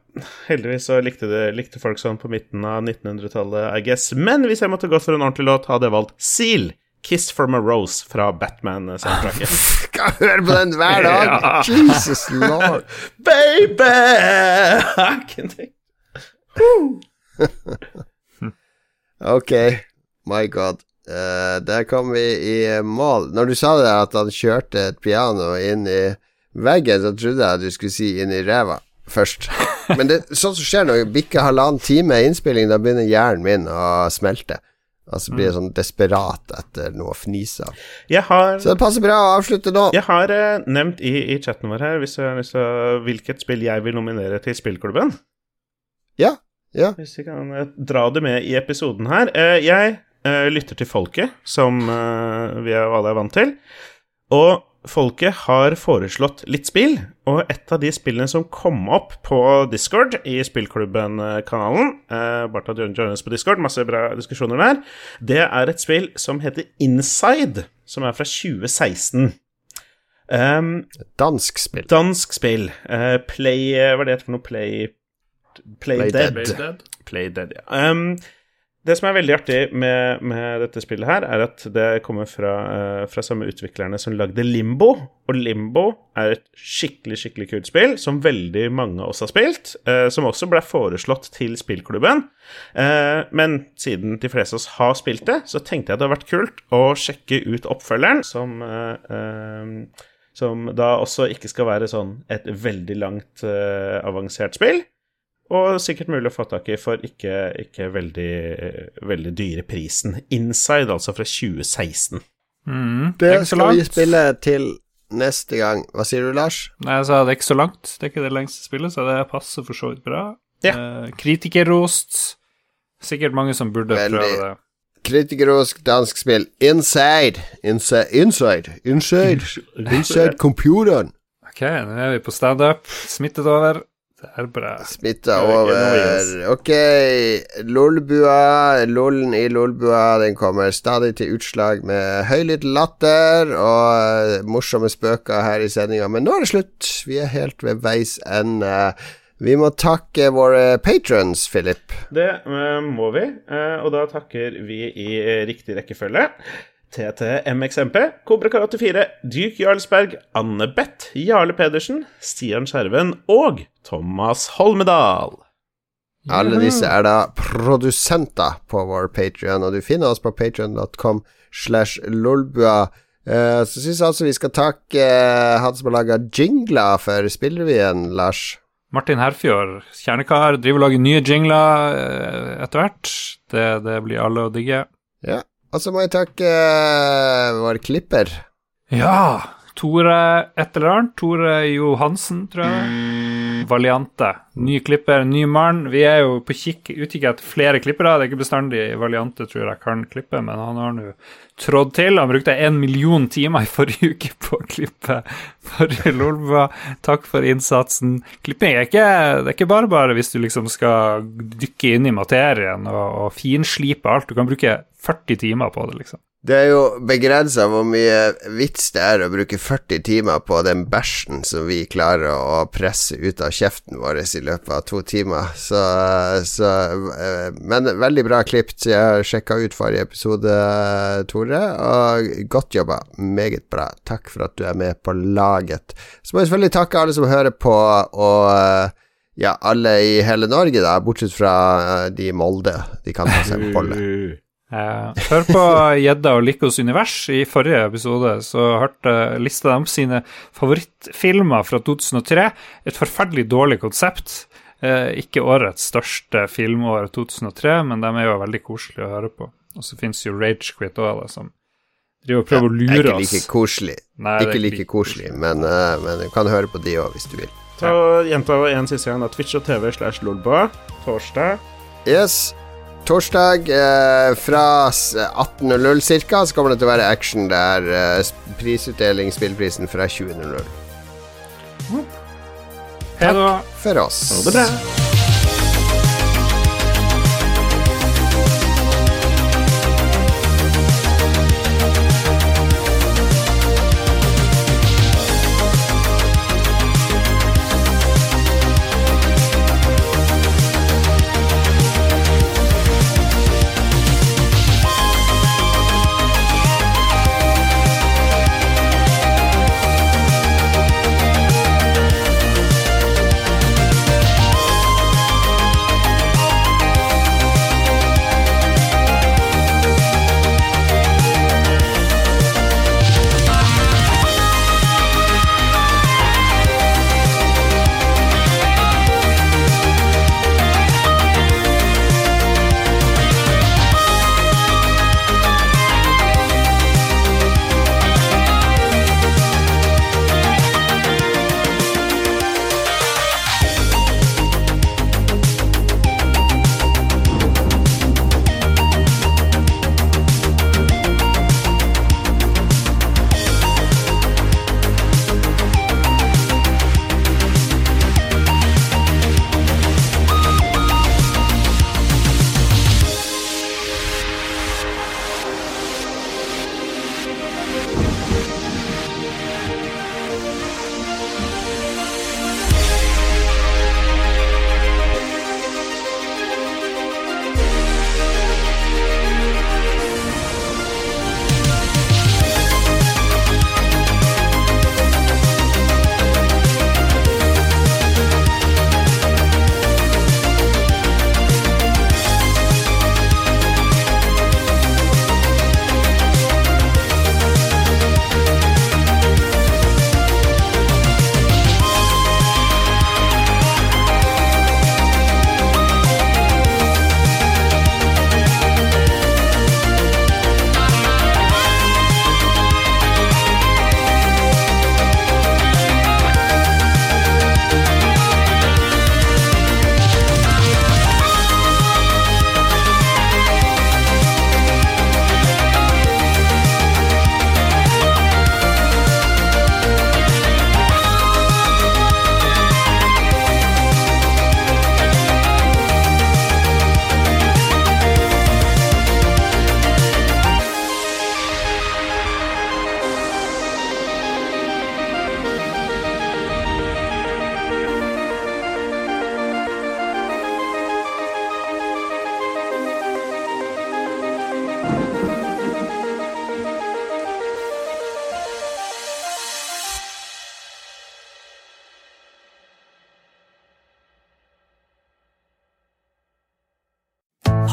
Heldigvis så likte, det, likte folk sånn på midten av 1900-tallet, I guess. Men hvis jeg måtte gått for en ordentlig låt, hadde jeg valgt Seal. 'Kiss from a Rose' fra Batman-soundtracket. (laughs) Skal høre på den hver dag! (laughs) Ja. Jesus lord. (laughs) Baby! Ok, my god. Uh, der kom vi i mål. Når du sa det at han kjørte et piano inn i veggen, så trodde jeg at du skulle si inn i ræva først. Men det sånn som skjer når vi bikker halvannen time innspilling, da begynner hjernen min å smelte. Og så blir jeg sånn desperat etter noe å fnise av. Har, Så det passer bra å avslutte nå. jeg har eh, nevnt i, i chatten vår her hvis hvis, hvilket spill jeg vil nominere til spillklubben. Ja, ja. Hvis vi kan eh, dra det med i episoden her. Eh, jeg eh, lytter til folket, som eh, vi er- alle er vant til. Og folket har foreslått litt spill, og et av de spillene som kom opp på Discord i Spillklubben-kanalen eh, Bare ta på Discord, masse bra diskusjoner der. Det er et spill som heter Inside, som er fra 2016. Um, Dansk spill. dansk spill. Uh, play Hva er det for noe? Play Play, Play Dead. Dead. Dead. Play Dead, ja. Um, det som er veldig artig med, med dette spillet her, er at det kommer fra, eh, fra samme utviklerne som lagde Limbo. Og Limbo er et skikkelig, skikkelig kult spill, som veldig mange av oss har spilt. eh, som også ble foreslått til spillklubben. Eh, men siden de fleste av oss har spilt det, så tenkte jeg det hadde vært kult å sjekke ut oppfølgeren, som eh, eh, som da også ikke skal være sånn et veldig langt uh, avansert spill. Og sikkert mulig å få tak i for ikke, ikke veldig, veldig dyre prisen. Inside, altså fra 2016. Mm, Det skal vi spille til neste gang. Hva sier du, Lars? Nei, sa det er ikke så langt. Det er ikke det lengste spillet, så det passer for så vidt bra. Ja. Eh, kritikerrost. Sikkert mange som burde Veldig. prøve det. Kritikerrosk dansk spill Inside. Inside. Inside. Inside, Inside computeren. Ok, nå er vi på standup. Smittet over. Det er bra. Smitta over. Ok, Lolbua, lollen i Lolbua, den kommer stadig til utslag med høylytt latter og morsomme spøker her i sendinga, men nå er det slutt. Vi er helt ved veis ende. Vi må takke våre patrons, Philip. Det eh, må vi, eh, og da takker vi i riktig rekkefølge. TTMXMP, Kobrakar84, Duke Jarlsberg, Anne Beth, Jarle Pedersen, Stian Skjerven og Thomas Holmedal. Alle disse er da produsenter på vår Patrion, og du finner oss på patrion.com slash lolbua. Eh, så syns jeg altså vi skal takke eh, han som har laga jingler for spillrevyen, Lars. Martin Herfjord, kjernekar, driver og lager nye jingler eh, etter hvert. Det, det, blir alle å digge. Ja. Og så må jeg takke uh, vår klipper. Ja. Tore et eller annet. Tore Johansen, tror jeg. Valiante. Ny klipper, ny mann. Vi er jo på kikk, utkikk etter flere klippere. Det er ikke bestandig Valiante tror jeg kan klippe, men han har nå trådd til. Han brukte en million timer i forrige uke på å klippe forrige Lolbua. Takk for innsatsen. Klipping er ikke, det er ikke bare bare hvis du liksom skal dykke inn i materien og, og finslipe alt. Du kan bruke 40 timer på det, liksom. Det er jo begrensa hvor mye vits det er å bruke 40 timer på den bæsjen som vi klarer å presse ut av kjeften vår i løpet av to timer. Så, så eh, Men veldig bra klipt. Jeg har sjekka ut forrige episode, Tore, og godt jobba. Meget bra. Takk for at du er med på laget. Så må jeg selvfølgelig takke alle som hører på, og ja, alle i hele Norge, da, bortsett fra eh, de i Molde. De kan ta seg en bolle. Eh, hør på Gjedda og Likos univers. I forrige episode så hørte lista de sine favorittfilmer fra 2003. Et forferdelig dårlig konsept. Eh, ikke årets største filmår 2003, men de er jo veldig koselige å høre på. Og så fins jo Ragequit òg, som driver og prøver å lure oss. Ikke like koselig, Nei, ikke like, like koselig, men, uh, men, du kan høre på de òg, hvis du vil. Ta Gjenta en siste gang, da. Twitch og TV slash Lolba. Torsdag. Yes. Torsdag eh, fra 18.00 ca. så kommer det til å være action der. Eh, prisutdeling, spillprisen fra 20.00. Takk for oss. Ha det bra.